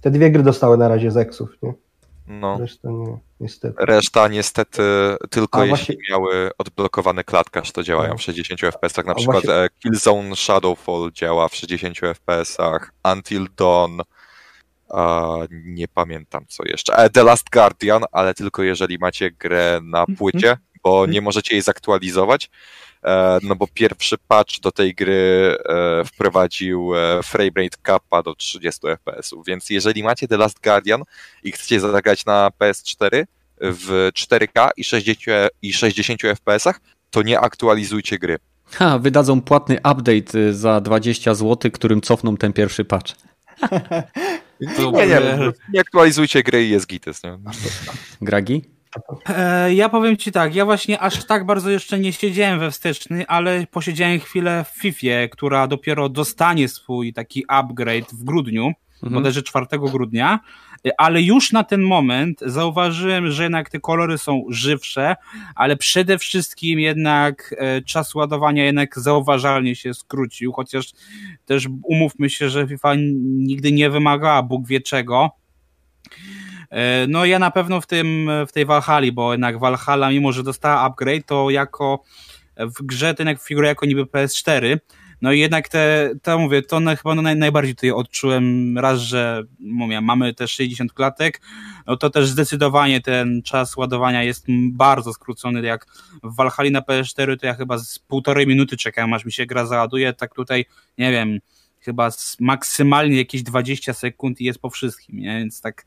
Te dwie gry dostały na razie z Exów, nie? No. Reszta nie, niestety. Reszta niestety tylko A jeśli właśnie- miały odblokowany klatkarz, to działają No. w 60 FPS-ach. Na A przykład właśnie- e, Killzone Shadowfall działa w 60 FPS-ach, Until Dawn, a, nie pamiętam co jeszcze. E, The Last Guardian, ale tylko jeżeli macie grę na płycie, bo nie możecie jej zaktualizować. E, No bo pierwszy patch do tej gry e, wprowadził e, framerate capa do 30 FPS-ów, więc jeżeli macie The Last Guardian i chcecie zagrać na PS4 w 4K i 60, i 60 FPS-ach, to nie aktualizujcie gry. Ha, wydadzą płatny update y, za 20 zł, którym cofną ten pierwszy patch. to- Nie, nie, nie aktualizujcie gry i jest gites, nie? Gragi? E, ja powiem ci tak, ja właśnie aż tak bardzo jeszcze nie siedziałem we wsteczny, ale posiedziałem chwilę w FIFA, która dopiero dostanie swój taki upgrade w grudniu, Mhm. bodajże 4 grudnia, e, ale już na ten moment zauważyłem, że jednak te kolory są żywsze, ale przede wszystkim jednak e, czas ładowania jednak zauważalnie się skrócił, chociaż też umówmy się, że FIFA nigdy nie wymagała Bóg wie czego, No ja na pewno w tym, w tej Valhalla, bo jednak Valhalla, mimo że dostała upgrade, to jako w grze jednak figuruje jako niby PS4. No i jednak te, to mówię, to na, chyba naj, najbardziej tutaj odczułem raz, że mówię, mamy te 60 klatek, no to też zdecydowanie ten czas ładowania jest bardzo skrócony, jak w Valhalla na PS4 to ja chyba z półtorej minuty czekałem, aż mi się gra załaduje, tak tutaj, nie wiem, chyba maksymalnie jakieś 20 sekund i jest po wszystkim, nie? Więc tak,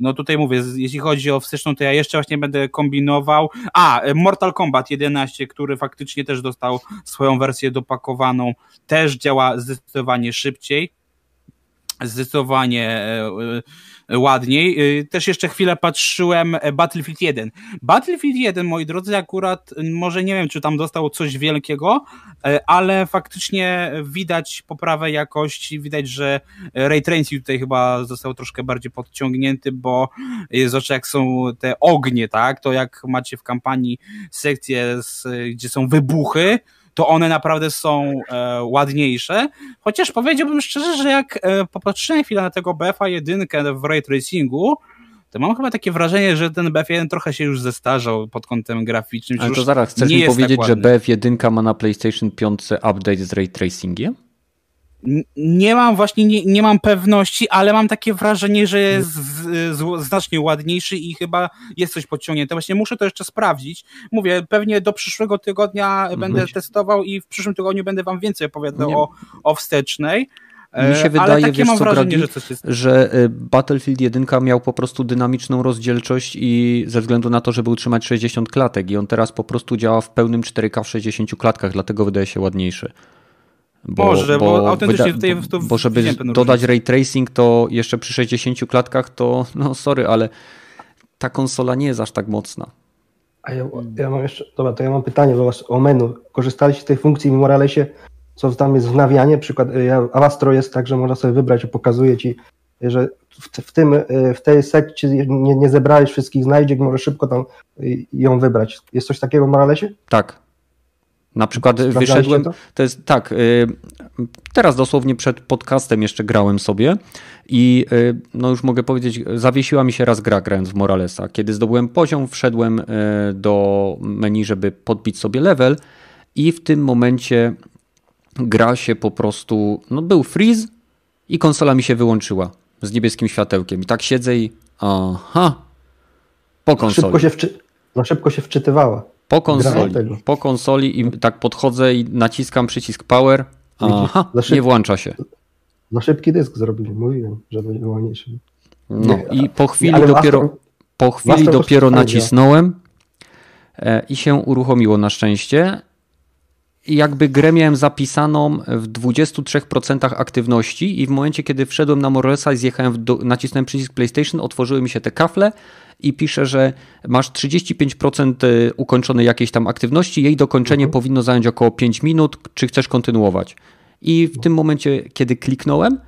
no tutaj mówię, jeśli chodzi o wsteczną, to ja jeszcze właśnie będę kombinował. A, e, Mortal Kombat 11, który faktycznie też dostał swoją wersję dopakowaną, też działa zdecydowanie szybciej, zdecydowanie e, e, ładniej. E, Też jeszcze chwilę patrzyłem Battlefield 1. Battlefield 1, moi drodzy, akurat może nie wiem, czy tam dostał coś wielkiego, ale faktycznie widać poprawę jakości, widać, że Ray Tracing tutaj chyba został troszkę bardziej podciągnięty, bo zwłaszcza jak są te ognie, tak, to jak macie w kampanii sekcje, z, gdzie są wybuchy, to one naprawdę są e, ładniejsze, chociaż powiedziałbym szczerze, że jak e, popatrzyłem chwilę na tego BFA 1 w Ray Tracingu, to mam chyba takie wrażenie, że ten BF1 trochę się już zestarzał pod kątem graficznym. Ale to zaraz, chcesz mi jest powiedzieć, tak że ładny. BF1 ma na PlayStation 5 update z ray tracingiem? Nie mam właśnie, nie, nie mam pewności, ale mam takie wrażenie, że jest z, z, znacznie ładniejszy i chyba jest coś podciągnięte. Właśnie muszę to jeszcze sprawdzić. Mówię, pewnie do przyszłego tygodnia mhm. będę testował i w przyszłym tygodniu będę wam więcej opowiadał o, o wstecznej. Mi się e, wydaje, wiesz, co, wrażenie, że, jest... że e, Battlefield 1 miał po prostu dynamiczną rozdzielczość i ze względu na to, żeby utrzymać 60 klatek i on teraz po prostu działa w pełnym 4K w 60 klatkach, dlatego wydaje się ładniejszy. Bo, Może, bo, bo autentycznie tutaj to Bo żeby dodać ray tracing, to jeszcze przy 60 klatkach to, no sorry, ale ta konsola nie jest aż tak mocna. A ja, ja mam jeszcze, dobra, to ja mam pytanie do was o menu. Korzystaliście z tej funkcji w Moralesie, co tam jest wnawianie? Przykład, ja, Avastro jest tak, że można sobie wybrać, pokazuje ci, że w, w, tym, w tej sekcji nie, nie zebrałeś wszystkich znajdziek, możesz szybko tam ją wybrać. Jest coś takiego w Moralesie? Tak, na przykład wyszedłem, to? to? jest tak, y, teraz dosłownie przed podcastem jeszcze grałem sobie i y, no już mogę powiedzieć, zawiesiła mi się raz gra grając w Moralesa. Kiedy zdobyłem poziom, wszedłem y, do menu, żeby podbić sobie level i w tym momencie gra się po prostu, no był freeze i konsola mi się wyłączyła z niebieskim światełkiem. I tak siedzę i aha, po konsoli. Szybko się, wczy... no szybko się wczytywała. Po konsoli, po konsoli i tak podchodzę i naciskam przycisk power. Aha, nie włącza się. Za szybki dysk zrobili, mówiłem, że będzie wolniejszy. No nie, i po chwili dopiero, po chwili dopiero nacisnąłem e, i się uruchomiło na szczęście. Jakby grę miałem zapisaną w 23% aktywności i w momencie, kiedy wszedłem na Moralesa i zjechałem, do, nacisnąłem przycisk PlayStation, otworzyły mi się te kafle i pisze, że masz 35% y, ukończonej jakiejś tam aktywności, jej dokończenie mhm. powinno zająć około 5 minut, czy chcesz kontynuować. I w tym momencie, kiedy kliknąłem,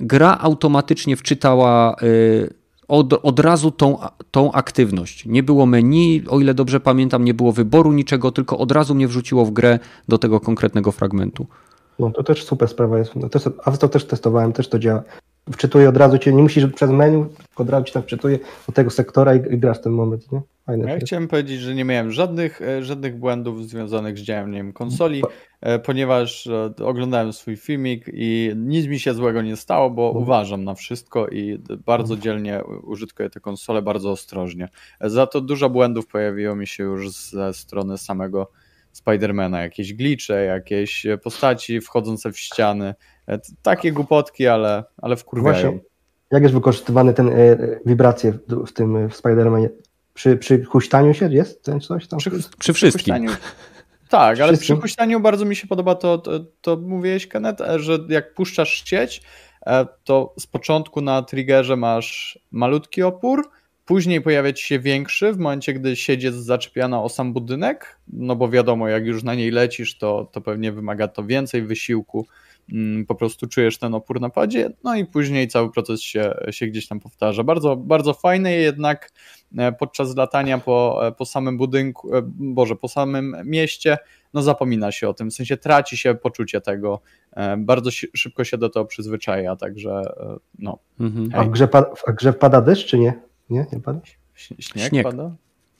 gra automatycznie wczytała y, od, od razu tą, tą aktywność. Nie było menu, o ile dobrze pamiętam, nie było wyboru niczego, tylko od razu mnie wrzuciło w grę do tego konkretnego fragmentu. No to też super sprawa jest. To, a to też testowałem, też to działa wczytuje od razu cię, nie musisz przez menu, tylko od razu ci tam wczytuje do tego sektora i, i grasz ten moment, nie? Fajne ja chciałem powiedzieć, że nie miałem żadnych, e, żadnych błędów związanych z działaniem konsoli, e, ponieważ e, oglądałem swój filmik i nic mi się złego nie stało, bo mhm. uważam na wszystko i bardzo mhm. dzielnie użytkuję tę konsolę, bardzo ostrożnie. Za to dużo błędów pojawiło mi się już ze strony samego Spidermana, jakieś glicze, jakieś postaci wchodzące w ściany, E, takie głupotki, ale, ale wkurwiają. Właśnie, jak jest wykorzystywany ten e, wibracje w, w tym w Spider-Manie? Przy, przy huśtaniu się jest ten coś tam? Przy, przy wszystkim. tak, ale przy huśtaniu bardzo mi się podoba to, to, to mówiłeś, Kenneth, e, że jak puszczasz sieć, to z początku na triggerze masz malutki opór, później pojawia ci się większy w momencie, gdy sieć jest zaczepiana o sam budynek, no bo wiadomo, jak już na niej lecisz, to, to pewnie wymaga to więcej wysiłku Mm, po prostu czujesz ten opór na padzie, no i później cały proces się, się gdzieś tam powtarza. Bardzo, bardzo fajne, jednak e, podczas latania po, e, po samym budynku, e, Boże, po samym mieście, no zapomina się o tym, w sensie traci się poczucie tego, bardzo szybko się do tego przyzwyczaja, także no. Mhm. A w grze, w grze pada deszcz, czy nie? Nie, nie pada? Śnieg, śnieg. pada?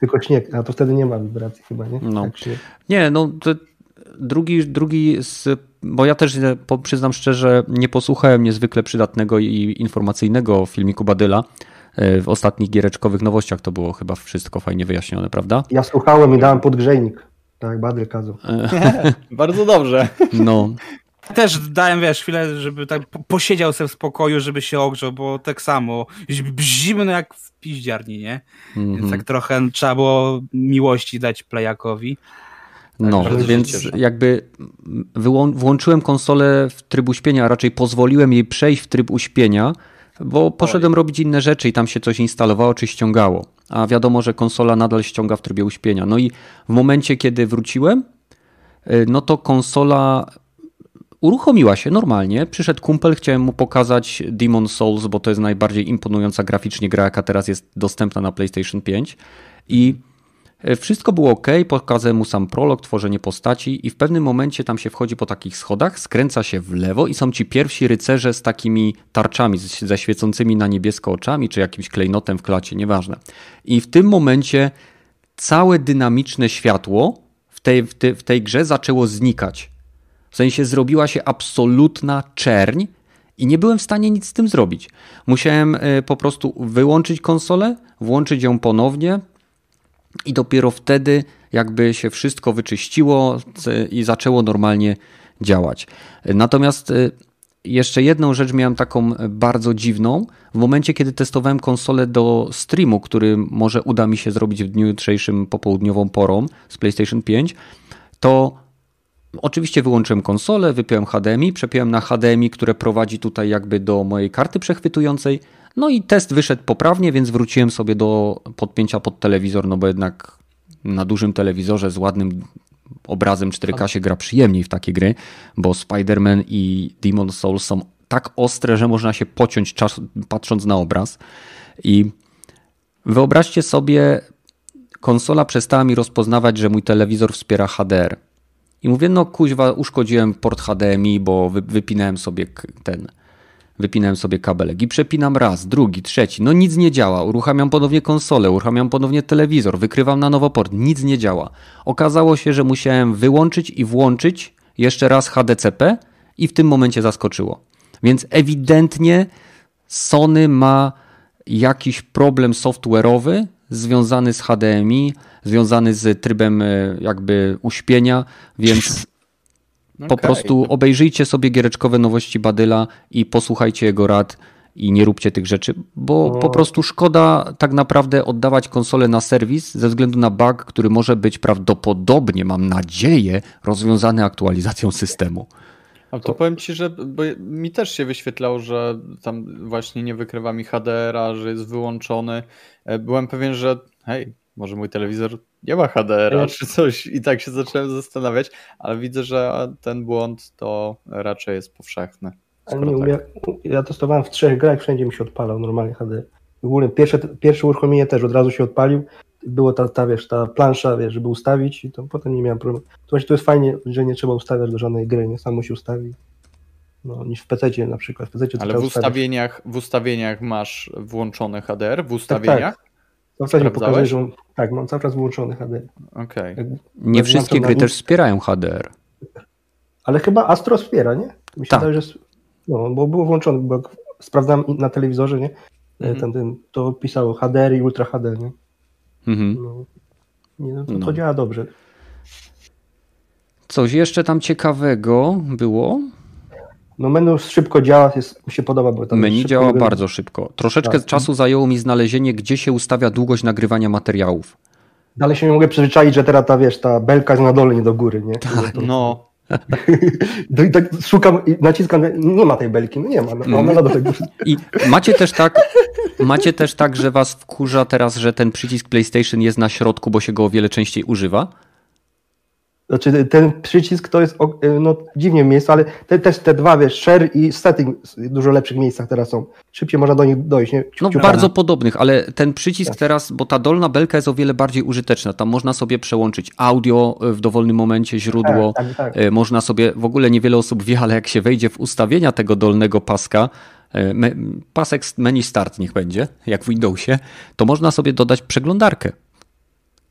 Tylko śnieg, a to wtedy nie ma wibracji chyba, nie? No. Tak, nie, no to drugi, drugi z, bo ja też przyznam szczerze, nie posłuchałem niezwykle przydatnego i informacyjnego filmiku Badyla. E, w ostatnich giereczkowych nowościach to było chyba wszystko fajnie wyjaśnione, prawda? Ja słuchałem i dałem podgrzejnik. Tak, Badyl kazał. Bardzo dobrze. No. Też dałem, wiesz, chwilę, żeby tak posiedział sobie w spokoju, żeby się ogrzał, bo tak samo zimno jak w piździarni, nie? Mm -hmm. Więc tak trochę trzeba było miłości dać playakowi. No, tak, więc jakby włączyłem konsolę w tryb uśpienia, a raczej pozwoliłem jej przejść w tryb uśpienia, bo poszedłem Oj. robić inne rzeczy i tam się coś instalowało czy ściągało. A wiadomo, że konsola nadal ściąga w trybie uśpienia. No i w momencie, kiedy wróciłem, y, no to konsola uruchomiła się normalnie. Przyszedł kumpel, chciałem mu pokazać Demon Souls, bo to jest najbardziej imponująca graficznie gra, jaka teraz jest dostępna na PlayStation 5. I E, wszystko było ok, pokazałem mu sam prolog, tworzenie postaci i w pewnym momencie tam się wchodzi po takich schodach, skręca się w lewo i są ci pierwsi rycerze z takimi tarczami, ze świecącymi na niebiesko oczami, czy jakimś klejnotem w klacie, nieważne. I w tym momencie całe dynamiczne światło w tej, w, te, w tej grze zaczęło znikać. W sensie zrobiła się absolutna czerń i nie byłem w stanie nic z tym zrobić. Musiałem e, po prostu wyłączyć konsolę, włączyć ją ponownie i dopiero wtedy jakby się wszystko wyczyściło i zaczęło normalnie działać. Natomiast e, jeszcze jedną rzecz miałem taką bardzo dziwną. W momencie, kiedy testowałem konsolę do streamu, który może uda mi się zrobić w dniu jutrzejszym popołudniową porą z PlayStation 5, to oczywiście wyłączyłem konsolę, wypiąłem HDMI, przepiąłem na HDMI, które prowadzi tutaj jakby do mojej karty przechwytującej. No i test wyszedł poprawnie, więc wróciłem sobie do podpięcia pod telewizor, no bo jednak na dużym telewizorze z ładnym obrazem 4K się gra przyjemniej w takie gry, bo Spider-Man i Demon Souls są tak ostre, że można się pociąć czas, patrząc na obraz. I wyobraźcie sobie, konsola przestała mi rozpoznawać, że mój telewizor wspiera HDR. I mówię, no kuźwa, uszkodziłem port HDMI, bo wypinałem sobie ten Wypinałem sobie kabelek i przepinam raz, drugi, trzeci. No nic nie działa. Uruchamiam ponownie konsolę, uruchamiam ponownie telewizor, wykrywam na nowo port. Nic nie działa. Okazało się, że musiałem wyłączyć i włączyć jeszcze raz HDCP i w tym momencie zaskoczyło. Więc ewidentnie Sony ma jakiś problem software'owy związany z HDMI, związany z trybem e, jakby uśpienia, więc po prostu obejrzyjcie sobie giereczkowe nowości Badyla i posłuchajcie jego rad i nie róbcie tych rzeczy, bo no. po prostu szkoda tak naprawdę oddawać konsolę na serwis ze względu na bug, który może być prawdopodobnie, mam nadzieję, rozwiązany aktualizacją systemu. A to powiem ci, że mi też się wyświetlało, że tam właśnie nie wykrywa mi HDR-a, że jest wyłączony. E, byłem pewien, że hej, może mój telewizor nie ma HDR-a czy coś i tak się zacząłem zastanawiać, ale widzę, że ten błąd to raczej jest powszechny. Ale nie, tak. ja, ja testowałem w trzech grach, wszędzie mi się odpalał normalnie HDR. W ogóle pierwsze, pierwsze uruchomienie też od razu się odpalił. Było ta, ta, wiesz, ta plansza, wiesz, żeby ustawić i to potem nie miałem problemu. To właśnie to jest fajnie, że nie trzeba ustawiać do żadnej gry, nie sam musi ustawić. No, niż w PC na przykład. W PC Ale w ustawieniach, w ustawieniach masz włączony HDR? W ustawieniach? Tak, tak. W zasadzie pokazuje, że on, tak, mam cały czas włączony HDR. Okay. Nie wszystkie gry też wspierają HDR. Ale chyba Astro wspiera, nie? Mi się tak. wydaje, że no, bo było włączone, bo sprawdzałem na telewizorze, nie? Mhm. Ten, ten, to pisało HDR i Ultra HD, nie? Mhm. No, nie, no, to, no. to działa dobrze. Coś jeszcze tam ciekawego było? No menu szybko działa, jest, mi się podoba. Bo tam menu działa bardzo szybko. Troszeczkę tak. czasu zajęło mi znalezienie, gdzie się ustawia długość nagrywania materiałów. Dalej się nie mogę przyzwyczaić, że teraz ta, wiesz, ta belka jest na dole, nie do góry, nie? Tak, no. I tak szukam i naciskam, nie ma tej belki, no nie ma, no, ona do tego. I macie też tak, macie też tak, że was wkurza teraz, że ten przycisk PlayStation jest na środku, bo się go o wiele częściej używa? Znaczy ten przycisk to jest y, no, dziwnie miejsce, ale te, też te dwa, wiesz, share i setting w dużo lepszych miejscach teraz są. Szybciej można do nich dojść. Nie? no bardzo podobnych, ale ten przycisk tak. teraz, bo ta dolna belka jest o wiele bardziej użyteczna. Tam można sobie przełączyć audio w dowolnym momencie, źródło. Tak, tak, tak. można sobie, w ogóle niewiele osób wie, ale jak się wejdzie w ustawienia tego dolnego paska, e, pasek menu start niech będzie, jak w Windowsie, to można sobie dodać przeglądarkę.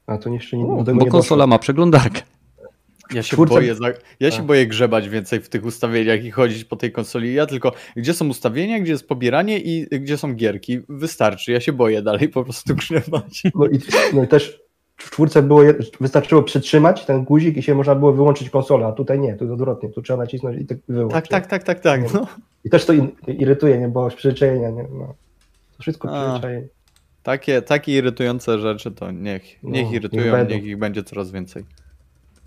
A to jeszcze nie, Bo konsola ma przeglądarkę. Ja się, boję, ja się boję grzebać więcej w tych ustawieniach i chodzić po tej konsoli. Ja tylko, gdzie są ustawienia, gdzie jest pobieranie i gdzie są gierki. Wystarczy. Ja się boję dalej po prostu grzebać. No i, no i też w czwórce było, wystarczyło przytrzymać ten guzik i się można było wyłączyć konsolę, a tutaj nie, tu jest odwrotnie, tu trzeba nacisnąć i tak wyłączyć. Tak, tak, tak, tak, tak. No. I też to irytuje, nie, bo przyzwyczajenia, nie, no. To wszystko przyzwyczajenie. Takie, takie irytujące rzeczy to niech, niech no, irytują, niech, niech ich będzie coraz więcej.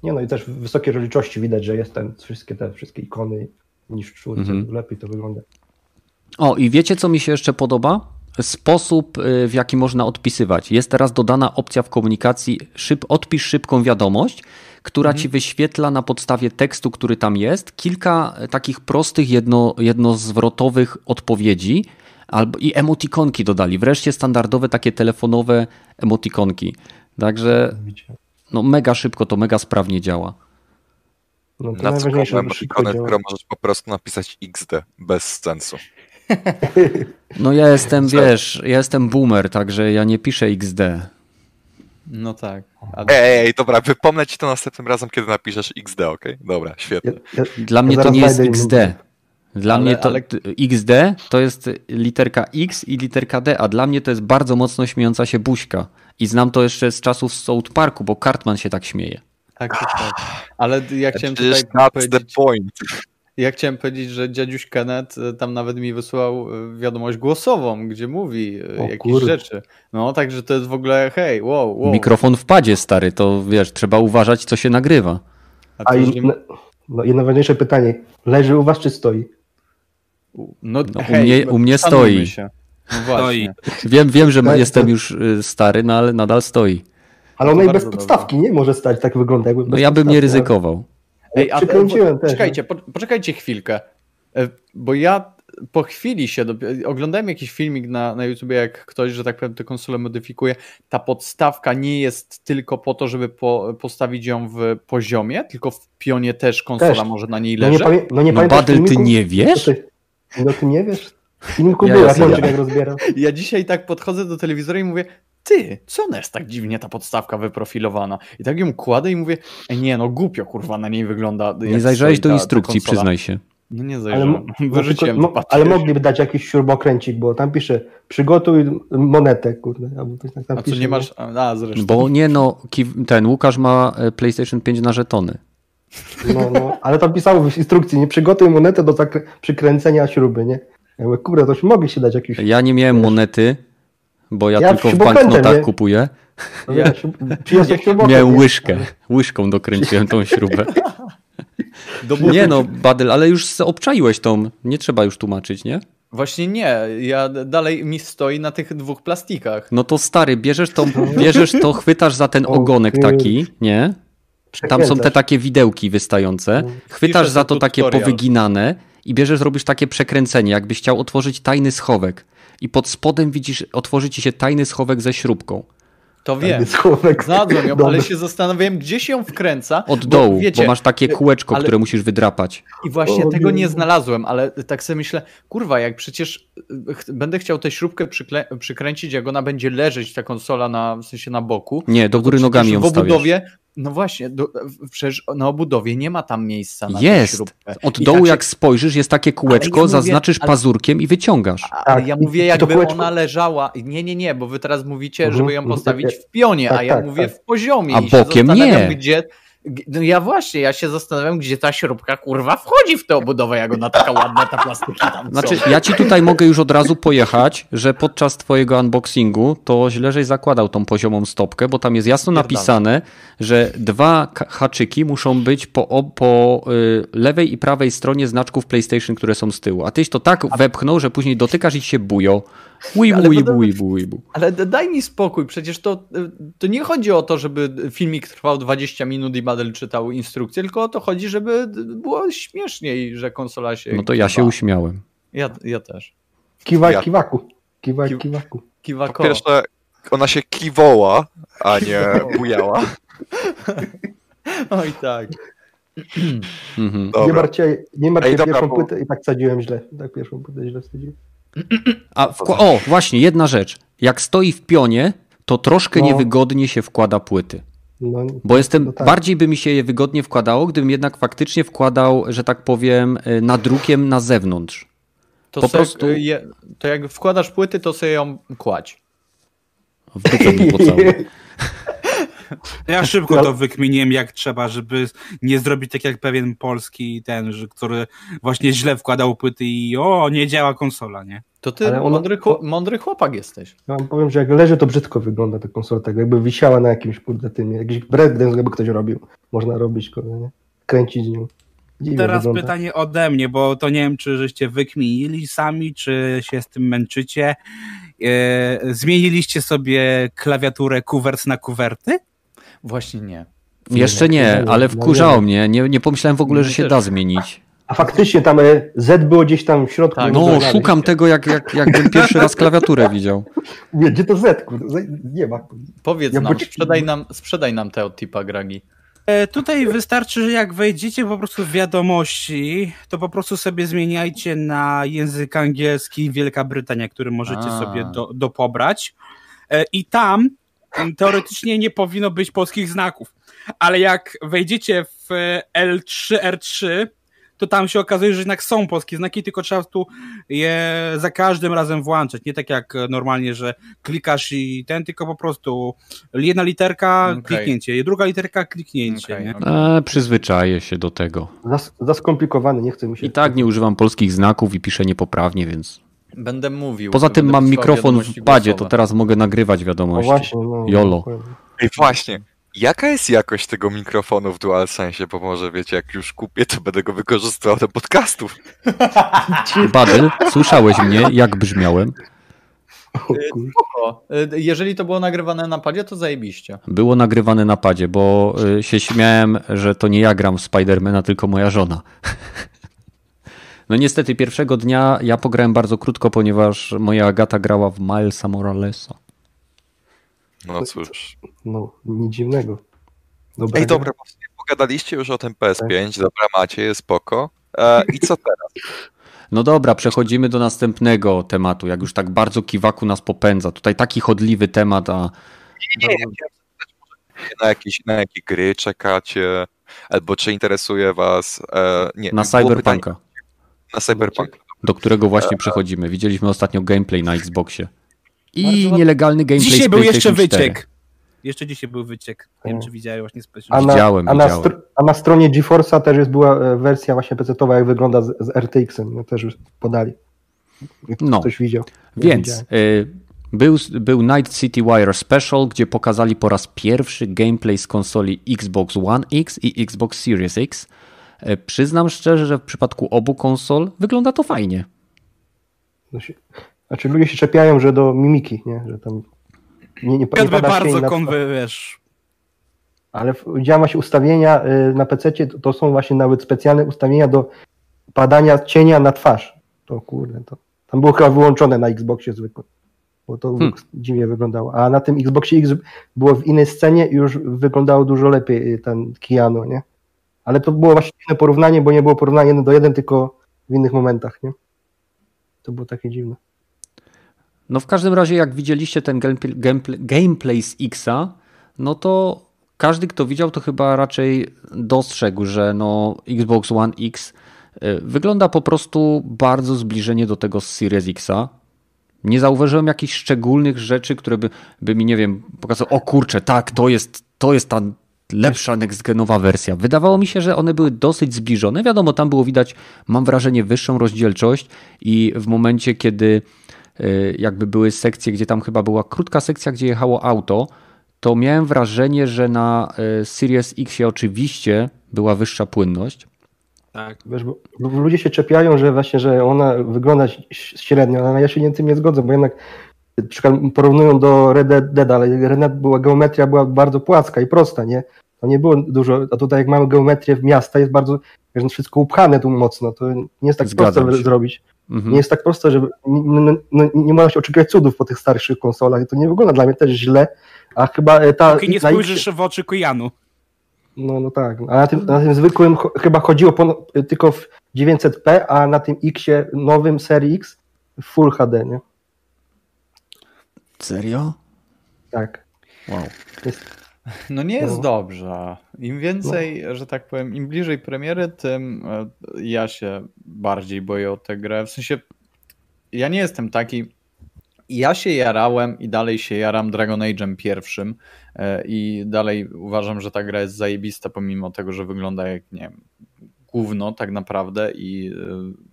Nie no i też w wysokiej rozdzielczości widać, że jest ten, wszystkie te wszystkie ikony niż w czwórce, mhm. lepiej to wygląda. O i wiecie co mi się jeszcze podoba? Sposób y, w jaki można odpisywać. Jest teraz dodana opcja w komunikacji szyb, odpisz szybką wiadomość, która mhm. ci wyświetla na podstawie tekstu, który tam jest, kilka takich prostych, jedno, jednozwrotowych odpowiedzi, albo i emotikonki dodali. Wreszcie standardowe takie telefonowe emotikonki. Także no mega szybko, to mega sprawnie działa. No to Na co emotikony, które możesz po prostu napisać XD bez sensu. No ja jestem, wiesz, ja jestem boomer, także ja nie piszę XD. No tak. A... Ej, ej, dobra, wypomnę ci to następnym razem, kiedy napiszesz XD, okej? Dobra, świetnie. Ja, ja, Dla mnie to nie jest XD. Dla Ale- mnie to ale- XD to jest literka X i literka D, a dla mnie to jest bardzo mocno śmiejąca się buźka. I znam to jeszcze z czasów South Parku, bo Cartman się tak śmieje. Tak, tak, tak. Ale ja chciałem tutaj that's the powiedzieć, point. ja chciałem powiedzieć, że dziadziuś Kenneth e, tam nawet mi wysłał e, wiadomość głosową, gdzie mówi e, O jakieś kurde. rzeczy. No, także to jest w ogóle hej, wow, wow. Mikrofon w padzie, stary, to wiesz, trzeba uważać, co się nagrywa. A A i, no, no i najważniejsze pytanie. Leży u was czy stoi? no, No, u hej, mnie- u mnie szanujmy stoi. Się. No właśnie. Wiem, wiem, że Tak, jestem już y, stary, no ale nadal stoi. Ale ona i bez podstawki nie może stać, tak wygląda. Jakby No ja bym nie ryzykował. Ej, a Przykręciłem też. Czekajcie, po, poczekajcie chwilkę. E, Bo ja po chwili się dopi- oglądałem jakiś filmik na, na YouTube, jak ktoś, że tak powiem, tę konsolę modyfikuje. Ta podstawka nie jest tylko po to, żeby po, postawić ją w poziomie, tylko w pionie też konsola Też. może na niej No nie, leżeć. pamię- no nie No Badel, ty nie wiesz? Ty- No ty nie wiesz? W filmiku Ja była, Pączek jak rozbierał. Ja dzisiaj tak podchodzę do telewizora i mówię, ty, co ona jest tak dziwnie ta podstawka wyprofilowana? I tak ją kładę i mówię, "Ej, nie no, głupio kurwa na niej wygląda. Nie zajrzałeś do ta- instrukcji, przyznaj się. No nie Ale, zajrzałem, mo- no tylko- ale mogliby dać jakiś śrubokręcik, bo tam pisze przygotuj monetę, kurde. Albo coś tak tam A co, pisze, nie masz, a zresztą. Bo nie no, ten Łukasz ma e, PlayStation 5 na żetony. No, no, ale tam pisało w instrukcji, nie przygotuj monetę do przykręcenia śruby, nie? Ja mówię, kurde, to już mogli się dać jakiś... Ja nie miałem monety, bo ja, Ja tylko w banknotach nie? kupuję. No, przyniosę śrubokręt, Miałem nie? łyżkę. Łyżką dokręciłem tą śrubę. Nie no, Badel, ale już obczaiłeś tą. Nie trzeba już tłumaczyć, nie? Właśnie nie, ja dalej mi stoi na tych dwóch plastikach. No to stary, bierzesz to, bierzesz to, chwytasz za ten ogonek taki, nie? Tam są te takie widełki wystające. Chwytasz Piszę za to takie tutorial. powyginane i bierzesz, robisz takie przekręcenie, jakbyś chciał otworzyć tajny schowek. I pod spodem widzisz, otworzy ci się tajny schowek ze śrubką. To wiem. Schowek. Znalazłem ją, ale się zastanawiałem, gdzie się ją wkręca. Od bo dołu, wiecie, bo masz takie kółeczko, ale- które musisz wydrapać. I właśnie O tego nie. nie znalazłem, ale tak sobie myślę, kurwa, jak przecież y, ch- będę chciał tę śrubkę przykle- przykręcić, jak ona będzie leżeć, ta konsola na, w sensie na boku. Nie, do góry nogami ją w stawiasz. No właśnie, do, przecież na obudowie nie ma tam miejsca na Jest. Od I dołu tak się- jak spojrzysz, jest takie kółeczko, ja mówię, zaznaczysz ale- pazurkiem i wyciągasz. Ale Tak, ja mówię, jakby kółeczko- ona leżała. Nie, nie, nie, bo wy teraz mówicie, Mhm, żeby ją mhm, postawić takie- w pionie, a tak, ja tak, mówię tak. w poziomie. A bokiem nie. Gdzie... No ja właśnie, ja się zastanawiam, gdzie ta śrubka kurwa wchodzi w tę obudowę, jak ona taka ładna, ta plastyka tam Znaczy, są. ja ci tutaj mogę już od razu pojechać, że podczas twojego unboxingu to źle, żeś zakładał tą poziomą stopkę, bo tam jest jasno napisane, że dwa haczyki muszą być po, po y, lewej i prawej stronie znaczków PlayStation, które są z tyłu. A tyś to tak wepchnął, że później dotykasz i się bujo. To- bui, bui, bui. Ale daj mi spokój, przecież to, y, to nie chodzi o to, żeby filmik trwał 20 minut i Badel czytał instrukcję, tylko o to chodzi, żeby było śmieszniej, że konsola się No to ja się uśmiałem. Ja, ja też. Kiwa, Ja- kiwaku. Kiwa, Ki- kiwaku. Kiwa Po pierwsze, ona się kiwoła, a nie bujała. Oj tak. Mhm. Nie Dobra. martwcie, nie dobra, pierwszą płytę i tak sadziłem źle. Tak pierwszą płytę źle wsadziłem. A wkła- o, właśnie, jedna rzecz. Jak stoi w pionie, to troszkę No. niewygodnie się wkłada płyty. No, Bo jestem, No tak. bardziej by mi się je wygodnie wkładało, gdybym jednak faktycznie wkładał, że tak powiem, y, nadrukiem na zewnątrz. To, Po se, prostu- je, to jak wkładasz płyty, to sobie ją kładź. W dupę mi pocałuję. Ja szybko No. to wykminiłem jak trzeba, żeby nie zrobić tak jak pewien polski ten, który właśnie źle wkładał płyty i o, nie działa konsola, nie? To ty Ale ona- mądry, chłop, mądry chłopak jesteś. Ja wam powiem, że jak leży, to brzydko wygląda ta konsola, tak jakby wisiała na jakimś kurde tym, jakiś breakdance jakby ktoś robił. Można robić, kurde, nie? Kręcić nią. Dziwnie Teraz wygląda. pytanie ode mnie, bo to nie wiem, czy żeście wykminili sami, czy się z tym męczycie. E, zmieniliście sobie klawiaturę kuwers na kuwerty? Właśnie nie. Jeszcze Nie, ale no wkurzało nie. mnie. Nie, nie pomyślałem w ogóle, że Mnie się też. da zmienić. A faktycznie tam e, Z było gdzieś tam w środku. Tak, No, szukam tego, jak, jak, jakbym pierwszy raz klawiaturę widział. Nie, gdzie to Z, nie ma. Powiedz Ja nam, bo- sprzedaj nam, sprzedaj nam te od tipa Gragi. E, Tutaj wystarczy, że jak wejdziecie po prostu w wiadomości, to po prostu sobie zmieniajcie na język angielski Wielka Brytania, który możecie A. sobie do, dopobrać. E, I tam teoretycznie nie powinno być polskich znaków, ale jak wejdziecie w L3, R3, to tam się okazuje, że jednak są polskie znaki, tylko trzeba tu je za każdym razem włączać. Nie tak jak normalnie, że klikasz i ten, tylko po prostu jedna literka, okay. kliknięcie, druga literka, kliknięcie. Okay, okay. E, przyzwyczaję się do tego. Za, za skomplikowane, nie chcę mi się. I tak nie używam polskich znaków i piszę niepoprawnie, więc. Będę mówił. Poza tym mam mikrofon w padzie, to teraz mogę nagrywać wiadomości. No właśnie, no, Jolo. Ej, właśnie. Jaka jest jakość tego mikrofonu w DualSense? Bo może wiecie, jak już kupię, to będę go wykorzystywał do podcastów. Badyl, słyszałeś mnie, jak brzmiałem? Y, jeżeli to było nagrywane na padzie, to zajebiście. Było nagrywane na padzie, bo y, się śmiałem, że to nie ja gram w Spidermana, tylko moja żona. No niestety pierwszego dnia ja pograłem bardzo krótko, ponieważ moja Agata grała w Milesa Moralesa. No cóż. No, nic dziwnego. Dobra, Ej, dobra, pogadaliście już o tym PS5, tak. dobra, macie, jest spoko. E, I co teraz? No dobra, przechodzimy do następnego tematu, jak już tak bardzo kiwaku nas popędza. Tutaj taki chodliwy temat, a... Nie, nie, nie. Na, jakieś, na jakie gry czekacie, albo czy interesuje was... E, nie, na Cyberpunka. Na Cyberpunk. Do którego właśnie przechodzimy. Widzieliśmy ostatnio gameplay na Xboxie. I Bardzo nielegalny gameplay Dzisiaj był jeszcze wyciek. Jeszcze dzisiaj był wyciek. Nie wiem, czy widziałeś właśnie specjalnie. Widziałem, a na, widziałem. A na stronie GeForce'a też jest była e, wersja właśnie PC-towa, jak wygląda z, z RTX-em. No, też już podali. No. Ktoś widział. Więc y, był, był Night City Wire Special, gdzie pokazali po raz pierwszy gameplay z konsoli Xbox One X i Xbox Series X. Y, przyznam szczerze, że w przypadku obu konsol wygląda to fajnie. No się, znaczy ludzie się czepiają, że do mimiki, nie? Że tam nie, nie, nie pada bardzo konwy, wiesz. Ale widziałem właśnie ustawienia y, na PC, to są właśnie nawet specjalne ustawienia do padania cienia na twarz. To kurde, to tam było chyba wyłączone na Xboxie zwykłym, bo to hmm. dziwnie wyglądało. A na tym Xboxie X było w innej scenie i już wyglądało dużo lepiej y, ten Keanu, nie? Ale to było właśnie inne porównanie, bo nie było porównania jeden do jeden, tylko w innych momentach, nie? To było takie dziwne. No w każdym razie, jak widzieliście ten gameplay z Xa, no to każdy, kto widział, to chyba raczej dostrzegł, że no Xbox One X y, wygląda po prostu bardzo zbliżenie do tego z Series Xa. Nie zauważyłem jakichś szczególnych rzeczy, które by, by mi, nie wiem, pokazały, o kurczę, tak, to jest, to jest ta lepsza next-genowa wersja. Wydawało mi się, że one były dosyć zbliżone. Wiadomo, tam było widać, mam wrażenie, wyższą rozdzielczość i w momencie, kiedy Y, jakby były sekcje, gdzie tam chyba była krótka sekcja, gdzie jechało auto, to miałem wrażenie, że na y, Series X oczywiście była wyższa płynność. Tak. Wiesz, bo, bo ludzie się czepiają, że właśnie, że ona wygląda średnio, ale ja się nie tym nie zgodzę, bo jednak na przykład porównują do Red Dead, ale Red Dead była, geometria była bardzo płaska i prosta, nie? To nie było dużo, a tutaj jak mamy geometrię w miasta, jest bardzo, wiesz, wszystko upchane tu mocno, to nie jest tak Zgadzam prosto się. zrobić. Mhm. Nie jest tak proste, że no, no, no, nie można się oczekiwać cudów po tych starszych konsolach. To nie wygląda dla mnie też źle, a chyba e, ta... Póki nie spojrzysz w oczy Kojanu. No, no tak, a na tym, na tym zwykłym chyba chodziło po, tylko w 900p, a na tym Xie nowym serii X Full HD, nie? Serio? Tak. Wow. Jest, no nie jest no. dobrze. Im więcej, no. że tak powiem, im bliżej premiery, tym e, ja się bardziej boję o tę grę. W sensie, ja nie jestem taki. Ja się jarałem i dalej się jaram Dragon Age'em pierwszym e, i dalej uważam, że ta gra jest zajebista, pomimo tego, że wygląda jak, nie wiem, gówno tak naprawdę i e,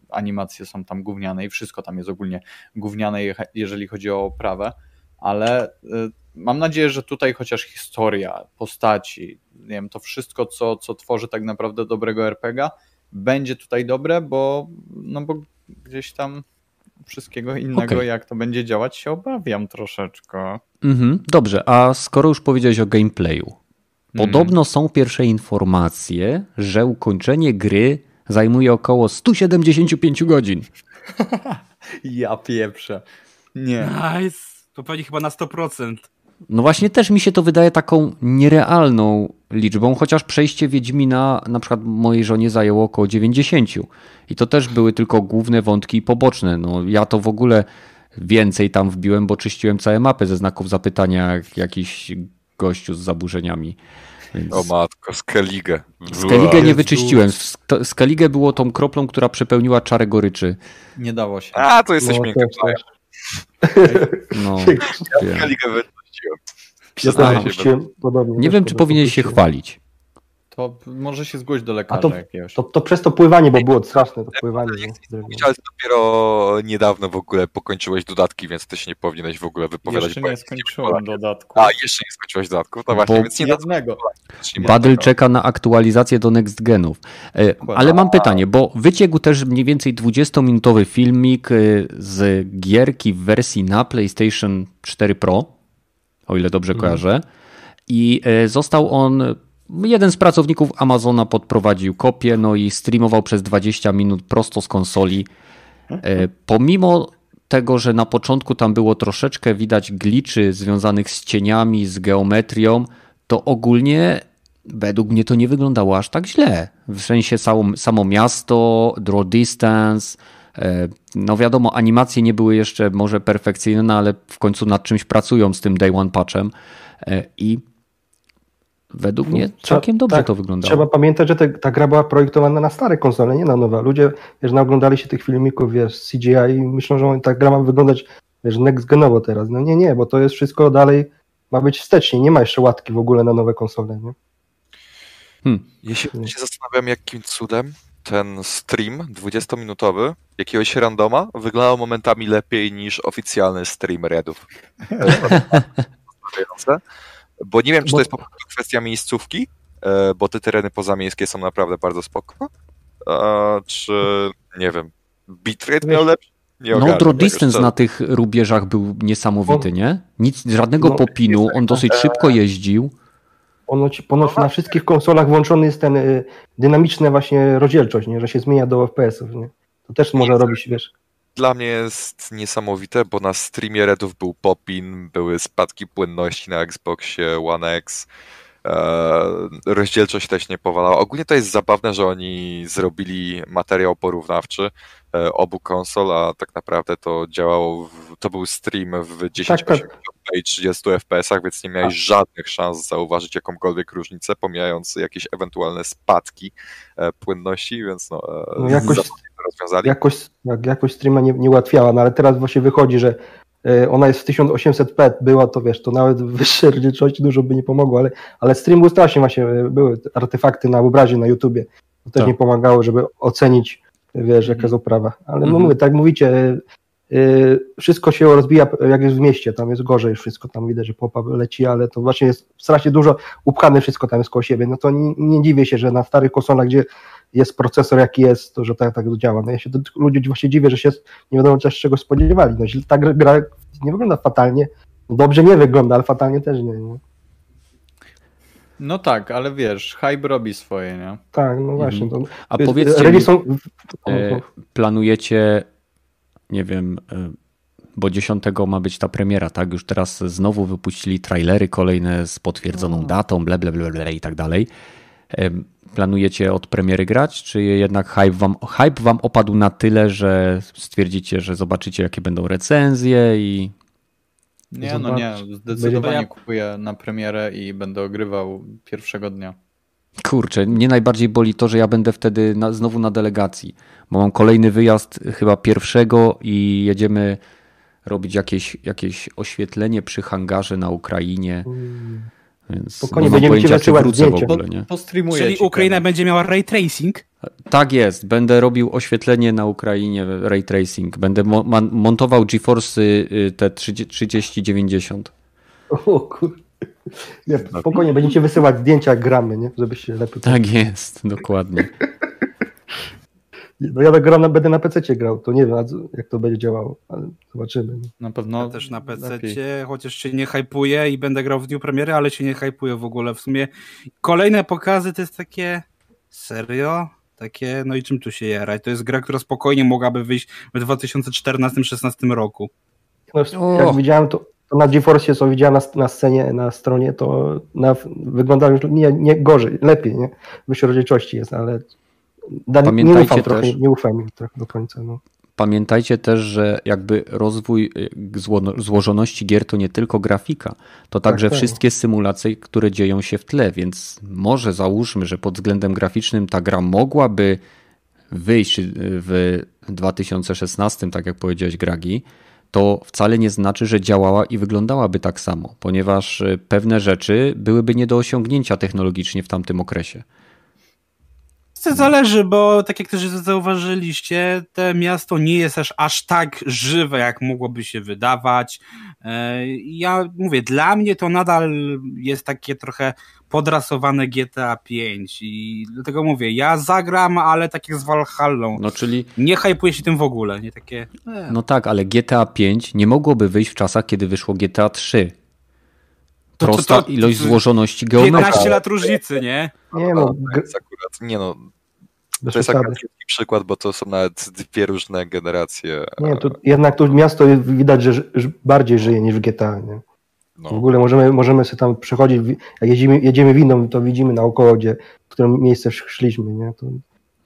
animacje są tam gówniane i wszystko tam jest ogólnie gówniane, jeżeli chodzi o oprawę, ale mam nadzieję, że tutaj chociaż historia, postaci, nie wiem, to wszystko, co, co tworzy tak naprawdę dobrego RPGa, będzie tutaj dobre, bo, no bo gdzieś tam wszystkiego innego, okay. jak to będzie działać, się obawiam troszeczkę. Mhm, dobrze, a skoro już powiedziałeś o gameplayu, podobno mm. są pierwsze informacje, że ukończenie gry zajmuje około 175 godzin. ja pieprzę. Nie. Nice. To pewnie chyba na 100%. No właśnie też mi się to wydaje taką nierealną liczbą, chociaż przejście Wiedźmina na przykład mojej żonie zajęło około 90. I to też były tylko główne wątki poboczne. No ja to w ogóle więcej tam wbiłem, bo czyściłem całe mapy ze znaków zapytania, jak jakiś gościu z zaburzeniami. Więc... O matko, Skellige. Skellige nie wyczyściłem. Skellige było tą kroplą, która przepełniła czarę goryczy. Nie dało się. A, to jesteś no, miękki. No, ja wyczyściłem. Ja podobnie. Nie wiem, czy powinien się chwalić. To może się zgłoś do lekarza to, jakiegoś. To, to przez to pływanie, bo było straszne to pływanie. Nie, ale dopiero niedawno w ogóle pokończyłeś dodatki, więc ty się nie powinieneś w ogóle wypowiadać. Jeszcze nie skończyłem dodatku. A, jeszcze nie skończyłeś dodatków? No właśnie, więc nie jednego. Badl czeka na aktualizację do next genów. E, ale mam pytanie, bo wyciekł też mniej więcej 20-minutowy filmik e, z gierki w wersji na PlayStation 4 Pro, o ile dobrze mhm. kojarzę. I e, został on Jeden z pracowników Amazona podprowadził kopię, no i streamował przez 20 minut prosto z konsoli. E, pomimo tego, że na początku tam było troszeczkę widać gliczy związanych z cieniami, z geometrią, to ogólnie według mnie to nie wyglądało aż tak źle. W sensie samo, samo miasto, draw distance, e, no wiadomo, animacje nie były jeszcze może perfekcyjne, no ale w końcu nad czymś pracują z tym Day One Patchem e, i Według mnie całkiem dobrze tak, to wyglądało. Trzeba pamiętać, że te, ta gra była projektowana na stare konsole, nie na nowe. Ludzie, wiesz, naoglądali się tych filmików, wiesz, CGI i myślą, że ta gra ma wyglądać, wiesz, next genowo teraz. No nie, nie, bo to jest wszystko dalej, ma być wstecznie, nie ma jeszcze łatki w ogóle na nowe konsole, nie? Hmm. Ja się, się zastanawiam, jakim cudem ten stream 20-minutowy jakiegoś randoma wyglądał momentami lepiej niż oficjalny stream Redów. Bo nie wiem, czy to jest po prostu kwestia miejscówki, e, bo te tereny pozamiejskie są naprawdę bardzo spoko. Czy, nie wiem, bitrate miał lepszy? Nie no, draw distance na tych rubieżach był niesamowity, nie? Nic, żadnego no, popinu, on dosyć szybko jeździł. Ponoć, ponoć na wszystkich konsolach włączony jest ten y, dynamiczna właśnie rozdzielczość, nie? że się zmienia do FPS-ów. Nie? To też może robić, wiesz dla mnie jest niesamowite, bo na streamie Redów był popin, były spadki płynności na Xboxie One X, rozdzielczość też nie powalała. Ogólnie to jest zabawne, że oni zrobili materiał porównawczy e, obu konsol, a tak naprawdę to działało, w, to był stream w 10 tak, tak. i 30 FPS-ach, więc nie miałeś żadnych szans zauważyć jakąkolwiek różnicę, pomijając jakieś ewentualne spadki e, płynności, więc no, no jakoś rozwiązali. Jakoś, jak, jakoś streama nie, nie ułatwiała, no ale teraz właśnie wychodzi, że e, ona jest w 1800p, była to wiesz, to nawet wyższe rozdzielczości dużo by nie pomogło, ale, ale stream był strasznie właśnie, e, były artefakty na obrazie na YouTubie, to też tak. nie pomagało, żeby ocenić, wiesz, jaka jest oprawa, ale no mhm. mówię, tak mówicie, e, wszystko się rozbija jak jest w mieście, tam jest gorzej wszystko, tam widać, że popa leci, ale to właśnie jest strasznie dużo upchane wszystko tam jest koło siebie, no to nie, nie dziwię się, że na starych konsolach, gdzie jest procesor jaki jest, to że tak, tak działa. No ja się ludzie właśnie dziwię, że się nie wiadomo też czego spodziewali. No, ta gra nie wygląda fatalnie, dobrze nie wygląda, ale fatalnie też nie. nie? No tak, ale wiesz, hype robi swoje, nie? Tak, no właśnie. Mhm. To, A powiedzcie mi, są... E, planujecie, nie wiem, e, bo 10 ma być ta premiera, tak? Już teraz znowu wypuścili trailery kolejne z potwierdzoną no. datą, ble, ble, ble, ble i tak dalej planujecie od premiery grać, czy jednak hype wam, hype wam opadł na tyle, że stwierdzicie, że zobaczycie jakie będą recenzje i... Nie, no nie, zdecydowanie kupuję na premierę i będę ogrywał pierwszego dnia. Kurczę, mnie najbardziej boli to, że ja będę wtedy na, znowu na delegacji, bo mam kolejny wyjazd chyba pierwszego i jedziemy robić jakieś, jakieś oświetlenie przy hangarze na Ukrainie. Mm. Więc Spokojnie, będziemy ci wysyłać zdjęcia. W ogóle, nie? Czyli Ukraina będzie miała ray tracing? Tak jest. Będę robił oświetlenie na Ukrainie ray tracing. Będę mo montował GeForce y, te 3090. O kurde. Nie, spokojnie, będziecie wysyłać zdjęcia, jak gramy, nie? Żebyś się lepiej... Tak jest, dokładnie. No ja tak gram, będę na PC grał, to nie wiem jak to będzie działało, ale zobaczymy. Na pewno ja też na PC, chociaż się nie hypuję i będę grał w dniu premiery, ale się nie hypuję w ogóle. W sumie kolejne pokazy to jest takie serio? Takie, no i czym tu się jarać? To jest gra, która spokojnie mogłaby wyjść w 2014-2016 roku. No, jak widziałem to, to na GeForce, co widziałem na, na, scenie, na stronie, to na, wygląda już nie, nie gorzej, lepiej, nie? Wyższej rozdzielczości jest, ale Pamiętajcie nie ufam trochę, nie ufam im trochę do końca. No. pamiętajcie też, że jakby rozwój y, złożoności gier to nie tylko grafika, to tak, także tak. wszystkie symulacje, które dzieją się w tle, więc może załóżmy, że pod względem graficznym ta gra mogłaby wyjść w 2016, tak jak powiedziałeś Gragi, to wcale nie znaczy, że działała i wyglądałaby tak samo, ponieważ y, pewne rzeczy byłyby nie do osiągnięcia technologicznie w tamtym okresie. To zależy, bo tak jak też zauważyliście, to miasto nie jest aż, aż tak żywe, jak mogłoby się wydawać. E, ja mówię, dla mnie to nadal jest takie trochę podrasowane GTA 5 i dlatego mówię, ja zagram, ale tak jak z Valhalla. No czyli... Nie hypuję się tym w ogóle, nie takie... E. No tak, ale GTA 5 nie mogłoby wyjść w czasach, kiedy wyszło GTA 3. Prosta to, to, to, ilość złożoności geometrii. 15 lat różnicy, nie? Nie no, to jest akurat, nie no, to jest akurat przykład, bo to są nawet dwie różne generacje. Nie, to jednak tu miasto widać, że bardziej żyje niż w GTA, nie? No. W ogóle możemy, możemy sobie tam przechodzić, jak jedziemy, jedziemy windą, to widzimy naokoło, gdzie, w którym miejsce szliśmy, nie? To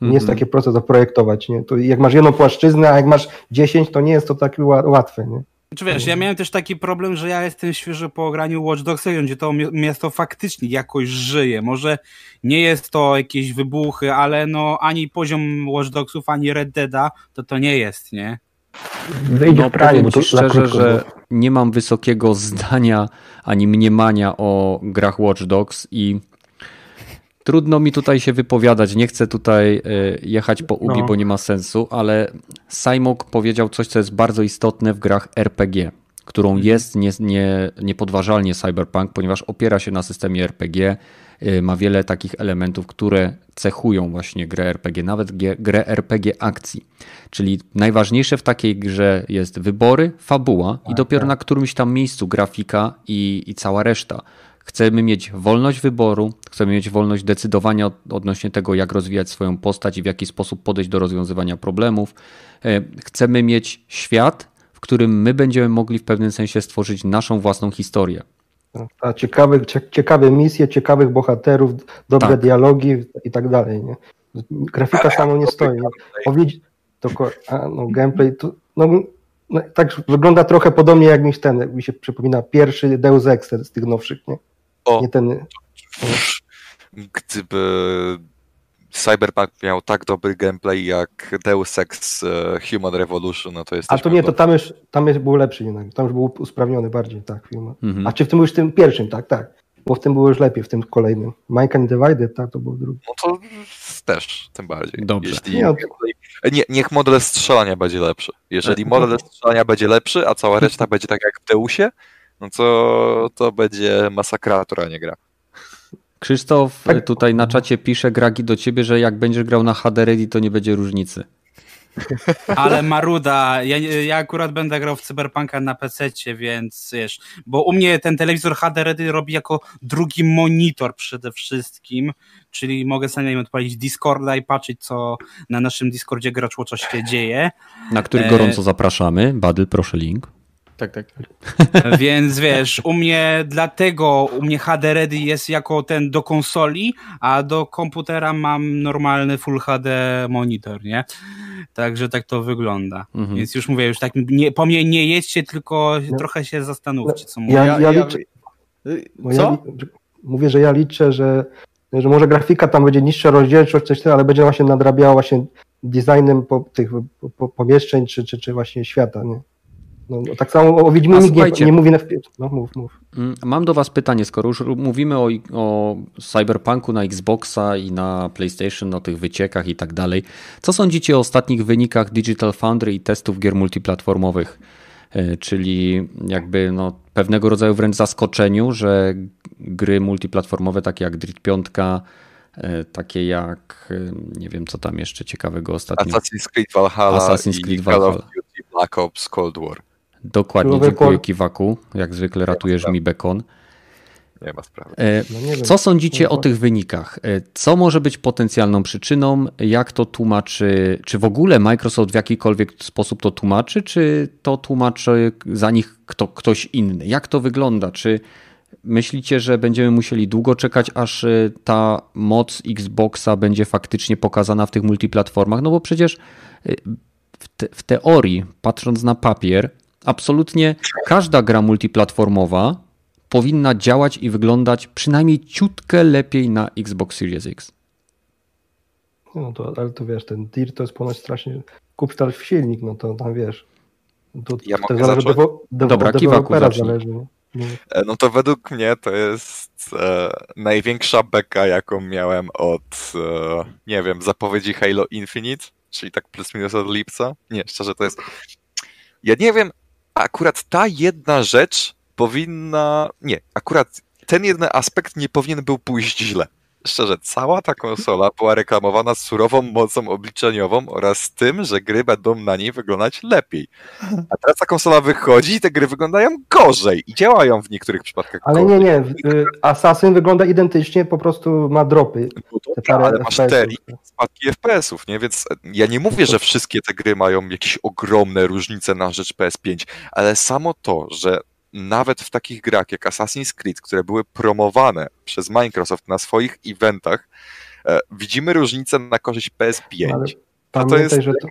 nie jest mhm. takie proste zaprojektować, nie? To jak masz jedną płaszczyznę, a jak masz dziesięć, to nie jest to tak łatwe, nie? Czy wiesz, ja miałem też taki problem, że ja jestem świeżo po ograniu Watch Dogs, gdzie to miasto faktycznie jakoś żyje. Może nie jest to jakieś wybuchy, ale no ani poziom Watch Dogsów, ani Red Deada to to nie jest, nie? Wyjdzie no, prawie, bo to szczerze, że nie mam wysokiego zdania ani mniemania o grach Watch Dogs i Trudno mi tutaj się wypowiadać, nie chcę tutaj e, jechać po ugi, no. bo nie ma sensu, ale Simok powiedział coś, co jest bardzo istotne w grach RPG, którą mhm. jest nie, nie, niepodważalnie Cyberpunk, ponieważ opiera się na systemie RPG, e, ma wiele takich elementów, które cechują właśnie grę RPG, nawet grę RPG akcji. Czyli najważniejsze w takiej grze jest wybory, fabuła i tak, dopiero tak. na którymś tam miejscu grafika i, i cała reszta. Chcemy mieć wolność wyboru, chcemy mieć wolność decydowania odnośnie tego, jak rozwijać swoją postać i w jaki sposób podejść do rozwiązywania problemów. E, chcemy mieć świat, w którym my będziemy mogli w pewnym sensie stworzyć naszą własną historię. A ciekawe, ciekawe misje, ciekawych bohaterów, dobre tak. dialogi i tak dalej. Nie? Grafika samo nie stoi. Powiedzi, to, a, no, gameplay to, no, no, tak wygląda trochę podobnie jak mi ten, mi się przypomina pierwszy Deus Ex z tych nowszych, nie? O, nie ten... Gdyby Cyberpunk miał tak dobry gameplay jak Deus Ex e, Human Revolution, no to jest. A to nie, to tam już, tam już był lepszy jednak. Tam już był usprawniony bardziej, tak. Mhm. A czy w tym już tym pierwszym, tak, tak. Bo w tym było już lepiej, w tym kolejnym. Minecraft Divided, tak, to był drugi. No to też, tym bardziej. Dobrze. Jeśli, nie, nie, niech model strzelania będzie lepszy. Jeżeli model strzelania będzie lepszy, a cała reszta będzie tak jak w Deusie, no to, to będzie masakrator, a nie gra. Krzysztof tak. tutaj na czacie pisze Gragi do ciebie, że jak będziesz grał na HD Ready, to nie będzie różnicy. Ale Maruda, ja, ja akurat będę grał w Cyberpunka na PC, więc wiesz, bo u mnie ten telewizor HD Ready robi jako drugi monitor przede wszystkim, czyli mogę sobie odpalić Discorda i patrzeć, co na naszym Discordzie graczu coś się dzieje. Na który gorąco e... zapraszamy. Badl, proszę link. Tak, tak. Więc wiesz, u mnie dlatego u mnie HD Ready jest jako ten do konsoli, a do komputera mam normalny Full HD monitor, nie? Także tak to wygląda. Mhm. Więc już mówię, już tak nie, po mnie nie jedźcie, tylko no. trochę się zastanówcie, co mówię. Ja, ja, ja liczę, co? Ja, mówię, że ja liczę, że, że może grafika tam będzie niższa rozdzielczość, coś ale będzie właśnie nadrabiała właśnie designem po, tych po, pomieszczeń, czy, czy, czy właśnie świata, nie? No, no, tak samo o Wiedźminie nie, nie mówi na wpierw. No, mów, mów. Mm, mam do Was pytanie, skoro już mówimy o, o Cyberpunku na Xboxa i na PlayStation, o tych wyciekach i tak dalej. Co sądzicie o ostatnich wynikach Digital Foundry i testów gier multiplatformowych? E, czyli jakby no, pewnego rodzaju wręcz zaskoczeniu, że gry multiplatformowe takie jak Drit 5, e, takie jak e, nie wiem co tam jeszcze ciekawego ostatnio. Assassin's Creed Valhalla Assassin's Creed Valhalla. Black Ops Cold War. Dokładnie, dziękuję Kiwaku. Jak zwykle ratujesz mi bekon. Nie ma sprawy. E, no co sądzicie o tych wynikach? E, co może być potencjalną przyczyną? Jak to tłumaczy? Czy w ogóle Microsoft w jakikolwiek sposób to tłumaczy, czy to tłumaczy za nich kto, ktoś inny? Jak to wygląda? Czy myślicie, że będziemy musieli długo czekać, aż e, ta moc Xboxa będzie faktycznie pokazana w tych multiplatformach? No bo przecież w, te, w teorii, patrząc na papier, absolutnie każda gra multiplatformowa powinna działać i wyglądać przynajmniej ciutkę lepiej na Xbox Series X. No to, ale to wiesz, ten DIR to jest ponoć strasznie. Kup w silnik, no to tam wiesz. To, Ja to mogę zależy zacząć? dewo- dewo- Dobra, Kiwaku, zależy. No. E, No to według mnie to jest e, największa beka, jaką miałem od, e, nie wiem, zapowiedzi Halo Infinite, czyli tak plus minus od lipca. Nie, szczerze to jest... Ja nie wiem, akurat ta jedna rzecz powinna... Nie, akurat ten jeden aspekt nie powinien był pójść źle. Szczerze, cała ta konsola była reklamowana surową mocą obliczeniową oraz tym, że gry będą na niej wyglądać lepiej. A teraz ta konsola wychodzi i te gry wyglądają gorzej i działają w niektórych przypadkach Ale gorzej. nie, nie. y, Assassin wygląda identycznie, po prostu ma dropy. No dobra, ale masz i spadki FPS-ów, nie? Więc e, ja nie mówię, że wszystkie te gry mają jakieś ogromne różnice na rzecz PS5, ale samo to, że nawet w takich grach jak Assassin's Creed, które były promowane przez Microsoft na swoich eventach, e, widzimy różnicę na korzyść PS5. Ale A to jest że to,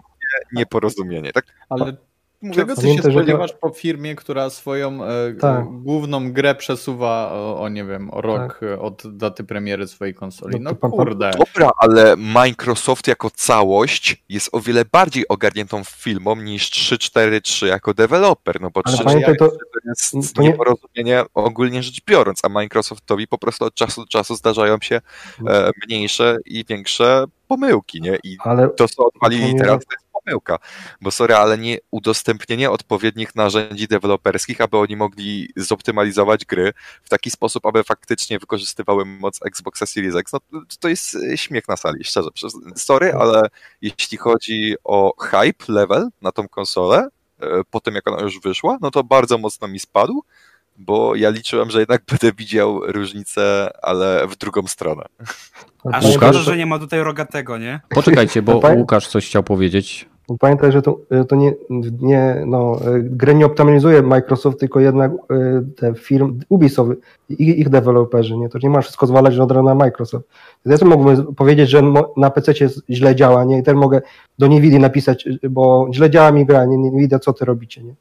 nieporozumienie. Tak Ale mówię, czego ty się że spodziewasz po firmie, która swoją e, Tak. główną grę przesuwa o, o nie wiem, o rok e, od daty premiery swojej konsoli? No No kurde. Dobra, ale Microsoft jako całość jest o wiele bardziej ogarniętą filmą niż 343 jako deweloper, no bo Ale 343 pamiętaj, to- to jest to nie- nieporozumienie ogólnie rzecz biorąc, a Microsoftowi po prostu od czasu do czasu zdarzają się e, mniejsze i większe pomyłki, nie? I ale to, co odwalili teraz, to jest pomyłka. Bo sorry, ale nie udostępnienie odpowiednich narzędzi deweloperskich, aby oni mogli zoptymalizować gry w taki sposób, aby faktycznie wykorzystywały moc Xboxa Series X, no to- jest e, śmiech na sali, szczerze. Sorry, ale jeśli chodzi o hype level na tą konsolę, e, po tym jak ona już wyszła, no to bardzo mocno mi spadł, bo ja liczyłem, że jednak będę widział różnicę, ale w drugą stronę. A szkoda, że- nie ma tutaj rogatego, nie? Poczekajcie, bo Pamię- Łukasz coś chciał powiedzieć. Pamiętaj, że to, to nie, nie no, grę nie optymalizuje Microsoft, tylko jednak y, te firmy, Ubisoft, ich, ich deweloperzy, nie? To nie ma wszystko zwalać od razu na Microsoft. Ja też mógłbym powiedzieć, że na PC źle działa, nie? I też mogę do Nvidia napisać, bo źle działa mi gra, nie, nie Nvidia, co ty robicie, nie?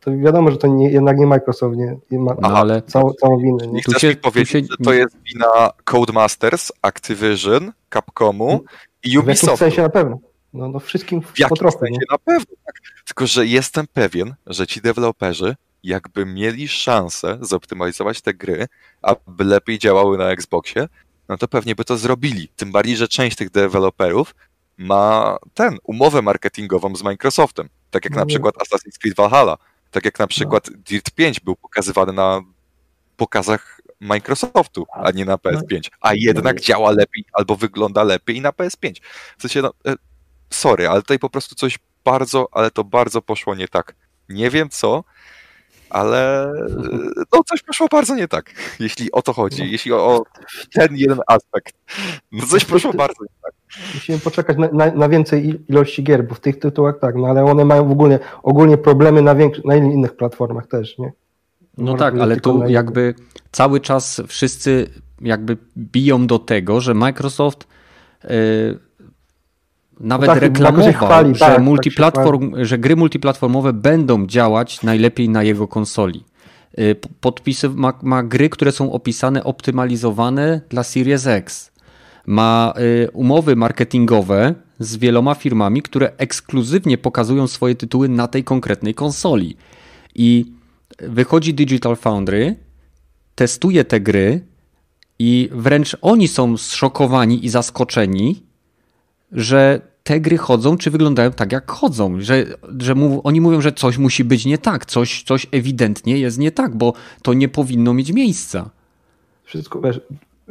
To wiadomo, że to nie, jednak nie Microsoft, nie, nie ma No ale całą, całą winę, nie? Chcesz się- mi powiedzieć, się- że to jest wina Codemasters, Activision, Capcomu i W jakimś Ubisoftu. sensie na pewno. No, no wszystkim W po sensie nie? na pewno. Tak. Tylko, że jestem pewien, że ci deweloperzy jakby mieli szansę zoptymalizować te gry, aby lepiej działały na Xboxie, no to pewnie by to zrobili. Tym bardziej, że część tych deweloperów ma ten, umowę marketingową z Microsoftem. Tak jak No na nie. przykład Assassin's Creed Valhalla. Tak jak na przykład Dirt 5 był pokazywany na pokazach Microsoftu, a nie na PS5. A jednak działa lepiej albo wygląda lepiej na PS5. W sensie, no, e, sorry, ale tutaj po prostu coś bardzo, ale to bardzo poszło nie tak. Nie wiem co, ale no coś poszło bardzo nie tak, jeśli o to chodzi, jeśli o, o ten jeden aspekt. No coś poszło bardzo nie tak. Musimy poczekać na, na, na więcej il- ilości gier, bo w tych tytułach tak, no ale one mają w ogóle ogólnie problemy na, większy, na innych platformach też, nie? No Może tak, ale tu jakby cały czas wszyscy jakby biją do tego, że Microsoft yy, nawet tak, reklamował, chwali, że, tak, tak multiplatform, że gry multiplatformowe będą działać najlepiej na jego konsoli. Yy, Podpisy ma, ma gry, które są opisane, optymalizowane dla Series X. Ma yy, umowy marketingowe z wieloma firmami, które ekskluzywnie pokazują swoje tytuły na tej konkretnej konsoli. I wychodzi Digital Foundry, testuje te gry i wręcz oni są zszokowani i zaskoczeni, że te gry chodzą, czy wyglądają tak, jak chodzą. Że, że mów, oni mówią, że coś musi być nie tak, coś, coś ewidentnie jest nie tak, bo to nie powinno mieć miejsca. Wszystko, wiesz,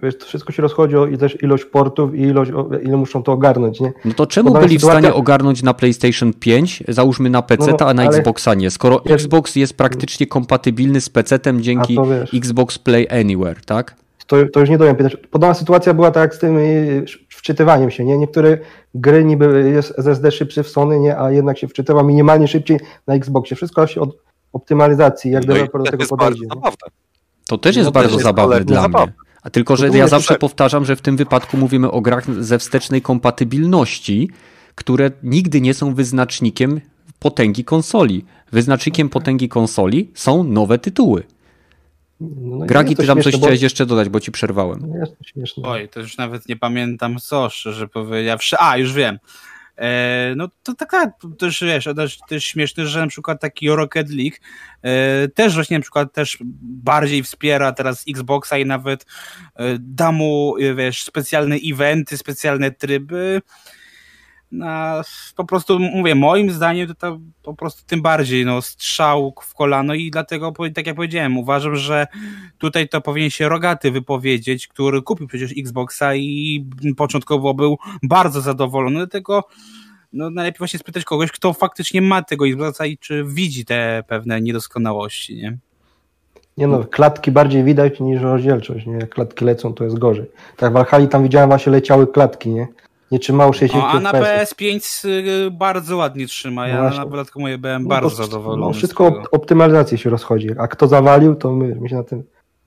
wiesz, to wszystko się rozchodzi o i też ilość portów i ilość, ile muszą to ogarnąć, nie? No to czemu Podana byli w sytuacja- stanie ogarnąć na PlayStation 5, załóżmy na PC, No, no, a na Xboxa nie? Skoro Xbox jest praktycznie kompatybilny z PC-tem dzięki. Xbox Play Anywhere, tak? To, to już nie dojem pytać. Podobna sytuacja była tak jak z tym y, wczytywaniem się, nie? Niektóre gry niby jest SSD szybszy w Sony, nie? A jednak się wczytywa minimalnie szybciej na Xboxie. Wszystko się od optymalizacji, jak No deweloper do to tego jest bardzo podejdzie. To też jest No, bardzo też jest zabawne dla zabawne. mnie. A tylko, że to ja zawsze że- powtarzam, że w tym wypadku mówimy o grach ze wstecznej kompatybilności, które nigdy nie są wyznacznikiem potęgi konsoli. Wyznacznikiem potęgi konsoli są nowe tytuły. No, no Gragi, ty tam coś chciałeś bo... jeszcze dodać, bo ci przerwałem. No jest to śmieszne. Oj, to już nawet nie pamiętam co, szczerze powiedziawszy. A, już wiem. E, no to taka, też wiesz, też, też śmieszne, że na przykład taki Rocket League e, też właśnie na przykład też bardziej wspiera teraz Xboxa i nawet e, da mu, wiesz, specjalne eventy, specjalne tryby, na, po prostu mówię, moim zdaniem to, to po prostu tym bardziej no, strzał w kolano i dlatego, tak jak powiedziałem, uważam, że tutaj to powinien się Rogaty wypowiedzieć, który kupił przecież Xboxa i początkowo był bardzo zadowolony, dlatego no, najlepiej właśnie spytać kogoś, kto faktycznie ma tego Xboxa i czy widzi te pewne niedoskonałości, nie? Nie no, klatki bardziej widać niż rozdzielczość, nie? Jak klatki lecą, to jest gorzej. Tak w Valhalla tam widziałem właśnie leciały klatki, nie? Nie trzymało 60 no, A na PS5 y, bardzo ładnie trzyma. Ja no na dodatku moje byłem no, bardzo zadowolony. No, wszystko op optymalizacji się rozchodzi. A kto zawalił, to my, my się na tym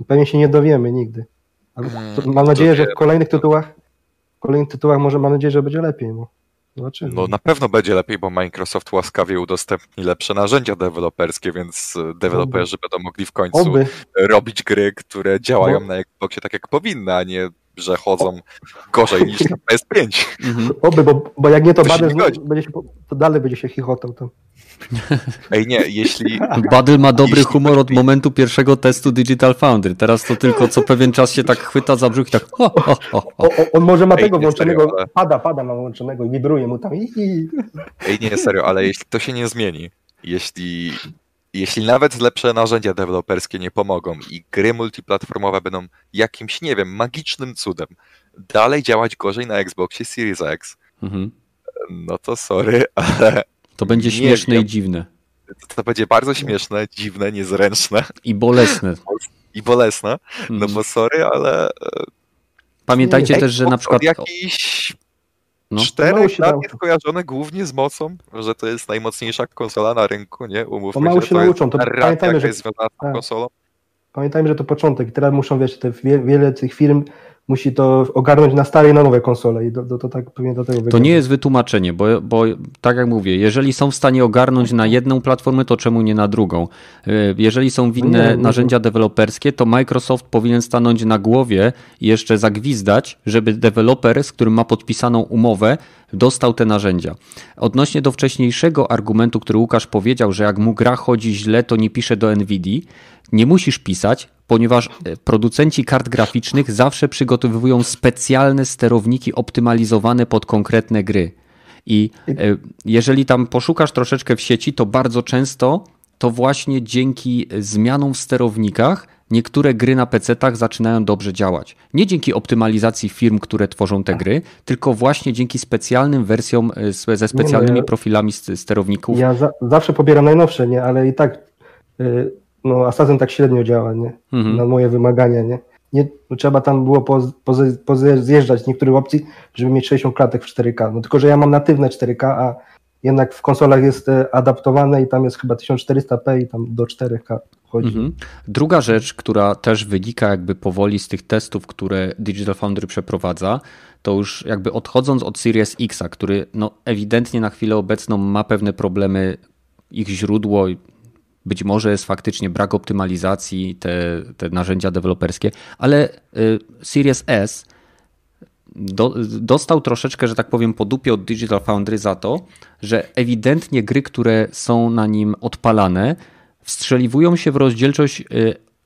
pewnie się nie dowiemy nigdy. Ale hmm, mam nadzieję, że w kolejnych tytułach w kolejnych tytułach może mam nadzieję, że będzie lepiej. No. Zobaczymy. No na pewno będzie lepiej, bo Microsoft łaskawie udostępni lepsze narzędzia deweloperskie, więc y, deweloperzy Oby. będą mogli w końcu Oby. robić gry, które działają Oby. na Xboxie tak jak powinny, a nie że chodzą gorzej niż na PS5. Mhm. Oby, bo, bo jak nie to Badel będzie się, to dalej będzie się chichotał tam. Ej nie, jeśli... Badel ma dobry jeśli humor od momentu pierwszego testu Digital Foundry. Teraz to tylko co pewien czas się tak chwyta za brzuch i tak ho, ho, ho, o, on może ma Ej, tego włączonego, serio, ale... pada, pada ma włączonego i wibruje mu tam. Ej nie, serio, ale jeśli to się nie zmieni, jeśli jeśli nawet lepsze narzędzia deweloperskie nie pomogą i gry multiplatformowe będą jakimś, nie wiem, magicznym cudem dalej działać gorzej na Xboxie Series X, mhm. no to sorry, ale. To będzie śmieszne i dziwne. To, to będzie bardzo śmieszne, dziwne, niezręczne. I bolesne. I bolesne. No mhm. bo sorry, ale. E, Pamiętajcie też, że na przykład. No. Czterech lat jest kojarzone głównie z mocą, że to jest najmocniejsza konsola na rynku, nie? Umówmy Pomału się, się nauczą. To pamiętajmy, że... jest związana z tą tak. konsolą. Pamiętajmy, że to początek. Teraz muszą, wiesz, te wiele tych firm musi to ogarnąć na stare i na nowe konsole i do, do, to tak pewnie do tego wygląda. To nie jest wytłumaczenie, bo, bo tak jak mówię, jeżeli są w stanie ogarnąć na jedną platformę, to czemu nie na drugą? E, jeżeli są winne no nie, narzędzia nie. deweloperskie, to Microsoft powinien stanąć na głowie i jeszcze zagwizdać, żeby deweloper, z którym ma podpisaną umowę, dostał te narzędzia. Odnośnie do wcześniejszego argumentu, który Łukasz powiedział, że jak mu gra chodzi źle, to nie pisze do NVIDII, nie musisz pisać, ponieważ e, producenci kart graficznych zawsze przygotowują specjalne sterowniki optymalizowane pod konkretne gry. I e, jeżeli tam poszukasz troszeczkę w sieci, to bardzo często to właśnie dzięki zmianom w sterownikach niektóre gry na PC-tach zaczynają dobrze działać. Nie dzięki optymalizacji firm, które tworzą te gry, tylko właśnie dzięki specjalnym wersjom e, ze specjalnymi no profilami sterowników. Ja za, zawsze pobieram najnowsze, nie? ale i tak y, no Assassin tak średnio działa, nie? Mhm. Na moje wymagania, nie? nie no, trzeba tam było poz, poz, pozjeżdżać niektórych opcji, żeby mieć 60 klatek w 4K. No tylko, że ja mam natywne 4K, a jednak w konsolach jest e, adaptowane i tam jest chyba 1400p i tam do 4K chodzi. Mhm. Druga rzecz, która też wynika jakby powoli z tych testów, które Digital Foundry przeprowadza, to już jakby odchodząc od Series X, który no ewidentnie na chwilę obecną ma pewne problemy, ich źródło być może jest faktycznie brak optymalizacji, te, te narzędzia deweloperskie, ale y, Series S do, dostał troszeczkę, że tak powiem, po dupie od Digital Foundry za to, że ewidentnie gry, które są na nim odpalane, wstrzeliwują się w rozdzielczość y,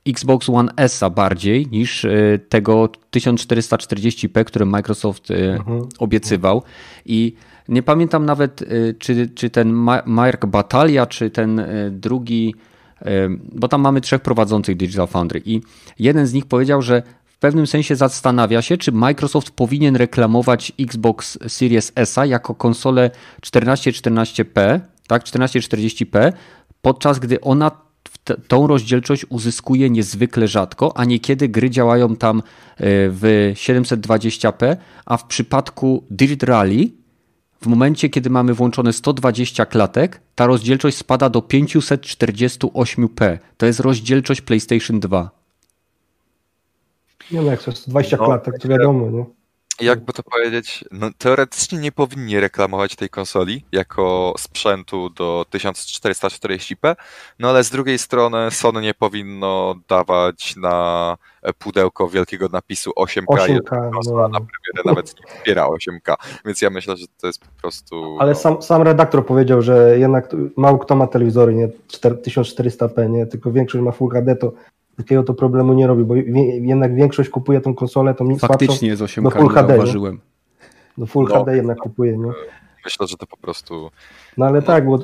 Xbox One S bardziej niż y, tego 1440p, które Microsoft mhm. obiecywał. I nie pamiętam nawet, y, czy, czy ten Mark Batalia, czy ten y, drugi, y, bo tam mamy trzech prowadzących Digital Foundry i jeden z nich powiedział, że w pewnym sensie zastanawia się, czy Microsoft powinien reklamować Xbox Series S jako konsolę 1440p, tak, 1440p, podczas gdy ona tą rozdzielczość uzyskuje niezwykle rzadko, a niekiedy gry działają tam w 720p, a w przypadku Dirt Rally w momencie, kiedy mamy włączone 120 klatek, ta rozdzielczość spada do 548p. To jest rozdzielczość PlayStation 2. Nie no, jak to 120 no, klatek, to wiadomo, nie? Jakby to powiedzieć, no, teoretycznie nie powinni reklamować tej konsoli jako sprzętu do 1440p, no ale z drugiej strony Sony nie powinno dawać na pudełko wielkiego napisu 8K, 8K konsola no. na premierę nawet nie wspiera 8K, więc ja myślę, że to jest po prostu... Ale no. sam, sam redaktor powiedział, że jednak mało kto ma telewizory, nie 1400p, nie, tylko większość ma Full HD, to takiego to problemu nie robi, bo jednak większość kupuje tą konsolę, to mi Faktycznie jest 8K, do Full HD, zauważyłem. Do Full no, HD jednak kupuje, nie? Myślę, że to po prostu... No ale no, tak, bo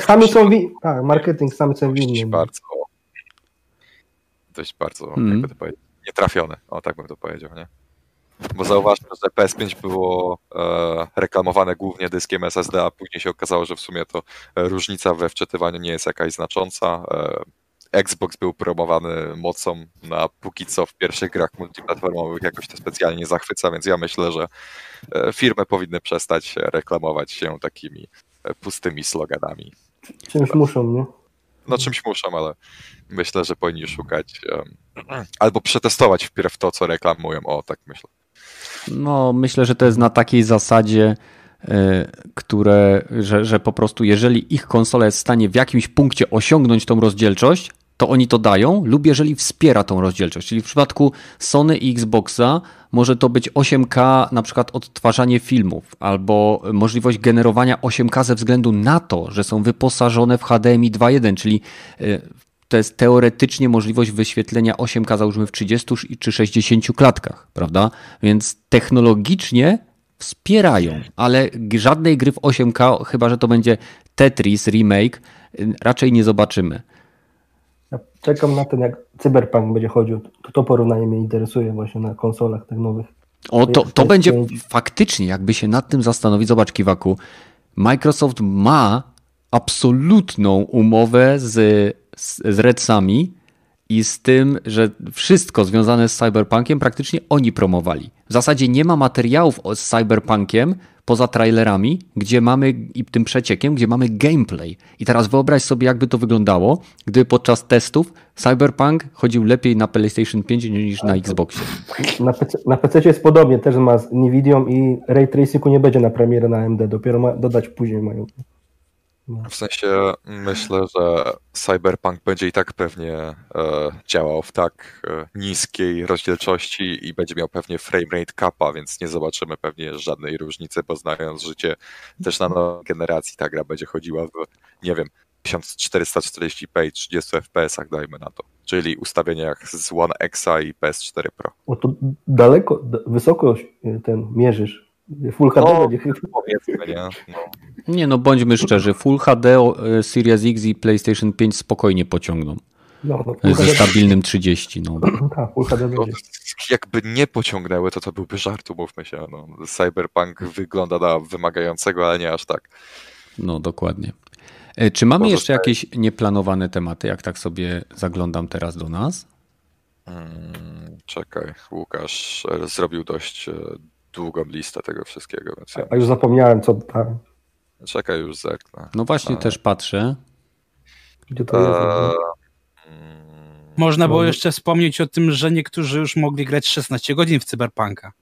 sami są wi- tak, marketing sami są winni. bardzo dość bardzo, hmm. jakby to powiedzieć, nietrafione, o tak bym to powiedział, nie? Bo zauważmy, że PS5 było e, reklamowane głównie dyskiem SSD, a później się okazało, że w sumie to różnica we wczytywaniu nie jest jakaś znacząca. E, Xbox był promowany mocą na póki co w pierwszych grach multiplatformowych jakoś to specjalnie zachwyca, więc ja myślę, że e, firmy powinny przestać reklamować się takimi e, pustymi sloganami. Czymś muszą, nie? No czymś muszą, ale myślę, że powinni szukać um, albo przetestować wpierw to, co reklamują. O, tak myślę. No, myślę, że to jest na takiej zasadzie, E, które, że, że po prostu jeżeli ich konsola jest w stanie w jakimś punkcie osiągnąć tą rozdzielczość, to oni to dają, lub jeżeli wspiera tą rozdzielczość. Czyli w przypadku Sony i Xboxa może to być 8K, na przykład odtwarzanie filmów, albo możliwość generowania 8K ze względu na to, że są wyposażone w HDMI 2.1, czyli e, to jest teoretycznie możliwość wyświetlenia 8K załóżmy w 30 czy 60 klatkach, prawda? Więc technologicznie wspierają, ale żadnej gry w 8K, chyba że to będzie Tetris remake, raczej nie zobaczymy. Czekam na ten, jak Cyberpunk będzie chodził. To, to porównanie mnie interesuje właśnie na konsolach tych nowych. O, to, to będzie faktycznie, jakby się nad tym zastanowić, zobacz Kiwaku, Microsoft ma absolutną umowę z, z, z Redsami i z tym, że wszystko związane z Cyberpunkiem praktycznie oni promowali. W zasadzie nie ma materiałów z Cyberpunkiem poza trailerami, gdzie mamy i tym przeciekiem, gdzie mamy gameplay. I teraz wyobraź sobie, jakby to wyglądało, gdy podczas testów Cyberpunk chodził lepiej na PlayStation 5 niż na Xboxie. Na PC, na PC jest podobnie, też ma z Nvidią i Ray Tracingu nie będzie na premierę na AMD, dopiero ma dodać później mają. W sensie myślę, że Cyberpunk będzie i tak pewnie e, działał w tak e, niskiej rozdzielczości i będzie miał pewnie framerate capa, więc nie zobaczymy pewnie żadnej różnicy, bo znając życie też na nowej generacji ta gra będzie chodziła w, nie wiem, 1440p i 30 fps-ach dajmy na to. Czyli ustawieniach z One Xa i PS4 Pro. O to daleko, wysoko ten mierzysz. Full HD no, będzie powiedzmy, nie? No. Nie no, bądźmy szczerzy, Full HD e, Series X i PlayStation 5 spokojnie pociągną. No, no, ze stabilnym 30. No. Tak, Full HD będzie. jakby nie pociągnęły, to to byłby żart, umówmy się. No. Cyberpunk wygląda na wymagającego, ale nie aż tak. No, dokładnie. E, czy mamy jeszcze jakieś nieplanowane tematy, jak tak sobie zaglądam teraz do nas? Hmm, czekaj, Łukasz e, zrobił dość długą listę tego wszystkiego. Więc ja A już zapomniałem, co tam. Czekaj, już zerknę. No właśnie, A... też patrzę. A... Mm, Można było jeszcze wspomnieć o tym, że niektórzy już mogli grać 16 godzin w Cyberpunka.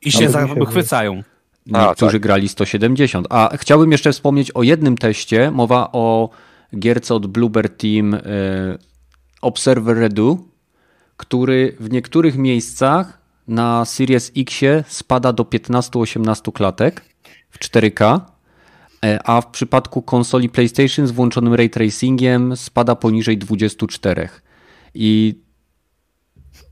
I się zachwycają. Niektórzy tak. grali 170. A chciałbym jeszcze wspomnieć o jednym teście. Mowa o gierce od Bluebird Team y, Observer Redo, który w niektórych miejscach na Series X spada do 15-18 klatek w 4K, e, a w przypadku konsoli PlayStation z włączonym ray tracingiem spada poniżej 24. I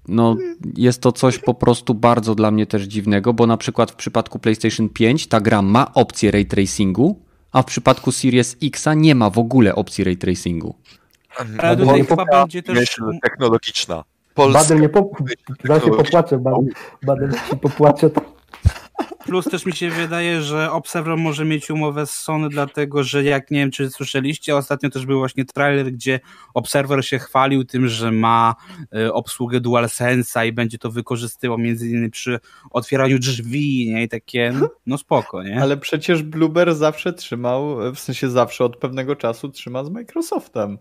no, jest to coś po prostu bardzo dla mnie też dziwnego, bo na przykład w przypadku PlayStation 5 ta gra ma opcję ray tracingu, a w przypadku Series X nie ma w ogóle opcji ray tracingu. Ale tutaj chyba będzie też myśl technologiczna. Polska. Badem nie się popłaczę, badem, badem się popłaczę. Plus też mi się wydaje, że Observer może mieć umowę z Sony, dlatego że jak nie wiem, czy słyszeliście, ostatnio też był właśnie trailer, gdzie Observer się chwalił tym, że ma y, obsługę DualSense'a i będzie to wykorzystywał między innymi przy otwieraniu drzwi, nie? I takie, no, no spoko, nie? Ale przecież Blueber zawsze trzymał, w sensie zawsze od pewnego czasu trzyma z Microsoftem.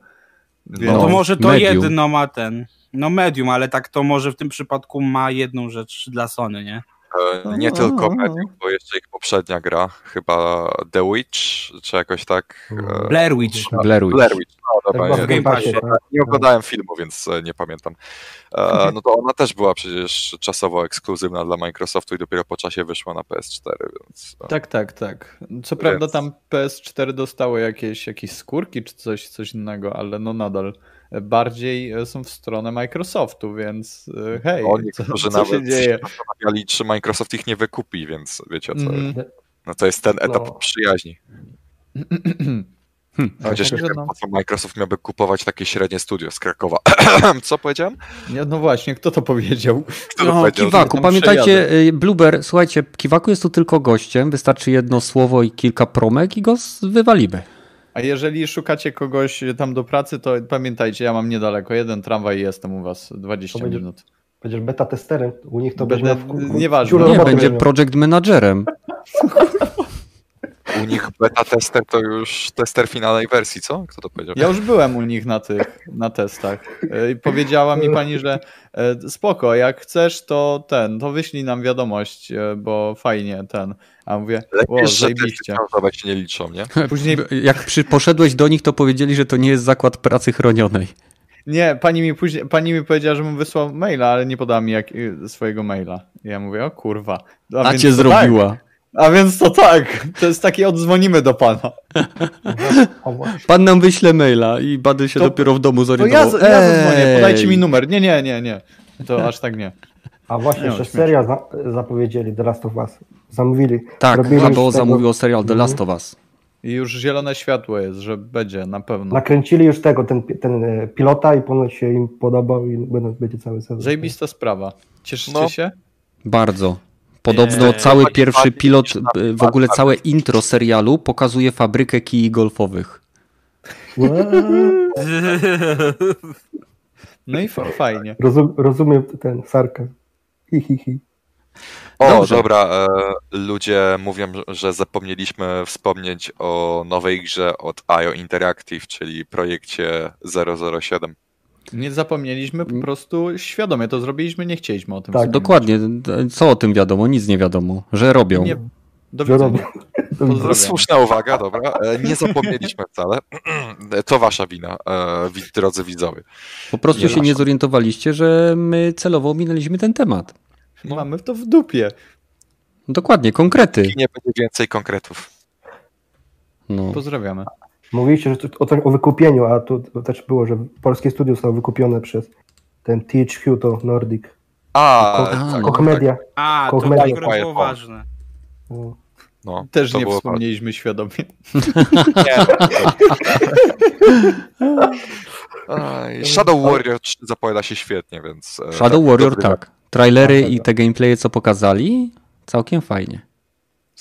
No, to może to medium. jedno ma ten. No medium, ale tak to może w tym przypadku ma jedną rzecz dla Sony, nie? E, Nie tylko medium, bo jeszcze ich poprzednia gra, chyba The Witch, czy jakoś tak. e, Blair Witch. Blair Witch. Blair Witch, no dobra, Chyba nie, Passie, nie, tak? nie oglądałem filmu, więc e, nie pamiętam. No to ona też była przecież czasowo ekskluzywna dla Microsoftu i dopiero po czasie wyszła na PS4, więc... Tak, tak, tak. Co Więc- prawda tam PS4 dostało jakieś, jakieś skórki czy coś, coś innego, ale no nadal bardziej e, są w stronę Microsoftu, więc e, hej, O, co, niektórzy co się nawet dzieje? się zastanawiali, czy Microsoft ich nie wykupi, więc wiecie o co. Mhm. No to jest ten etap No. przyjaźni. Chociaż nie wiem, no. po co Microsoft miałby kupować takie średnie studio z Krakowa. co powiedziałem? Nie, no właśnie, kto to powiedział? Kto to No, powiedział? Kiwaku, pamiętajcie, y, Blueber, słuchajcie, Kiwaku jest tu tylko gościem, wystarczy jedno słowo i kilka promek i go wywalimy. A jeżeli szukacie kogoś tam do pracy, to pamiętajcie, ja mam niedaleko, jeden tramwaj i jestem u was 20 To będzie- minut. Będziesz beta testerem, u nich to Będę- będzie... w- w- nieważne. Nie, będzie project managerem. U nich beta tester to już tester finalnej wersji, co? Kto to powiedział? Ja już byłem u nich na tych, na testach E, i powiedziała mi pani, że e, spoko, jak chcesz, to ten, to wyślij nam wiadomość, e, bo fajnie ten. A mówię, o, Lepiej, że testy zajebiście. książkowe się nie liczą, nie? Później, Jak przy, poszedłeś do nich, to powiedzieli, że to nie jest zakład pracy chronionej. nie, pani mi później, pani mi powiedziała, że mu wysłał maila, ale nie podała mi jak, y, swojego maila. I ja mówię, o kurwa. A więc cię to zrobiła. Tak. A więc to tak, to jest takie odzwonimy do pana. Pan nam wyśle maila i Bady się To- dopiero w domu To ja, zorientował. ja zadzwonię, podajcie mi numer. Nie, nie, nie, nie. To aż tak nie. A właśnie, Nie, jeszcze śmieszne. serial za, zapowiedzieli The Last of Us. Zamówili. Tak, Robili HBO tego- zamówił serial The Mhm. Last of Us. I już zielone światło jest, że będzie, na pewno. Nakręcili już tego, ten, ten e, pilota i ponoć się im podobał i będą, będzie cały sezon. Zajebista sprawa. Cieszycie No. się? Bardzo. Podobno Nie, cały pierwszy pilot, y, w ogóle całe intro serialu pokazuje fabrykę kij golfowych. No i fa- fajnie. Rozum, rozumiem ten sarkazm. Hi, hi, hi. O, Dobrze. dobra, e, ludzie mówią, że zapomnieliśmy wspomnieć o nowej grze od IO Interactive, czyli projekcie 007. Nie zapomnieliśmy, po prostu świadomie to zrobiliśmy, nie chcieliśmy o tym Tak. Dokładnie. Co o tym wiadomo? Nic nie wiadomo. Że robią. Nie, do widzenia. Słuszna uwaga, dobra. E, Nie zapomnieliśmy wcale. To wasza wina, e, drodzy widzowie. Po prostu Nie się nie zorientowaliście, że my celowo minęliśmy ten temat. Mamy to w dupie. Dokładnie, konkrety. I nie będzie więcej konkretów. No. Pozdrawiamy. Mówiliście że o, to- o wykupieniu, a tu to też było, że polskie studio zostało wykupione przez ten THQ, to Nordic. A, Ko- a, tak, Koch tak. Media. A, to Koch to Media. akurat było ważne. No. No, Też nie wspomnieliśmy świadomie. Nie. Shadow Warrior 3 zapowiada się świetnie, więc. e, Shadow tak, Warrior tak. Trailery Tak, i tak. te gameplaye, co pokazali, całkiem fajnie.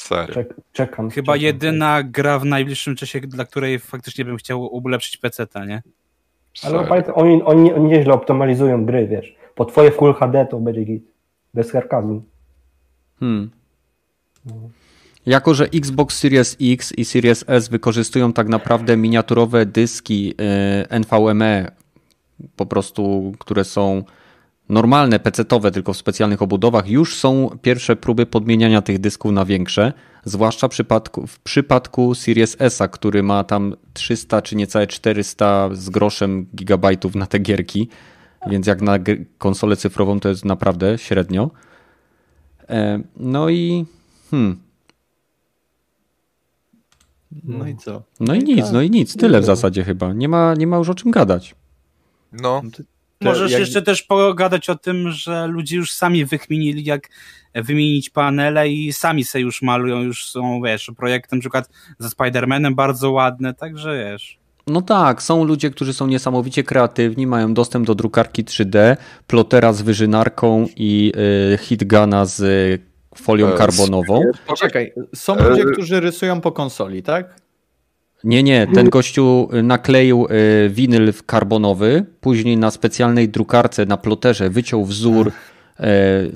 Serio. Czek, czekam. Chyba czekam. jedyna gra w najbliższym czasie, dla której faktycznie bym chciał ulepszyć PC-ta, nie? Ale serio. pamiętaj, oni, oni oni nieźle optymalizują gry, wiesz. Po twoje Full HD to będzie git. Bez sarkazmu. Hmm. Jako, że Xbox Series X i Series S wykorzystują tak naprawdę miniaturowe dyski NVMe, po prostu, które są normalne, pecetowe, tylko w specjalnych obudowach, już są pierwsze próby podmieniania tych dysków na większe, zwłaszcza w przypadku, w przypadku Series S, który ma tam 300 czy niecałe 400 z groszem gigabajtów na te gierki, więc jak na konsolę cyfrową to jest naprawdę średnio. E, No i hmm, No i co? no i nic, no i nic, tyle w zasadzie chyba. Nie ma, nie ma już o czym gadać. No, Możesz jak- jeszcze też pogadać o tym, że ludzie już sami wykminili, jak wymienić panele i sami se już malują, już są, wiesz, projekty na przykład ze Spider-Manem bardzo ładne, także wiesz. No tak, są ludzie, którzy są niesamowicie kreatywni, mają dostęp do drukarki 3D, plotera z wyżynarką i y, hitguna z y, folią E, karbonową. Poczekaj, są E, ludzie, którzy rysują po konsoli, tak? Nie, nie, ten gościu y, nakleił y, winyl karbonowy, później na specjalnej drukarce, na ploterze wyciął wzór y,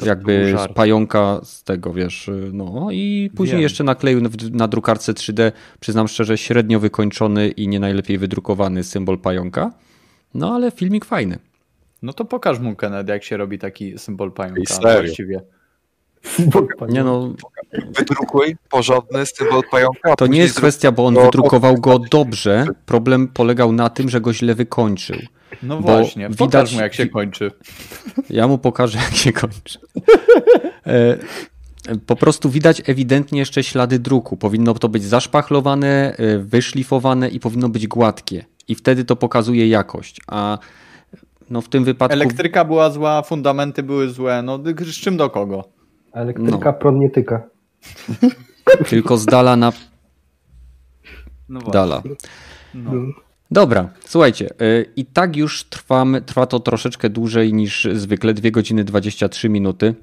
jakby z pająka z tego, wiesz, y, no i później Wiem. jeszcze nakleił na, drukarce 3D, przyznam szczerze, średnio wykończony i nie najlepiej wydrukowany symbol pająka. No ale filmik fajny. No to pokaż mu Kennedy, jak się robi taki symbol I pająka serio? właściwie. Nie no, Wydrukuj porządny symbol pająka. to nie jest kwestia, bo on wydrukował go dobrze. Problem polegał na tym, że go źle wykończył. No Bo właśnie, widać- pokaż mu jak się kończy. Ja mu pokażę, jak się kończy. E, Po prostu widać ewidentnie jeszcze ślady druku. Powinno to być zaszpachlowane, e, wyszlifowane i powinno być gładkie. I wtedy to pokazuje jakość. A no w tym wypadku Elektryka była zła, fundamenty były złe, no z czym do kogo? Elektryka No. prąd nie tyka. tylko z dala na No właśnie. dala. No. Dobra, słuchajcie, y, i tak już trwamy, trwa to troszeczkę dłużej niż zwykle, 2 godziny 23 minuty.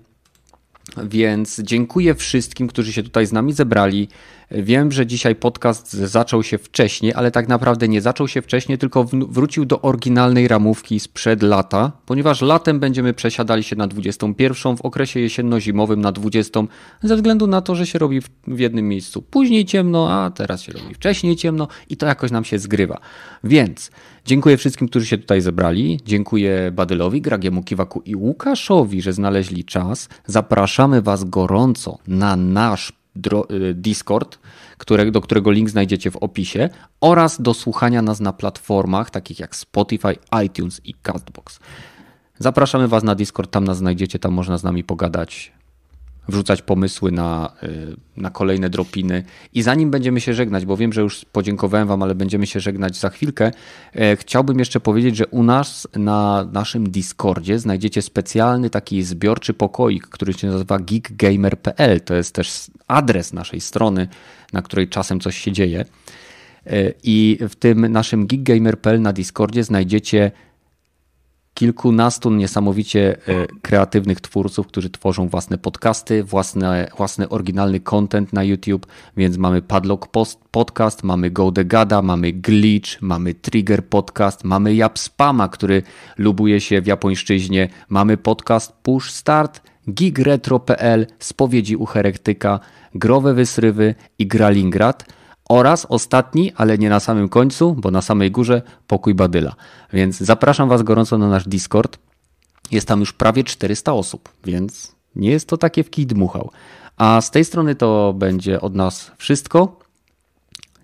Więc dziękuję wszystkim, którzy się tutaj z nami zebrali. Wiem, że dzisiaj podcast zaczął się wcześniej, ale tak naprawdę nie zaczął się wcześniej, tylko wrócił do oryginalnej ramówki sprzed lata, ponieważ latem będziemy przesiadali się na 21, w okresie jesienno-zimowym na 20, ze względu na to, że się robi w jednym miejscu później ciemno, a teraz się robi wcześniej ciemno i to jakoś nam się zgrywa. Więc dziękuję wszystkim, którzy się tutaj zebrali. Dziękuję Badylowi, Gragiemu Kiwaku i Łukaszowi, że znaleźli czas. Zapraszamy Was gorąco na nasz y, Discord, które, do którego link znajdziecie w opisie, oraz do słuchania nas na platformach takich jak Spotify, iTunes i Castbox. Zapraszamy Was na Discord, tam nas znajdziecie, tam można z nami pogadać, wrzucać pomysły na, y, na kolejne dropiny. I zanim będziemy się żegnać, bo wiem, że już podziękowałem Wam, ale będziemy się żegnać za chwilkę, e, chciałbym jeszcze powiedzieć, że u nas na naszym Discordzie znajdziecie specjalny taki zbiorczy pokoik, który się nazywa geekgamer.pl. To jest też adres naszej strony, na której czasem coś się dzieje. E, I w tym naszym geekgamer.pl na Discordzie znajdziecie kilkunastu niesamowicie e, kreatywnych twórców, którzy tworzą własne podcasty, własne, własny oryginalny content na YouTube, więc mamy Padlock Post Podcast, mamy Go The Gada, mamy Glitch, mamy Trigger Podcast, mamy Jap Spama, który lubuje się w japońszczyźnie, mamy podcast Push Start, gigretro.pl, Spowiedzi u Herektyka, Growe Wysrywy i Gralingrad oraz ostatni, ale nie na samym końcu, bo na samej górze pokój Badyla. Więc zapraszam Was gorąco na nasz Discord. Jest tam już prawie 400 osób, więc nie jest to takie w kij dmuchał. A z tej strony to będzie od nas wszystko.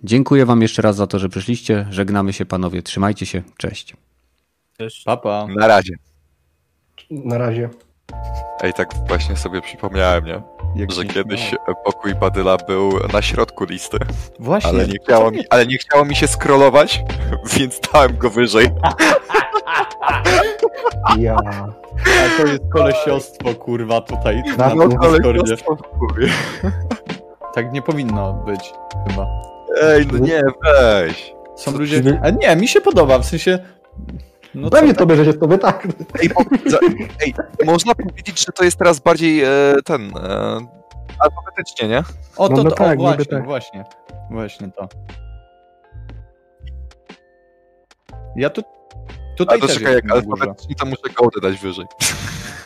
Dziękuję Wam jeszcze raz za to, że przyszliście. Żegnamy się panowie. Trzymajcie się. Cześć. Cześć. Papa. Na razie. Na razie. Ej, tak właśnie sobie przypomniałem, nie? Jak Że nie- kiedyś no. pokój Badyla był na środku listy, Właśnie. ale nie chciało mi, ale nie chciało mi się scrollować, więc dałem go wyżej. Ja. A to jest kolesiostwo, kurwa, tutaj na No, to mówię. Tak nie powinno być, chyba. Ej, no nie, weź. Są ludzie... A nie, mi się podoba, w sensie... No Pewnie to bierze się z tobie tak. Ej, po, za, ej, można powiedzieć, że to jest teraz bardziej e, ten, e, alfabetycznie, nie? O, to, No, no to, tak, o, właśnie, tak. właśnie. Właśnie to. Ja tu... A Tutaj to też czekaj, jak alfabetycznie, to muszę go dać wyżej.